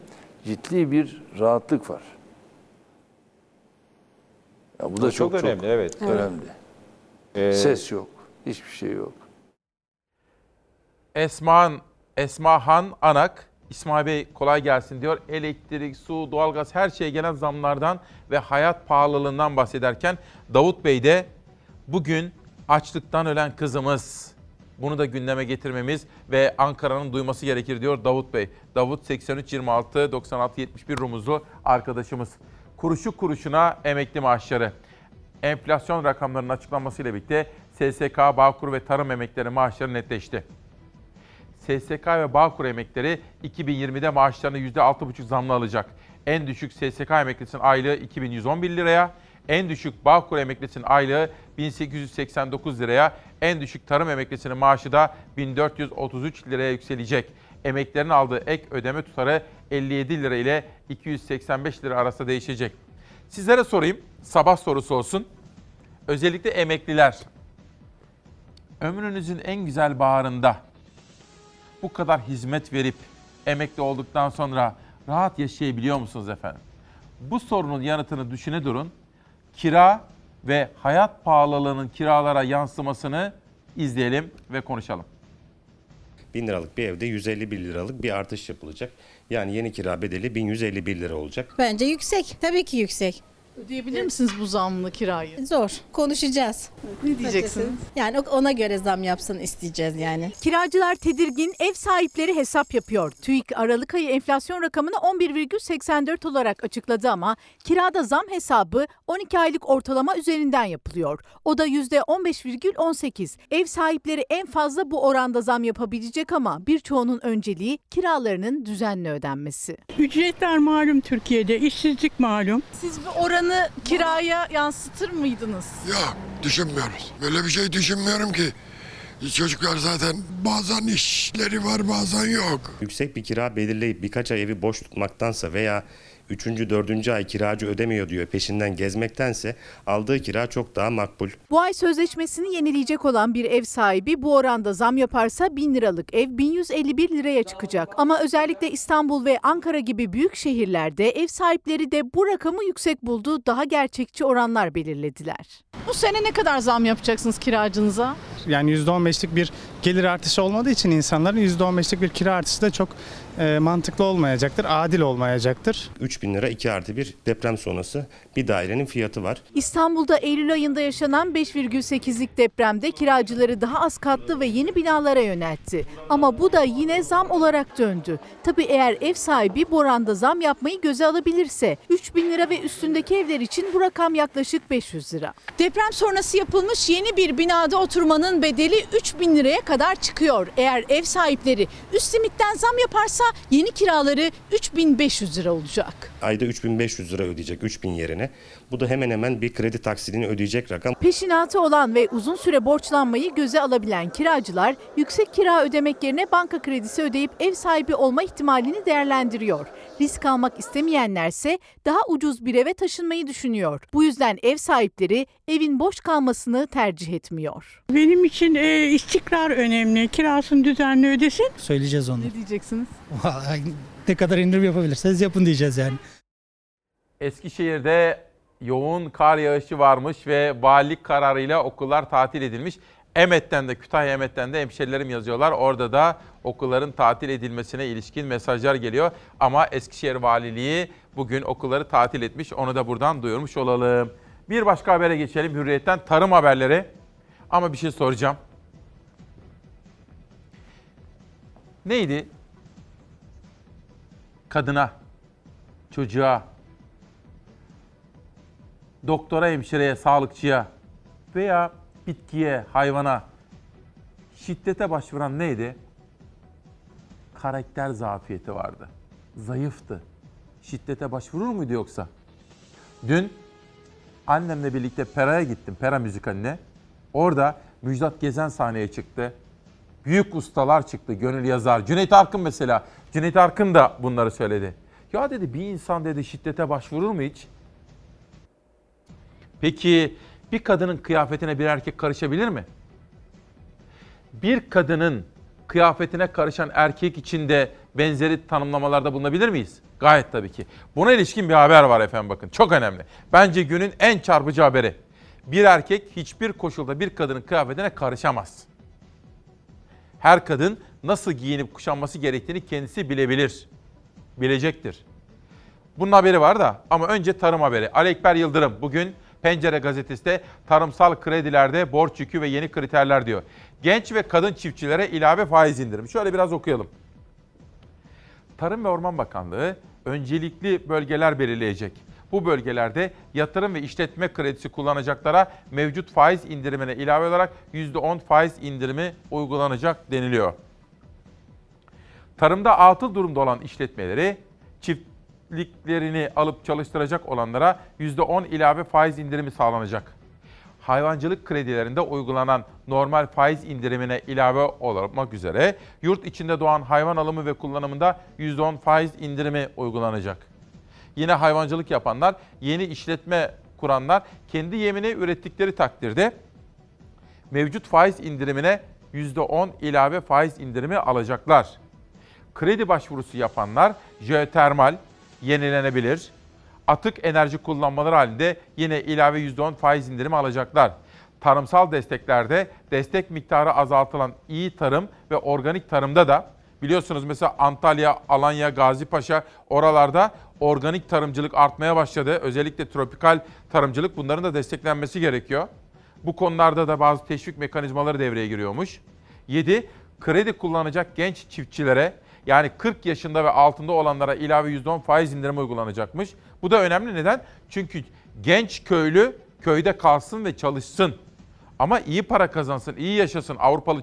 ciddi bir rahatlık var. Ya bu da çok, çok önemli, evet. Önemli. Ee, Ses yok. Hiçbir şey yok. Esman, Esmahan Anak, İsmail Bey kolay gelsin diyor. Elektrik, su, doğalgaz her şeye gelen zamlardan ve hayat pahalılığından bahsederken Davut Bey de bugün açlıktan ölen kızımız. Bunu da gündeme getirmemiz ve Ankara'nın duyması gerekir diyor Davut Bey. Davut 8326 96 71 rumuzlu arkadaşımız. Kuruşu kuruşuna emekli maaşları. Enflasyon rakamlarının açıklanmasıyla birlikte SSK, Bağkur ve tarım emeklileri maaşları netleşti. SSK ve Bağkur emekleri 2020'de maaşlarını %6,5 zamlı alacak. En düşük SSK emeklisinin aylığı 2111 liraya, en düşük Bağkur emeklisinin aylığı 1889 liraya, en düşük tarım emeklisinin maaşı da 1433 liraya yükselecek. Emeklerin aldığı ek ödeme tutarı 57 lira ile 285 lira arasında değişecek. Sizlere sorayım, sabah sorusu olsun. Özellikle emekliler. Ömrünüzün en güzel baharında bu kadar hizmet verip emekli olduktan sonra rahat yaşayabiliyor musunuz efendim? Bu sorunun yanıtını düşüne durun. Kira ve hayat pahalılığının kiralara yansımasını izleyelim ve konuşalım. 1000 liralık bir evde 151 liralık bir artış yapılacak. Yani yeni kira bedeli 1151 lira olacak. Bence yüksek. Tabii ki yüksek. Ödeyebilir misiniz bu zamlı kirayı? Zor. Konuşacağız. Ne diyeceksiniz? Yani ona göre zam yapsın isteyeceğiz yani. Kiracılar tedirgin, ev sahipleri hesap yapıyor. TÜİK Aralık ayı enflasyon rakamını 11,84 olarak açıkladı ama kirada zam hesabı 12 aylık ortalama üzerinden yapılıyor. O da %15,18. Ev sahipleri en fazla bu oranda zam yapabilecek ama birçoğunun önceliği kiralarının düzenli ödenmesi. Ücretler malum Türkiye'de, işsizlik malum. Siz bu oranı kiraya yansıtır mıydınız? Yok düşünmüyoruz. Böyle bir şey düşünmüyorum ki. Çocuklar zaten bazen işleri var bazen yok. Yüksek bir kira belirleyip birkaç ay evi boş tutmaktansa veya 3. 4. ay kiracı ödemiyor diyor peşinden gezmektense aldığı kira çok daha makbul. Bu ay sözleşmesini yenileyecek olan bir ev sahibi bu oranda zam yaparsa 1000 liralık ev 1151 liraya çıkacak. Ama özellikle İstanbul ve Ankara gibi büyük şehirlerde ev sahipleri de bu rakamı yüksek buldu, daha gerçekçi oranlar belirlediler. Bu sene ne kadar zam yapacaksınız kiracınıza? Yani %15'lik bir gelir artışı olmadığı için insanların %15'lik bir kira artışı da çok e, mantıklı olmayacaktır, adil olmayacaktır. 3000 lira 2 artı 1 deprem sonrası bir dairenin fiyatı var. İstanbul'da Eylül ayında yaşanan 5,8'lik depremde kiracıları daha az katlı ve yeni binalara yöneltti. Ama bu da yine zam olarak döndü. Tabii eğer ev sahibi bu oranda zam yapmayı göze alabilirse 3000 lira ve üstündeki evler için bu rakam yaklaşık 500 lira. Deprem sonrası yapılmış yeni bir binada oturmanın bedeli 3000 liraya kadar çıkıyor. Eğer ev sahipleri üst limitten zam yaparsa yeni kiraları 3500 lira olacak. Ayda 3500 lira ödeyecek 3000 yerine. Bu da hemen hemen bir kredi taksidini ödeyecek rakam. Peşinatı olan ve uzun süre borçlanmayı göze alabilen kiracılar yüksek kira ödemek yerine banka kredisi ödeyip ev sahibi olma ihtimalini değerlendiriyor. Risk almak istemeyenlerse daha ucuz bir eve taşınmayı düşünüyor. Bu yüzden ev sahipleri evin boş kalmasını tercih etmiyor. Benim için e, istikrar önemli. Kirasını düzenli ödesin. Söyleyeceğiz onu. Ne diyeceksiniz? ne kadar indirim yapabilirseniz yapın diyeceğiz yani. Eskişehir'de yoğun kar yağışı varmış ve valilik kararıyla okullar tatil edilmiş. Emet'ten de Kütahya Emet'ten de hemşerilerim yazıyorlar. Orada da okulların tatil edilmesine ilişkin mesajlar geliyor. Ama Eskişehir Valiliği bugün okulları tatil etmiş. Onu da buradan duyurmuş olalım. Bir başka habere geçelim. Hürriyet'ten tarım haberleri. Ama bir şey soracağım. Neydi? kadına, çocuğa, doktora, hemşireye, sağlıkçıya veya bitkiye, hayvana şiddete başvuran neydi? Karakter zafiyeti vardı. Zayıftı. Şiddete başvurur muydu yoksa? Dün annemle birlikte Pera'ya gittim. Pera müzikaline. Orada Müjdat Gezen sahneye çıktı. Büyük ustalar çıktı. Gönül yazar. Cüneyt Arkın mesela. Cüneyt Arkın da bunları söyledi. Ya dedi bir insan dedi şiddete başvurur mu hiç? Peki bir kadının kıyafetine bir erkek karışabilir mi? Bir kadının kıyafetine karışan erkek için de benzeri tanımlamalarda bulunabilir miyiz? Gayet tabii ki. Buna ilişkin bir haber var efendim bakın. Çok önemli. Bence günün en çarpıcı haberi. Bir erkek hiçbir koşulda bir kadının kıyafetine karışamaz. Her kadın nasıl giyinip kuşanması gerektiğini kendisi bilebilir. Bilecektir. Bunun haberi var da ama önce tarım haberi. Ali Ekber Yıldırım bugün Pencere gazetesinde tarımsal kredilerde borç yükü ve yeni kriterler diyor. Genç ve kadın çiftçilere ilave faiz indirimi. Şöyle biraz okuyalım. Tarım ve Orman Bakanlığı öncelikli bölgeler belirleyecek. Bu bölgelerde yatırım ve işletme kredisi kullanacaklara mevcut faiz indirimine ilave olarak %10 faiz indirimi uygulanacak deniliyor. Tarımda atıl durumda olan işletmeleri çiftliklerini alıp çalıştıracak olanlara %10 ilave faiz indirimi sağlanacak. Hayvancılık kredilerinde uygulanan normal faiz indirimine ilave olmak üzere yurt içinde doğan hayvan alımı ve kullanımında %10 faiz indirimi uygulanacak. Yine hayvancılık yapanlar, yeni işletme kuranlar kendi yemini ürettikleri takdirde mevcut faiz indirimine %10 ilave faiz indirimi alacaklar. Kredi başvurusu yapanlar jeotermal, yenilenebilir, atık enerji kullanmaları halinde yine ilave %10 faiz indirimi alacaklar. Tarımsal desteklerde destek miktarı azaltılan iyi tarım ve organik tarımda da biliyorsunuz mesela Antalya, Alanya, Gazipaşa oralarda organik tarımcılık artmaya başladı. Özellikle tropikal tarımcılık bunların da desteklenmesi gerekiyor. Bu konularda da bazı teşvik mekanizmaları devreye giriyormuş. 7. Kredi kullanacak genç çiftçilere yani 40 yaşında ve altında olanlara ilave %10 faiz indirimi uygulanacakmış. Bu da önemli neden? Çünkü genç köylü köyde kalsın ve çalışsın. Ama iyi para kazansın, iyi yaşasın Avrupalı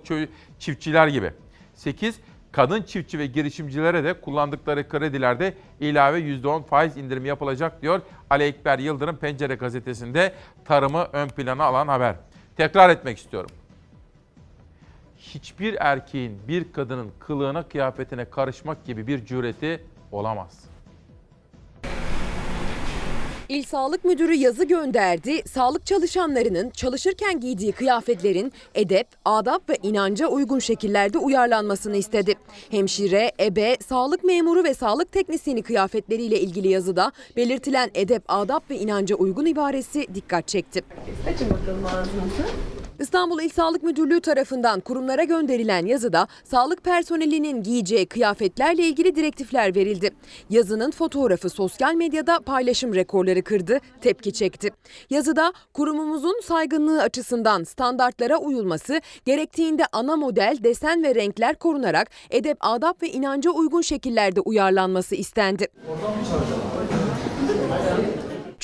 çiftçiler gibi. 8. Kadın çiftçi ve girişimcilere de kullandıkları kredilerde ilave %10 faiz indirimi yapılacak diyor Ali Ekber Yıldırım Pencere gazetesinde tarımı ön plana alan haber. Tekrar etmek istiyorum hiçbir erkeğin bir kadının kılığına, kıyafetine karışmak gibi bir cüreti olamaz. İl Sağlık Müdürü yazı gönderdi. Sağlık çalışanlarının çalışırken giydiği kıyafetlerin edep, adap ve inanca uygun şekillerde uyarlanmasını istedi. Hemşire, ebe, sağlık memuru ve sağlık teknisyeni kıyafetleriyle ilgili yazıda belirtilen edep, adap ve inanca uygun ibaresi dikkat çekti. Açın bakalım ağzınızı. İstanbul İl Sağlık Müdürlüğü tarafından kurumlara gönderilen yazıda sağlık personelinin giyeceği kıyafetlerle ilgili direktifler verildi. Yazının fotoğrafı sosyal medyada paylaşım rekorları kırdı, tepki çekti. Yazıda kurumumuzun saygınlığı açısından standartlara uyulması, gerektiğinde ana model, desen ve renkler korunarak edep, adap ve inanca uygun şekillerde uyarlanması istendi.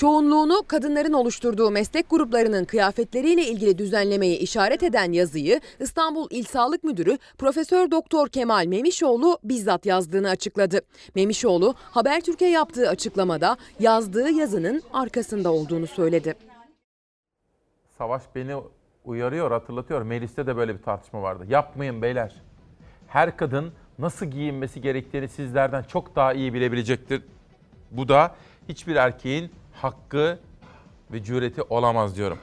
Çoğunluğunu kadınların oluşturduğu meslek gruplarının kıyafetleriyle ilgili düzenlemeyi işaret eden yazıyı İstanbul İl Sağlık Müdürü Profesör Doktor Kemal Memişoğlu bizzat yazdığını açıkladı. Memişoğlu Habertürk'e yaptığı açıklamada yazdığı yazının arkasında olduğunu söyledi. Savaş beni uyarıyor, hatırlatıyor. Mecliste de böyle bir tartışma vardı. Yapmayın beyler. Her kadın nasıl giyinmesi gerektiğini sizlerden çok daha iyi bilebilecektir. Bu da hiçbir erkeğin hakkı ve cüreti olamaz diyorum.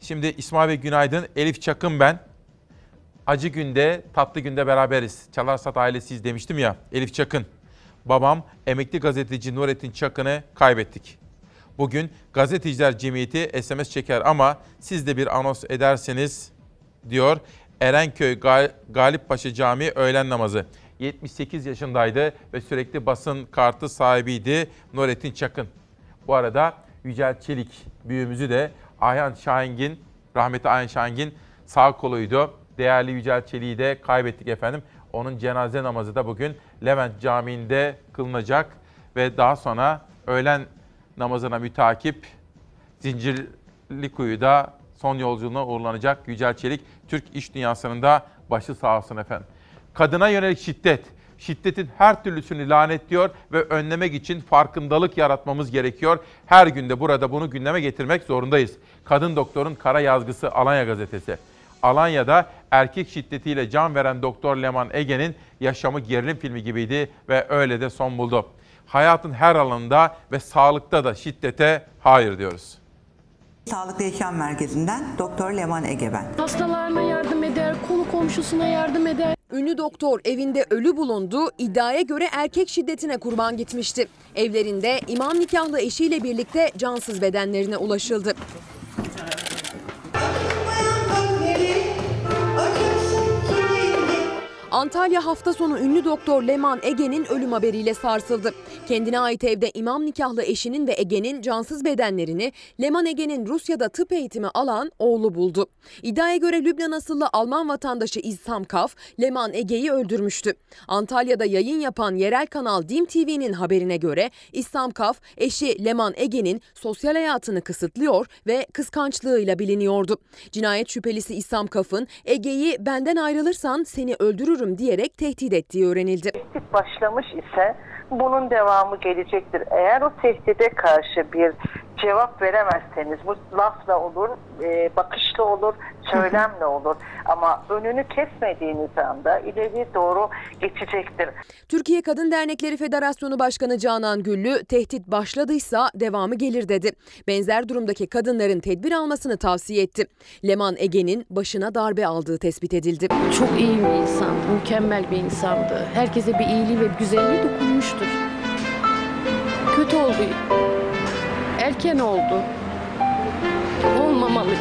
Şimdi İsmail Bey günaydın. Elif Çakın ben. Acı günde, tatlı günde beraberiz. Çalarsat ailesiyiz demiştim ya. Elif Çakın. Babam emekli gazeteci Nurettin Çakın'ı kaybettik. Bugün Gazeteciler Cemiyeti SMS çeker ama siz de bir anons ederseniz diyor Erenköy Gal- Galip Paşa Camii öğlen namazı. 78 yaşındaydı ve sürekli basın kartı sahibiydi Nurettin Çakın. Bu arada Yücel Çelik büyüğümüzü de Ayhan Şahingin, rahmetli Ayhan Şahingin sağ koluydu. Değerli Yücel Çelik'i de kaybettik efendim. Onun cenaze namazı da bugün Levent Camii'nde kılınacak ve daha sonra öğlen namazına mütakip Zincirlikuyu'da son yolculuğuna uğurlanacak Yücel Çelik. Türk iş dünyasının da başı sağ olsun efendim. Kadına yönelik şiddet, şiddetin her türlüsünü lanetliyor ve önlemek için farkındalık yaratmamız gerekiyor. Her günde burada bunu gündeme getirmek zorundayız. Kadın doktorun kara yazgısı Alanya gazetesi. Alanya'da erkek şiddetiyle can veren Doktor Leman Ege'nin yaşamı gerilim filmi gibiydi ve öyle de son buldu. Hayatın her alanında ve sağlıkta da şiddete hayır diyoruz. Sağlıklı Yaşam Merkezi'nden Doktor Leman Ege ben. Hastalarına yardım eder, kolu komşusuna yardım eder. Ünlü doktor evinde ölü bulundu, iddiaya göre erkek şiddetine kurban gitmişti. Evlerinde imam nikahlı eşiyle birlikte cansız bedenlerine ulaşıldı. Antalya hafta sonu ünlü doktor Leman Ege'nin ölüm haberiyle sarsıldı. Kendine ait evde imam nikahlı eşinin ve Ege'nin cansız bedenlerini Leman Ege'nin Rusya'da tıp eğitimi alan oğlu buldu. İddiaya göre Lübnan asıllı Alman vatandaşı İzzam Kaf, Leman Ege'yi öldürmüştü. Antalya'da yayın yapan yerel kanal Dim TV'nin haberine göre İzzam Kaf, eşi Leman Ege'nin sosyal hayatını kısıtlıyor ve kıskançlığıyla biliniyordu. Cinayet şüphelisi İzzam Kaf'ın Ege'yi benden ayrılırsan seni öldürürüm diyerek tehdit ettiği öğrenildi. tehdit başlamış ise bunun devamı gelecektir. Eğer o tehdide karşı bir cevap veremezseniz bu lafla olur, e, bakışla olur, söylemle olur. Ama önünü kesmediğiniz anda ileri doğru geçecektir. Türkiye Kadın Dernekleri Federasyonu Başkanı Canan Güllü tehdit başladıysa devamı gelir dedi. Benzer durumdaki kadınların tedbir almasını tavsiye etti. Leman Ege'nin başına darbe aldığı tespit edildi. Çok iyi bir insan, mükemmel bir insandı. Herkese bir iyiliği ve güzelliği dokunmuştur. Kötü oldu. Erken oldu. Olmamalıydı.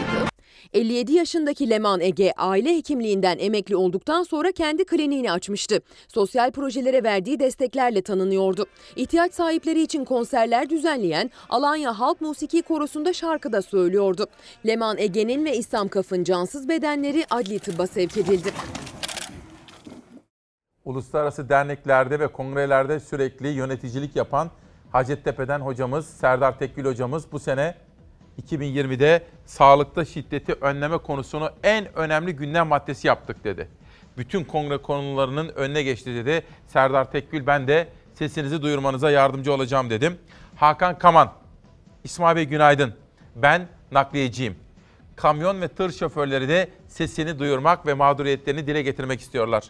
57 yaşındaki Leman Ege aile hekimliğinden emekli olduktan sonra kendi kliniğini açmıştı. Sosyal projelere verdiği desteklerle tanınıyordu. İhtiyaç sahipleri için konserler düzenleyen Alanya Halk Musiki Korosu'nda şarkı da söylüyordu. Leman Ege'nin ve İslam Kaf'ın cansız bedenleri adli tıbba sevk edildi. Uluslararası derneklerde ve kongrelerde sürekli yöneticilik yapan Hacettepe'den hocamız Serdar Tekgül hocamız bu sene 2020'de sağlıkta şiddeti önleme konusunu en önemli gündem maddesi yaptık dedi. Bütün kongre konularının önüne geçti dedi. Serdar Tekgül ben de sesinizi duyurmanıza yardımcı olacağım dedim. Hakan Kaman, İsmail Bey günaydın. Ben nakliyeciyim. Kamyon ve tır şoförleri de sesini duyurmak ve mağduriyetlerini dile getirmek istiyorlar.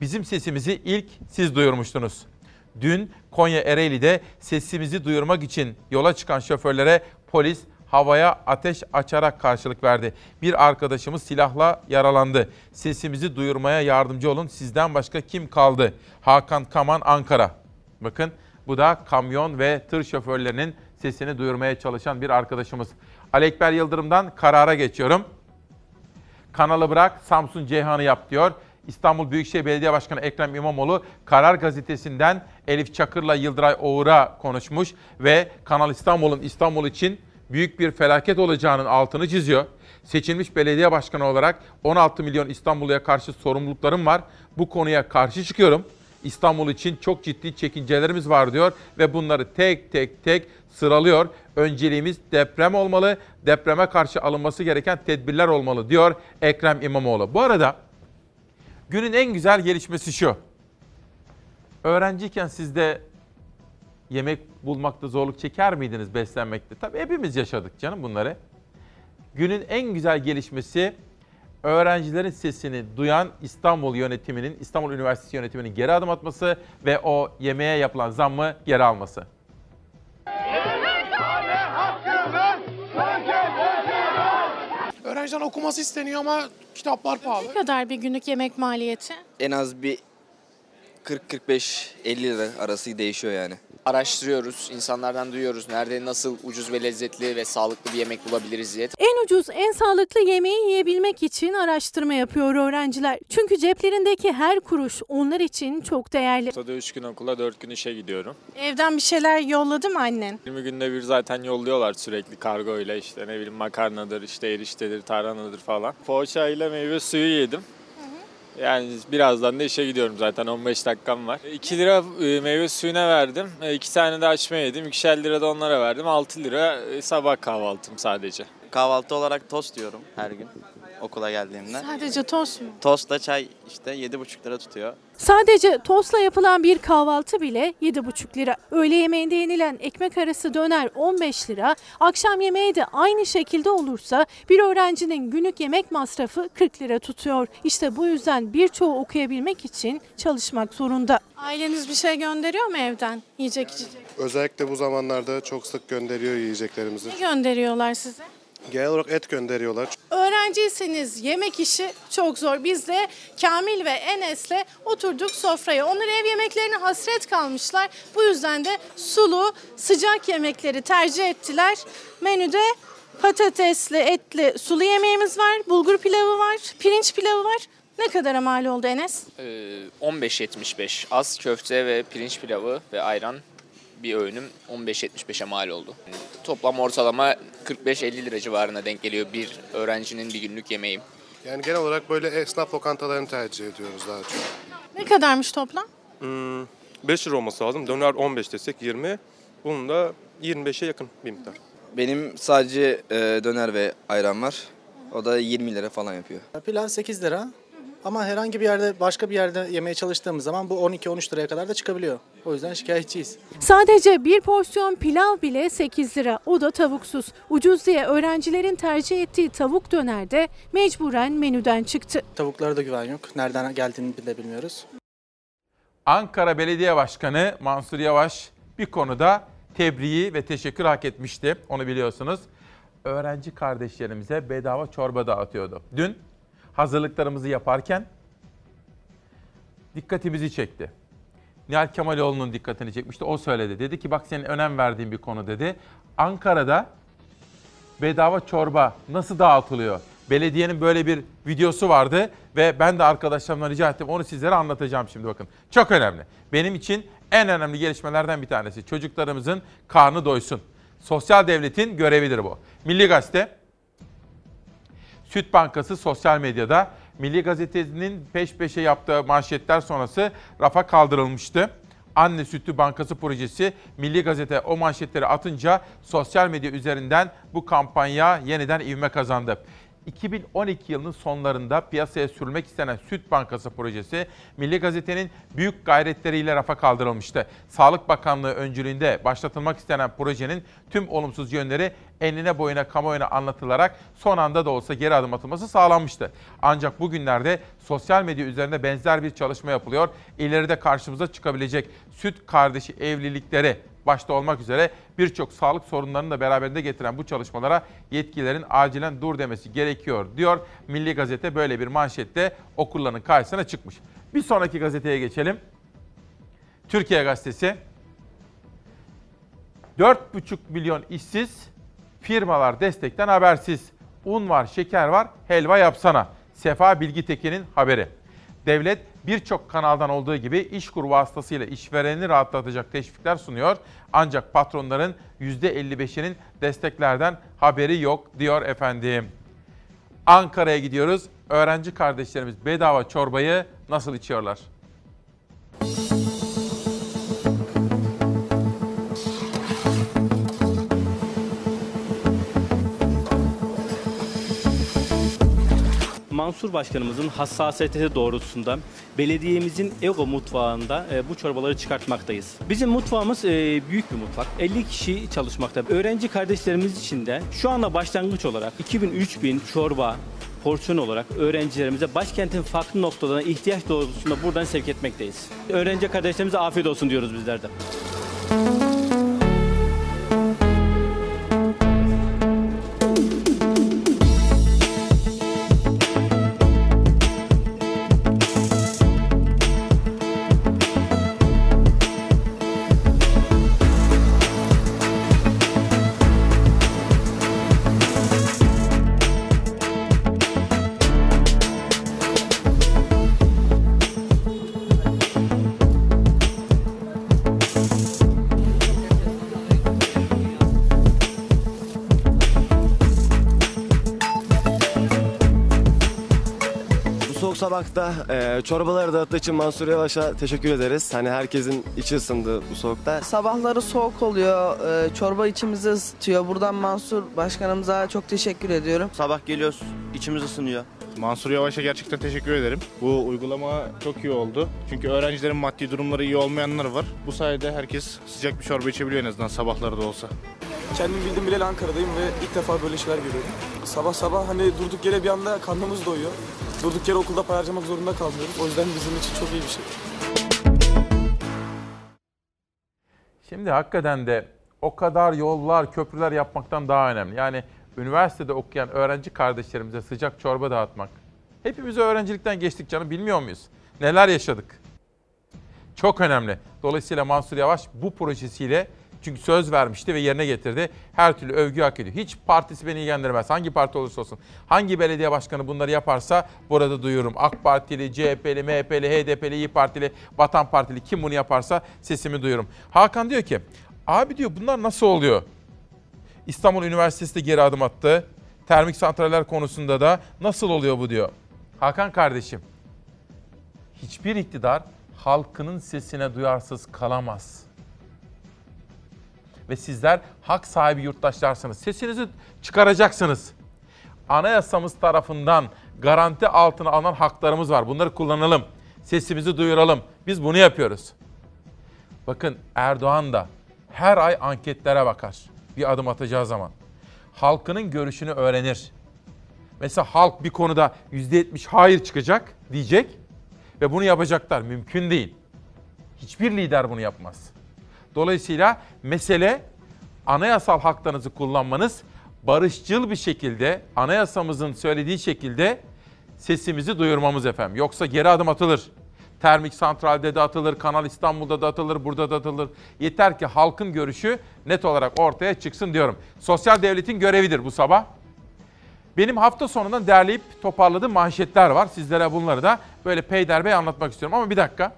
Bizim sesimizi ilk siz duyurmuştunuz. Dün Konya Ereğli'de sesimizi duyurmak için yola çıkan şoförlere polis havaya ateş açarak karşılık verdi. Bir arkadaşımız silahla yaralandı. Sesimizi duyurmaya yardımcı olun. Sizden başka kim kaldı? Hakan Kaman Ankara. Bakın bu da kamyon ve tır şoförlerinin sesini duyurmaya çalışan bir arkadaşımız. Ali Ekber Yıldırım'dan karara geçiyorum. Kanalı bırak Samsun Ceyhan'ı yap diyor. İstanbul Büyükşehir Belediye Başkanı Ekrem İmamoğlu Karar Gazetesi'nden Elif Çakır'la Yıldıray Oğur'a konuşmuş ve Kanal İstanbul'un İstanbul için büyük bir felaket olacağının altını çiziyor. Seçilmiş belediye başkanı olarak 16 milyon İstanbul'a karşı sorumluluklarım var. Bu konuya karşı çıkıyorum. İstanbul için çok ciddi çekincelerimiz var diyor ve bunları tek tek tek sıralıyor. Önceliğimiz deprem olmalı, depreme karşı alınması gereken tedbirler olmalı diyor Ekrem İmamoğlu. Bu arada günün en güzel gelişmesi şu. Öğrenciyken sizde yemek bulmakta zorluk çeker miydiniz beslenmekte? Tabii hepimiz yaşadık canım bunları. Günün en güzel gelişmesi öğrencilerin sesini duyan İstanbul yönetiminin, İstanbul Üniversitesi yönetiminin geri adım atması ve o yemeğe yapılan zammı geri alması. Öğrenciden okuması isteniyor ama kitaplar pahalı. Ne kadar bir günlük yemek maliyeti? En az bir 40-45-50 lira arası değişiyor yani. Araştırıyoruz, insanlardan duyuyoruz nerede nasıl ucuz ve lezzetli ve sağlıklı bir yemek bulabiliriz diye. En ucuz, en sağlıklı yemeği yiyebilmek için araştırma yapıyor öğrenciler. Çünkü ceplerindeki her kuruş onlar için çok değerli. Haftada 3 gün okula 4 gün işe gidiyorum. Evden bir şeyler yolladı mı annen? 20 günde bir zaten yolluyorlar sürekli kargo ile işte ne bileyim makarnadır, işte eriştedir, tarhanadır falan. Poğaça ile meyve suyu yedim. Yani birazdan da işe gidiyorum zaten 15 dakikam var. 2 lira e, meyve suyuna verdim. 2 tane de açma yedim. 2'şer lira da onlara verdim. 6 lira e, sabah kahvaltım sadece. Kahvaltı olarak tost diyorum her gün okula geldiğimde. Sadece tost mu? Tostla çay işte 7,5 lira tutuyor. Sadece tostla yapılan bir kahvaltı bile 7,5 lira. Öğle yemeğinde yenilen ekmek arası döner 15 lira. Akşam yemeği de aynı şekilde olursa bir öğrencinin günlük yemek masrafı 40 lira tutuyor. İşte bu yüzden birçoğu okuyabilmek için çalışmak zorunda. Aileniz bir şey gönderiyor mu evden? Yiyecek içecek. Özellikle bu zamanlarda çok sık gönderiyor yiyeceklerimizi. Ne gönderiyor size? Genel olarak et gönderiyorlar. Öğrenciyseniz yemek işi çok zor. Biz de Kamil ve Enes'le oturduk sofraya. Onlar ev yemeklerine hasret kalmışlar. Bu yüzden de sulu, sıcak yemekleri tercih ettiler. Menüde patatesli, etli sulu yemeğimiz var, bulgur pilavı var, pirinç pilavı var. Ne kadar mal oldu Enes? Ee, 15.75 az köfte ve pirinç pilavı ve ayran bir öğünüm 15.75'e mal oldu. Toplam ortalama 45-50 lira civarına denk geliyor bir öğrencinin bir günlük yemeği. Yani genel olarak böyle esnaf lokantalarını tercih ediyoruz daha çok. Ne kadarmış toplam? Hmm, 5 lira olması lazım. Döner 15 desek 20. Bunun da 25'e yakın bir miktar. Benim sadece e, döner ve ayran var. O da 20 lira falan yapıyor. Pilav 8 lira. Ama herhangi bir yerde başka bir yerde yemeye çalıştığımız zaman bu 12-13 liraya kadar da çıkabiliyor. O yüzden şikayetçiyiz. Sadece bir porsiyon pilav bile 8 lira. O da tavuksuz. Ucuz diye öğrencilerin tercih ettiği tavuk döner de mecburen menüden çıktı. Tavuklara da güven yok. Nereden geldiğini bile bilmiyoruz. Ankara Belediye Başkanı Mansur Yavaş bir konuda tebriği ve teşekkür hak etmişti. Onu biliyorsunuz. Öğrenci kardeşlerimize bedava çorba dağıtıyordu. Dün hazırlıklarımızı yaparken dikkatimizi çekti. Nihal Kemaloğlu'nun dikkatini çekmişti. O söyledi. Dedi ki bak senin önem verdiğin bir konu dedi. Ankara'da bedava çorba nasıl dağıtılıyor? Belediyenin böyle bir videosu vardı ve ben de arkadaşlarımdan rica ettim. Onu sizlere anlatacağım şimdi bakın. Çok önemli. Benim için en önemli gelişmelerden bir tanesi. Çocuklarımızın karnı doysun. Sosyal devletin görevidir bu. Milli Gazete Süt Bankası sosyal medyada Milli Gazete'nin peş peşe yaptığı manşetler sonrası rafa kaldırılmıştı. Anne Sütü Bankası projesi Milli Gazete o manşetleri atınca sosyal medya üzerinden bu kampanya yeniden ivme kazandı. 2012 yılının sonlarında piyasaya sürülmek istenen Süt Bankası projesi Milli Gazete'nin büyük gayretleriyle rafa kaldırılmıştı. Sağlık Bakanlığı öncülüğünde başlatılmak istenen projenin tüm olumsuz yönleri enine boyuna kamuoyuna anlatılarak son anda da olsa geri adım atılması sağlanmıştı. Ancak bugünlerde sosyal medya üzerinde benzer bir çalışma yapılıyor. İleride karşımıza çıkabilecek süt kardeşi evlilikleri başta olmak üzere birçok sağlık sorunlarını da beraberinde getiren bu çalışmalara yetkililerin acilen dur demesi gerekiyor diyor. Milli Gazete böyle bir manşette okulların karşısına çıkmış. Bir sonraki gazeteye geçelim. Türkiye Gazetesi 4,5 milyon işsiz, firmalar destekten habersiz. Un var, şeker var, helva yapsana. Sefa Bilgitekin'in haberi. Devlet birçok kanaldan olduğu gibi işkur vasıtasıyla işvereni rahatlatacak teşvikler sunuyor. Ancak patronların %55'inin desteklerden haberi yok diyor efendim. Ankara'ya gidiyoruz. Öğrenci kardeşlerimiz bedava çorbayı nasıl içiyorlar? Mansur Başkanımızın hassasiyeti doğrultusunda belediyemizin Ego mutfağında e, bu çorbaları çıkartmaktayız. Bizim mutfağımız e, büyük bir mutfak. 50 kişi çalışmakta. Öğrenci kardeşlerimiz için de şu anda başlangıç olarak 2000-3000 çorba porsiyon olarak öğrencilerimize başkentin farklı noktalarına ihtiyaç doğrultusunda buradan sevk etmekteyiz. Öğrenci kardeşlerimize afiyet olsun diyoruz bizler de. E, çorbaları dağıttığı için Mansur Yavaş'a teşekkür ederiz. Hani herkesin içi ısındı bu soğukta. Sabahları soğuk oluyor, e, çorba içimizi ısıtıyor. Buradan Mansur Başkanımıza çok teşekkür ediyorum. Sabah geliyoruz, içimiz ısınıyor. Mansur Yavaş'a gerçekten teşekkür ederim. Bu uygulama çok iyi oldu. Çünkü öğrencilerin maddi durumları iyi olmayanlar var. Bu sayede herkes sıcak bir çorba içebiliyor en azından sabahları da olsa. Kendim bildim bileli Ankara'dayım ve ilk defa böyle şeyler görüyorum. Sabah sabah hani durduk yere bir anda karnımız doyuyor. Durduk yere okulda para harcamak zorunda kalmıyoruz. O yüzden bizim için çok iyi bir şey. Şimdi hakikaten de o kadar yollar, köprüler yapmaktan daha önemli. Yani üniversitede okuyan öğrenci kardeşlerimize sıcak çorba dağıtmak. Hepimiz öğrencilikten geçtik canım bilmiyor muyuz? Neler yaşadık? Çok önemli. Dolayısıyla Mansur Yavaş bu projesiyle çünkü söz vermişti ve yerine getirdi. Her türlü övgü hak ediyor. Hiç partisi beni ilgilendirmez. Hangi parti olursa olsun. Hangi belediye başkanı bunları yaparsa burada duyuyorum. AK Partili, CHP'li, MHP'li, HDP'li, İyi Partili, Vatan Partili kim bunu yaparsa sesimi duyuyorum. Hakan diyor ki abi diyor bunlar nasıl oluyor? İstanbul Üniversitesi de geri adım attı. Termik santraller konusunda da nasıl oluyor bu diyor. Hakan kardeşim hiçbir iktidar halkının sesine duyarsız kalamaz. Ve sizler hak sahibi yurttaşlarsınız. Sesinizi çıkaracaksınız. Anayasamız tarafından garanti altına alınan haklarımız var. Bunları kullanalım. Sesimizi duyuralım. Biz bunu yapıyoruz. Bakın Erdoğan da her ay anketlere bakar. Bir adım atacağı zaman. Halkının görüşünü öğrenir. Mesela halk bir konuda %70 hayır çıkacak diyecek ve bunu yapacaklar. Mümkün değil. Hiçbir lider bunu yapmaz. Dolayısıyla mesele anayasal haklarınızı kullanmanız, barışçıl bir şekilde anayasamızın söylediği şekilde sesimizi duyurmamız efendim. Yoksa geri adım atılır. Termik santralde de atılır, Kanal İstanbul'da da atılır, burada da atılır. Yeter ki halkın görüşü net olarak ortaya çıksın diyorum. Sosyal devletin görevidir bu sabah. Benim hafta sonundan derleyip toparladığım manşetler var. Sizlere bunları da böyle peyderbey anlatmak istiyorum. Ama bir dakika.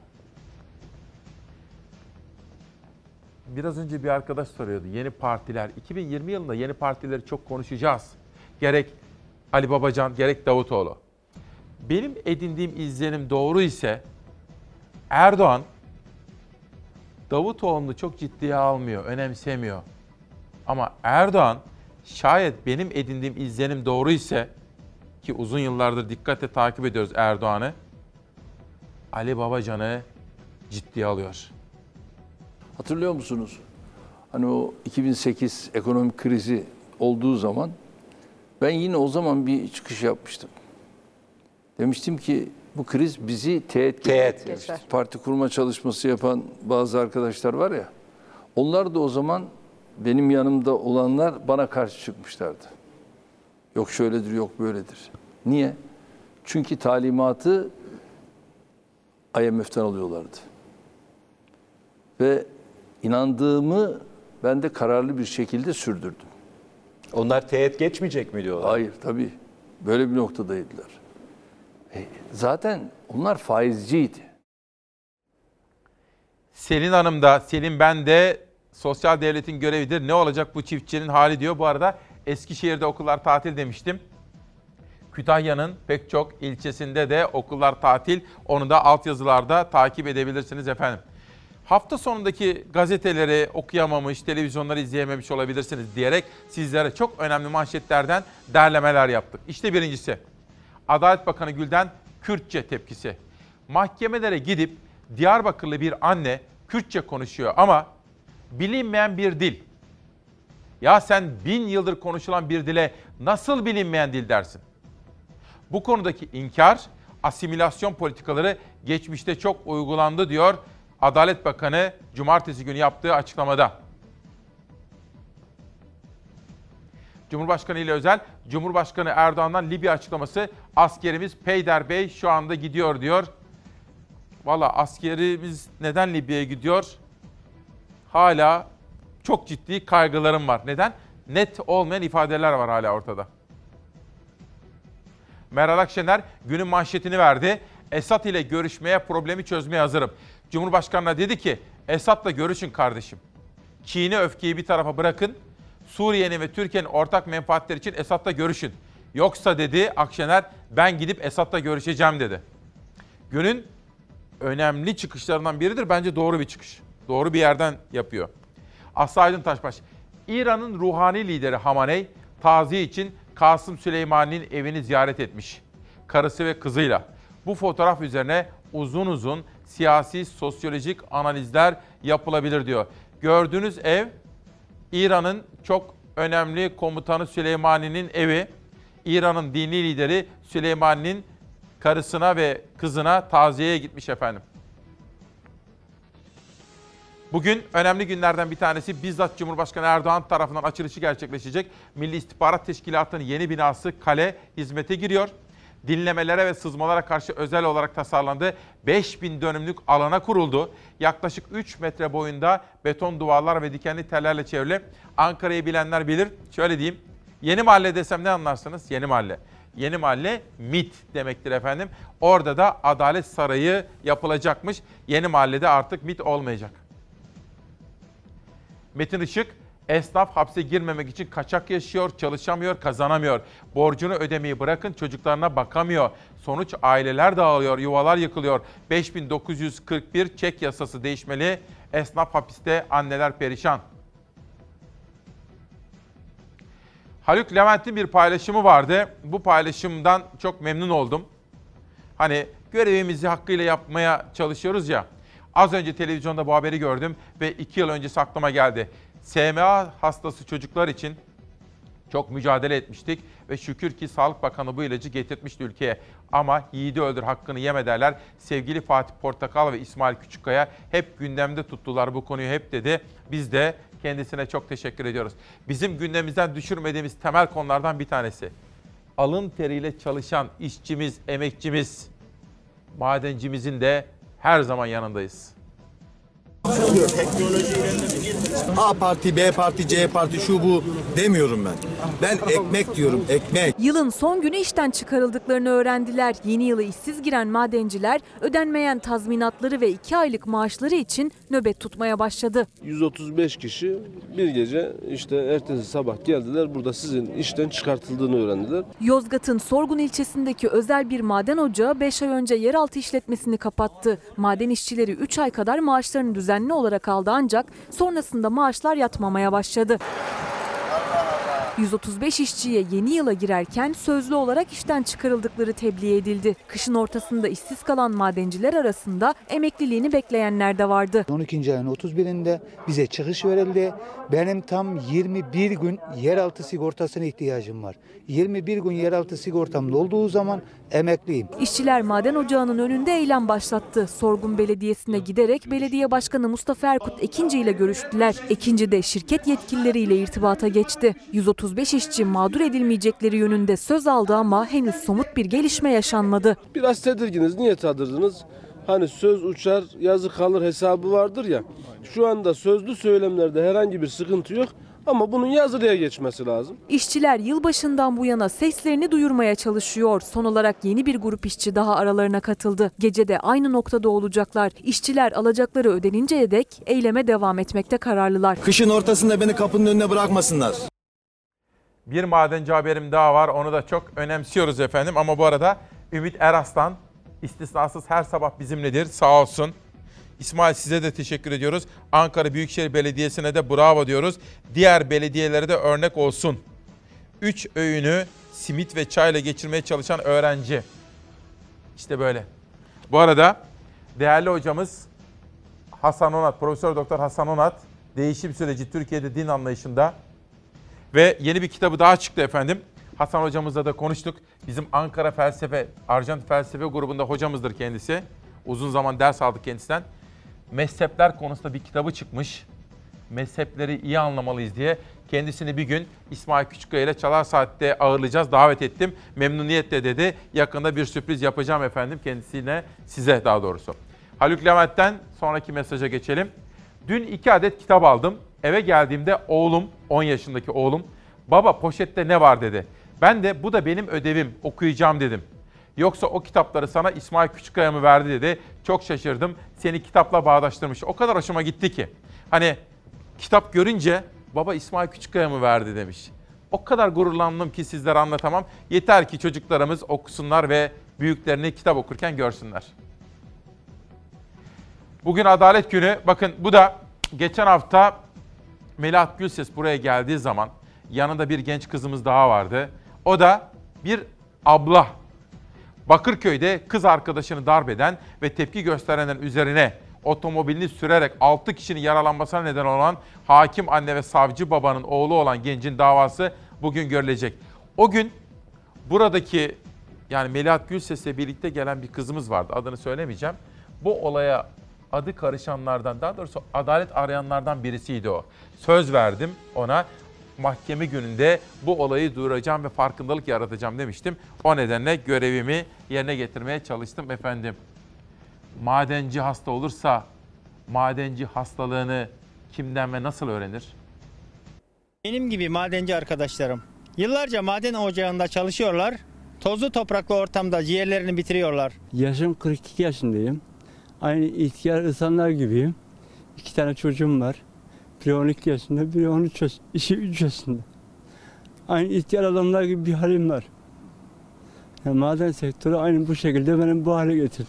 Biraz önce bir arkadaş soruyordu. Yeni partiler. 2020 yılında yeni partileri çok konuşacağız. Gerek Ali Babacan, gerek Davutoğlu. Benim edindiğim izlenim doğru ise Erdoğan Davutoğlu'nu çok ciddiye almıyor, önemsemiyor. Ama Erdoğan şayet benim edindiğim izlenim doğru ise ki uzun yıllardır dikkatle takip ediyoruz Erdoğan'ı. Ali Babacan'ı ciddiye alıyor. Hatırlıyor musunuz? Hani o 2008 ekonomik krizi olduğu zaman ben yine o zaman bir çıkış yapmıştım. Demiştim ki bu kriz bizi teğet, Teğet. geçer. Parti kurma çalışması yapan bazı arkadaşlar var ya. Onlar da o zaman benim yanımda olanlar bana karşı çıkmışlardı. Yok şöyledir, yok böyledir. Niye? Çünkü talimatı IMF'den alıyorlardı. Ve inandığımı ben de kararlı bir şekilde sürdürdüm. Onlar teğet geçmeyecek mi diyorlar? Hayır tabii. Böyle bir noktadaydılar. E, zaten onlar faizciydi. Selin Hanım da, Selin ben de sosyal devletin görevidir. Ne olacak bu çiftçinin hali diyor. Bu arada Eskişehir'de okullar tatil demiştim. Kütahya'nın pek çok ilçesinde de okullar tatil. Onu da altyazılarda takip edebilirsiniz efendim. Hafta sonundaki gazeteleri okuyamamış, televizyonları izleyememiş olabilirsiniz diyerek sizlere çok önemli manşetlerden derlemeler yaptık. İşte birincisi. Adalet Bakanı Gül'den Kürtçe tepkisi. Mahkemelere gidip Diyarbakırlı bir anne Kürtçe konuşuyor ama bilinmeyen bir dil. Ya sen bin yıldır konuşulan bir dile nasıl bilinmeyen dil dersin? Bu konudaki inkar, asimilasyon politikaları geçmişte çok uygulandı diyor Adalet Bakanı cumartesi günü yaptığı açıklamada. Cumhurbaşkanı ile özel, Cumhurbaşkanı Erdoğan'dan Libya açıklaması askerimiz Peyder Bey şu anda gidiyor diyor. Valla askerimiz neden Libya'ya gidiyor? Hala çok ciddi kaygılarım var. Neden? Net olmayan ifadeler var hala ortada. Meral Akşener günün manşetini verdi. Esad ile görüşmeye problemi çözmeye hazırım. Cumhurbaşkanına dedi ki Esad'la görüşün kardeşim. Kini öfkeyi bir tarafa bırakın. Suriye'nin ve Türkiye'nin ortak menfaatleri için Esad'la görüşün. Yoksa dedi Akşener ben gidip Esad'la görüşeceğim dedi. Günün önemli çıkışlarından biridir. Bence doğru bir çıkış. Doğru bir yerden yapıyor. Aslı Aydın Taşbaş. İran'ın ruhani lideri Hamaney taziye için Kasım Süleymani'nin evini ziyaret etmiş. Karısı ve kızıyla. Bu fotoğraf üzerine uzun uzun siyasi, sosyolojik analizler yapılabilir diyor. Gördüğünüz ev İran'ın çok önemli komutanı Süleymani'nin evi. İran'ın dini lideri Süleymani'nin karısına ve kızına taziyeye gitmiş efendim. Bugün önemli günlerden bir tanesi bizzat Cumhurbaşkanı Erdoğan tarafından açılışı gerçekleşecek. Milli İstihbarat Teşkilatı'nın yeni binası Kale hizmete giriyor. Dinlemelere ve sızmalara karşı özel olarak tasarlandı. 5000 dönümlük alana kuruldu. Yaklaşık 3 metre boyunda beton duvarlar ve dikenli tellerle çevrili. Ankara'yı bilenler bilir. Şöyle diyeyim. Yeni mahalle desem ne anlarsınız? Yeni mahalle. Yeni mahalle MIT demektir efendim. Orada da Adalet Sarayı yapılacakmış. Yeni mahallede artık MIT olmayacak. Metin Işık, esnaf hapse girmemek için kaçak yaşıyor, çalışamıyor, kazanamıyor. Borcunu ödemeyi bırakın çocuklarına bakamıyor. Sonuç aileler dağılıyor, yuvalar yıkılıyor. 5941 çek yasası değişmeli. Esnaf hapiste, anneler perişan. Haluk Levent'in bir paylaşımı vardı. Bu paylaşımdan çok memnun oldum. Hani görevimizi hakkıyla yapmaya çalışıyoruz ya. Az önce televizyonda bu haberi gördüm ve iki yıl öncesi aklıma geldi. SMA hastası çocuklar için çok mücadele etmiştik ve şükür ki Sağlık Bakanı bu ilacı getirtmişti ülkeye. Ama yiğidi öldür hakkını yeme derler. Sevgili Fatih Portakal ve İsmail Küçükkaya hep gündemde tuttular bu konuyu hep dedi. Biz de kendisine çok teşekkür ediyoruz. Bizim gündemimizden düşürmediğimiz temel konulardan bir tanesi. Alın teriyle çalışan işçimiz, emekçimiz, madencimizin de her zaman yanındayız. A parti, B parti, C parti şu bu demiyorum ben. Ben ekmek diyorum, ekmek. Yılın son günü işten çıkarıldıklarını öğrendiler. Yeni yılı işsiz giren madenciler ödenmeyen tazminatları ve 2 aylık maaşları için nöbet tutmaya başladı. 135 kişi bir gece işte ertesi sabah geldiler. Burada sizin işten çıkartıldığını öğrendiler. Yozgat'ın Sorgun ilçesindeki özel bir maden ocağı 5 ay önce yeraltı işletmesini kapattı. Maden işçileri 3 ay kadar maaşlarını düzenli olarak aldı ancak sonrasında maaşlar yatmamaya başladı. 135 işçiye yeni yıla girerken sözlü olarak işten çıkarıldıkları tebliğ edildi. Kışın ortasında işsiz kalan madenciler arasında emekliliğini bekleyenler de vardı. 12. ayın 31'inde bize çıkış verildi. Benim tam 21 gün yeraltı sigortasına ihtiyacım var. 21 gün yeraltı sigortam olduğu zaman emekliyim. İşçiler maden ocağının önünde eylem başlattı. Sorgun Belediyesi'ne giderek belediye başkanı Mustafa Erkut Ekinci ile görüştüler. Ekinci de şirket yetkilileriyle irtibata geçti. 135 işçi mağdur edilmeyecekleri yönünde söz aldı ama henüz somut bir gelişme yaşanmadı. Biraz tedirginiz. Niye tadırdınız? Hani söz uçar, yazı kalır hesabı vardır ya. Şu anda sözlü söylemlerde herhangi bir sıkıntı yok. Ama bunun yazılıya geçmesi lazım. İşçiler yılbaşından bu yana seslerini duyurmaya çalışıyor. Son olarak yeni bir grup işçi daha aralarına katıldı. Gece de aynı noktada olacaklar. İşçiler alacakları ödeninceye dek eyleme devam etmekte kararlılar. Kışın ortasında beni kapının önüne bırakmasınlar. Bir madenci haberim daha var. Onu da çok önemsiyoruz efendim. Ama bu arada Ümit Eraslan istisnasız her sabah bizimledir. Sağ olsun. İsmail size de teşekkür ediyoruz. Ankara Büyükşehir Belediyesi'ne de bravo diyoruz. Diğer belediyelere de örnek olsun. Üç öğünü simit ve çayla geçirmeye çalışan öğrenci. İşte böyle. Bu arada değerli hocamız Hasan Onat, Profesör Doktor Hasan Onat, değişim süreci Türkiye'de din anlayışında ve yeni bir kitabı daha çıktı efendim. Hasan hocamızla da konuştuk. Bizim Ankara Felsefe, Arjant Felsefe grubunda hocamızdır kendisi. Uzun zaman ders aldık kendisinden. Mezhepler konusunda bir kitabı çıkmış. Mezhepleri iyi anlamalıyız diye. Kendisini bir gün İsmail Küçükkaya ile Çalar Saat'te ağırlayacağız. Davet ettim. Memnuniyetle dedi. Yakında bir sürpriz yapacağım efendim kendisine, size daha doğrusu. Haluk Levent'ten sonraki mesaja geçelim. Dün iki adet kitap aldım. Eve geldiğimde oğlum, 10 yaşındaki oğlum, baba poşette ne var dedi. Ben de bu da benim ödevim, okuyacağım dedim. Yoksa o kitapları sana İsmail Küçükkaya mı verdi dedi. Çok şaşırdım. Seni kitapla bağdaştırmış. O kadar hoşuma gitti ki. Hani kitap görünce baba İsmail Küçükkaya mı verdi demiş. O kadar gururlandım ki sizlere anlatamam. Yeter ki çocuklarımız okusunlar ve büyüklerini kitap okurken görsünler. Bugün Adalet Günü. Bakın bu da geçen hafta Melahat Gülses buraya geldiği zaman yanında bir genç kızımız daha vardı. O da bir abla. Bakırköy'de kız arkadaşını darp eden ve tepki gösterenlerin üzerine otomobilini sürerek 6 kişinin yaralanmasına neden olan hakim anne ve savcı babanın oğlu olan gencin davası bugün görülecek. O gün buradaki yani Melahat Gülses'le birlikte gelen bir kızımız vardı. Adını söylemeyeceğim. Bu olaya adı karışanlardan daha doğrusu adalet arayanlardan birisiydi o. Söz verdim ona mahkeme gününde bu olayı duyuracağım ve farkındalık yaratacağım demiştim. O nedenle görevimi yerine getirmeye çalıştım efendim. Madenci hasta olursa madenci hastalığını kimden ve nasıl öğrenir? Benim gibi madenci arkadaşlarım yıllarca maden ocağında çalışıyorlar. Tozlu topraklı ortamda ciğerlerini bitiriyorlar. Yaşım 42 yaşındayım. Aynı ihtiyar insanlar gibiyim. İki tane çocuğum var. Biri 12 yaşında, biri 13 yaşında, işi 3 yaşında. Aynı ihtiyar adamlar gibi bir halim var. Yani maden sektörü aynı bu şekilde benim bu hale getirdi.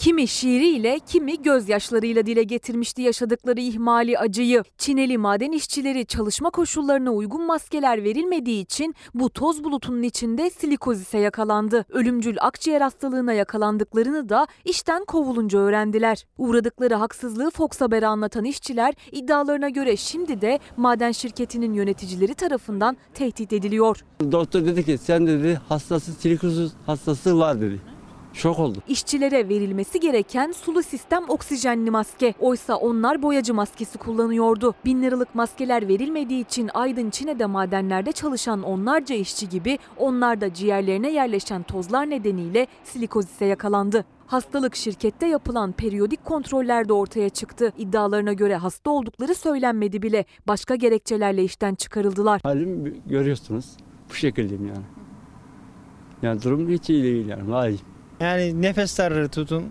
Kimi şiiriyle, kimi gözyaşlarıyla dile getirmişti yaşadıkları ihmali, acıyı. Çineli maden işçileri çalışma koşullarına uygun maskeler verilmediği için bu toz bulutunun içinde silikozise yakalandı. Ölümcül akciğer hastalığına yakalandıklarını da işten kovulunca öğrendiler. Uğradıkları haksızlığı Fox Haber'e anlatan işçiler iddialarına göre şimdi de maden şirketinin yöneticileri tarafından tehdit ediliyor. Doktor dedi ki sen dedi hastası silikozis hastası var dedi. Şok oldum. İşçilere verilmesi gereken sulu sistem oksijenli maske. Oysa onlar boyacı maskesi kullanıyordu. Bin liralık maskeler verilmediği için Aydın Çin'de madenlerde çalışan onlarca işçi gibi onlar da ciğerlerine yerleşen tozlar nedeniyle silikozise yakalandı. Hastalık şirkette yapılan periyodik kontrollerde ortaya çıktı. İddialarına göre hasta oldukları söylenmedi bile. Başka gerekçelerle işten çıkarıldılar. Halimi görüyorsunuz. Bu şekildeyim yani. Yani durum hiç iyi değil yani. Vay. Yani nefes darlığı tutun.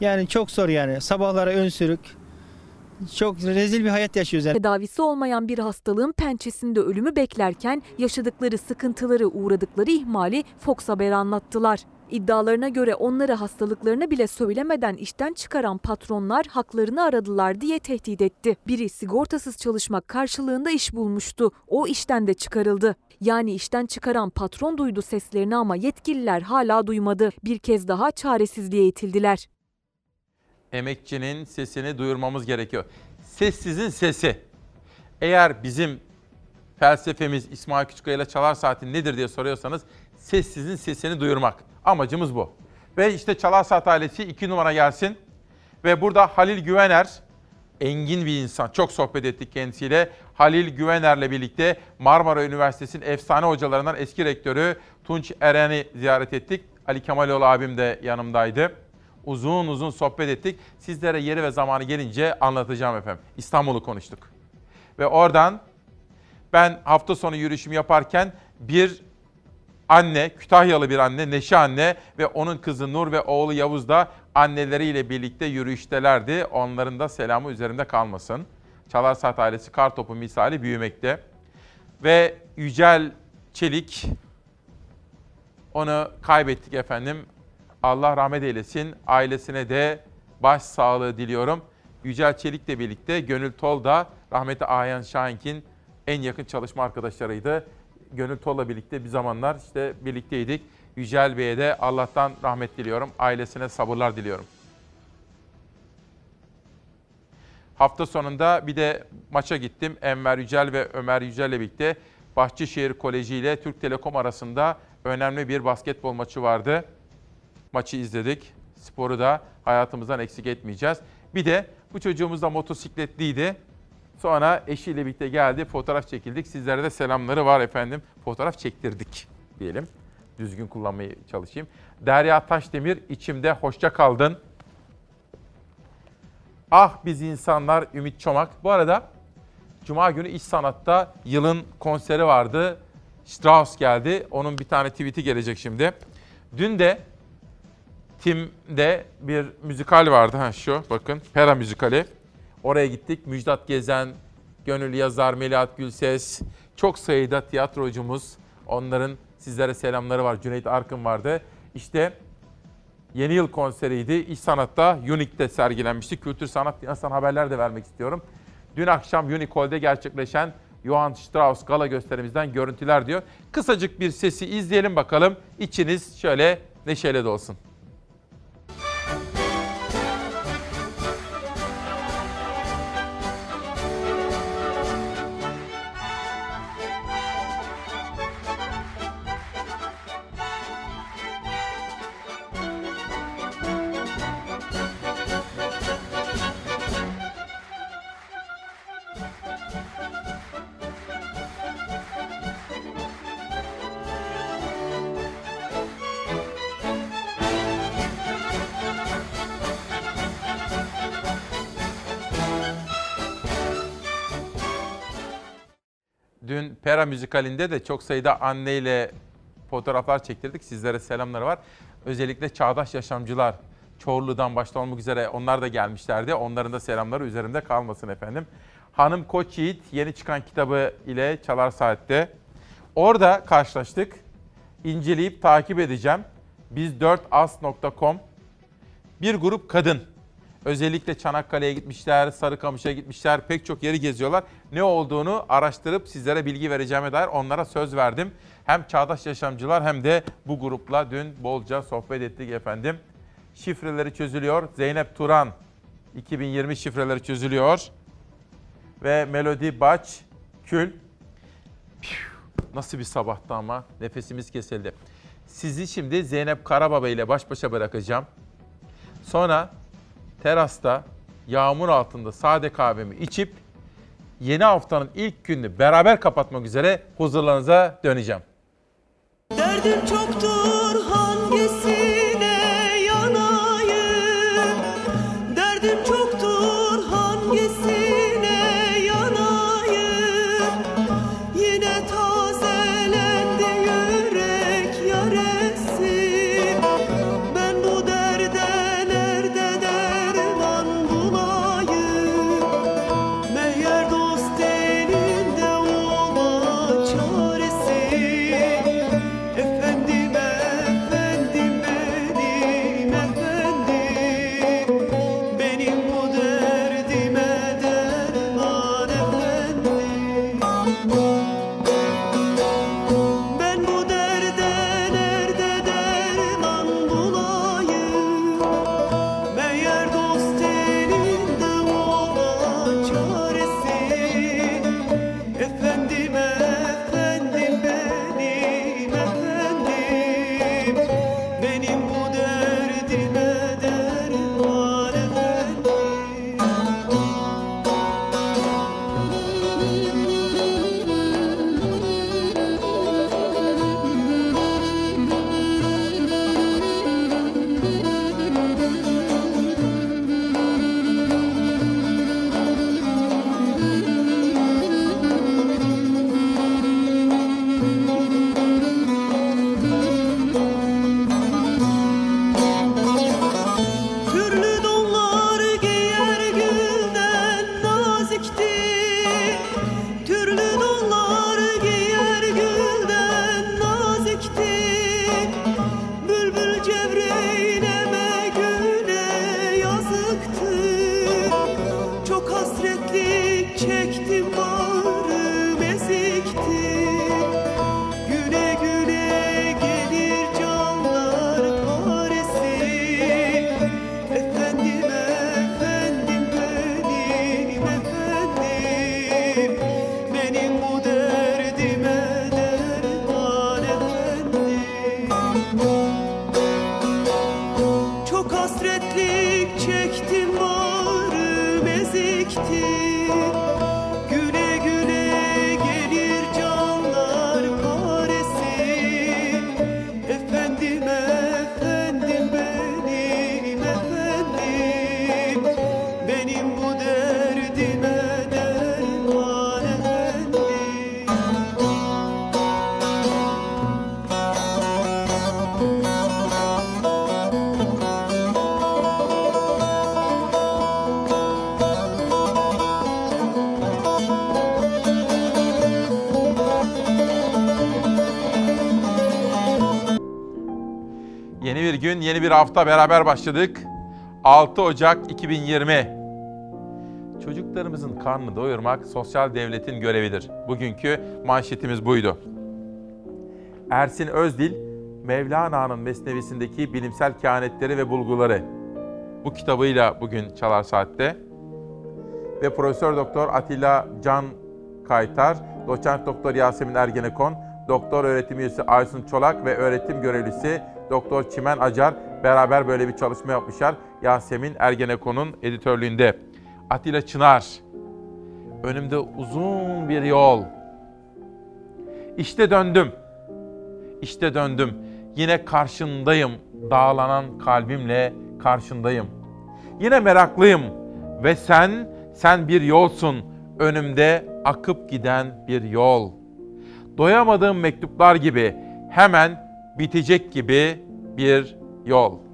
Yani çok zor yani. Sabahlara ön sürük. Çok rezil bir hayat yaşıyoruz yani. Tedavisi olmayan bir hastalığın pençesinde ölümü beklerken yaşadıkları sıkıntıları, uğradıkları ihmali Fox Haber'e anlattılar. İddialarına göre onları hastalıklarını bile söylemeden işten çıkaran patronlar haklarını aradılar diye tehdit etti. Biri sigortasız çalışmak karşılığında iş bulmuştu. O işten de çıkarıldı. Yani işten çıkaran patron duydu seslerini ama yetkililer hala duymadı. Bir kez daha çaresizliğe itildiler. emekçinin sesini duyurmamız gerekiyor. Sessizin sesi. Eğer bizim felsefemiz İsmail Küçükkaya ile Çalar Saati nedir diye soruyorsanız sessizin sesini duyurmak. Amacımız bu. Ve işte Çalar Saat ailesi iki numara gelsin. Ve burada Halil Güvener, engin bir insan. Çok sohbet ettik kendisiyle. Halil Güvener'le birlikte Marmara Üniversitesi'nin efsane hocalarından eski rektörü Tunç Eren'i ziyaret ettik. Ali Kemaloğlu abim de yanımdaydı. Uzun uzun sohbet ettik. Sizlere yeri ve zamanı gelince anlatacağım efendim. İstanbul'u konuştuk. Ve oradan ben hafta sonu yürüyüşümü yaparken bir anne, Kütahyalı bir anne, Neşe anne ve onun kızı Nur ve oğlu Yavuz da anneleriyle birlikte yürüyüştelerdi. Onların da selamı üzerimde kalmasın. Çalar Saat ailesi kar topu misali büyümekte. Ve Yücel Çelik, onu kaybettik efendim. Allah rahmet eylesin. Ailesine de baş sağlığı diliyorum. Yücel Çelik'le birlikte Gönül Tol da rahmetli Ayhan Şahink'in en yakın çalışma arkadaşlarıydı. Gönül Tol'la birlikte bir zamanlar işte birlikteydik. Yücel Bey'e de Allah'tan rahmet diliyorum. Ailesine sabırlar diliyorum. Hafta sonunda bir de maça gittim. Enver Yücel ve Ömer Yücel'le birlikte Bahçeşehir Koleji ile Türk Telekom arasında önemli bir basketbol maçı vardı. Maçı izledik. Sporu da hayatımızdan eksik etmeyeceğiz. Bir de bu çocuğumuz da motosikletliydi. Sonra eşiyle birlikte geldi, fotoğraf çekildik. Sizlere de selamları var efendim. Fotoğraf çektirdik diyelim. Düzgün kullanmayı çalışayım. Derya Taşdemir içimde hoşça kaldın. Ah biz insanlar Ümit Çomak. Bu arada Cuma günü İş Sanat'ta yılın konseri vardı. Strauss geldi. Onun bir tane tweet'i gelecek şimdi. Dün de Tim'de bir müzikal vardı. Ha şu bakın Pera müzikali. Oraya gittik. Müjdat Gezen, Gönül Yazar, Melahat Gülses, çok sayıda tiyatrocumuz. Onların sizlere selamları var. Cüneyt Arkın vardı. İşte Yeni yıl konseriydi. İş Sanat'ta Unique'de sergilenmişti. Kültür Sanat Dinastan haberler de vermek istiyorum. Dün akşam Unique Hall'de gerçekleşen Johann Strauss gala gösterimizden görüntüler diyor. Kısacık bir sesi izleyelim bakalım. İçiniz şöyle neşeyle dolsun. Müzikalinde de çok sayıda anneyle fotoğraflar çektirdik. Sizlere selamları var. Özellikle çağdaş yaşamcılar Çorlu'dan başta olmak üzere onlar da gelmişlerdi. Onların da selamları üzerimde kalmasın efendim. Hanım Koç Yiğit yeni çıkan kitabı ile Çalar Saat'te. Orada karşılaştık. İnceleyip takip edeceğim. Biz4as.com bir grup kadın Özellikle Çanakkale'ye gitmişler, Sarıkamış'a gitmişler, pek çok yeri geziyorlar. Ne olduğunu araştırıp sizlere bilgi vereceğime dair onlara söz verdim. Hem çağdaş yaşamcılar hem de bu grupla dün bolca sohbet ettik efendim. Şifreleri çözülüyor. Zeynep Turan 2020 şifreleri çözülüyor. Ve Melodi Baç Kül. Nasıl bir sabahtı ama nefesimiz kesildi. Sizi şimdi Zeynep Karababa ile baş başa bırakacağım. Sonra terasta yağmur altında sade kahvemi içip yeni haftanın ilk gününü beraber kapatmak üzere huzurlarınıza döneceğim. Derdim çoktur hafta beraber başladık. 6 Ocak 2020. Çocuklarımızın karnını doyurmak sosyal devletin görevidir. Bugünkü manşetimiz buydu. Ersin Özdil, Mevlana'nın Mesnevisindeki bilimsel kehanetleri ve bulguları. Bu kitabıyla bugün Çalar Saat'te. Ve Profesör Doktor Atilla Can Kaytar, Doçent Doktor Yasemin Ergenekon, Doktor öğretim üyesi Aysun Çolak ve öğretim görevlisi Doktor Çimen Acar beraber böyle bir çalışma yapmışlar. Yasemin Ergenekon'un editörlüğünde. Atilla Çınar. Önümde uzun bir yol. İşte döndüm. İşte döndüm. Yine karşındayım. Dağlanan kalbimle karşındayım. Yine meraklıyım ve sen sen bir yolsun. Önümde akıp giden bir yol. Doyamadığım mektuplar gibi hemen bitecek gibi bir yol.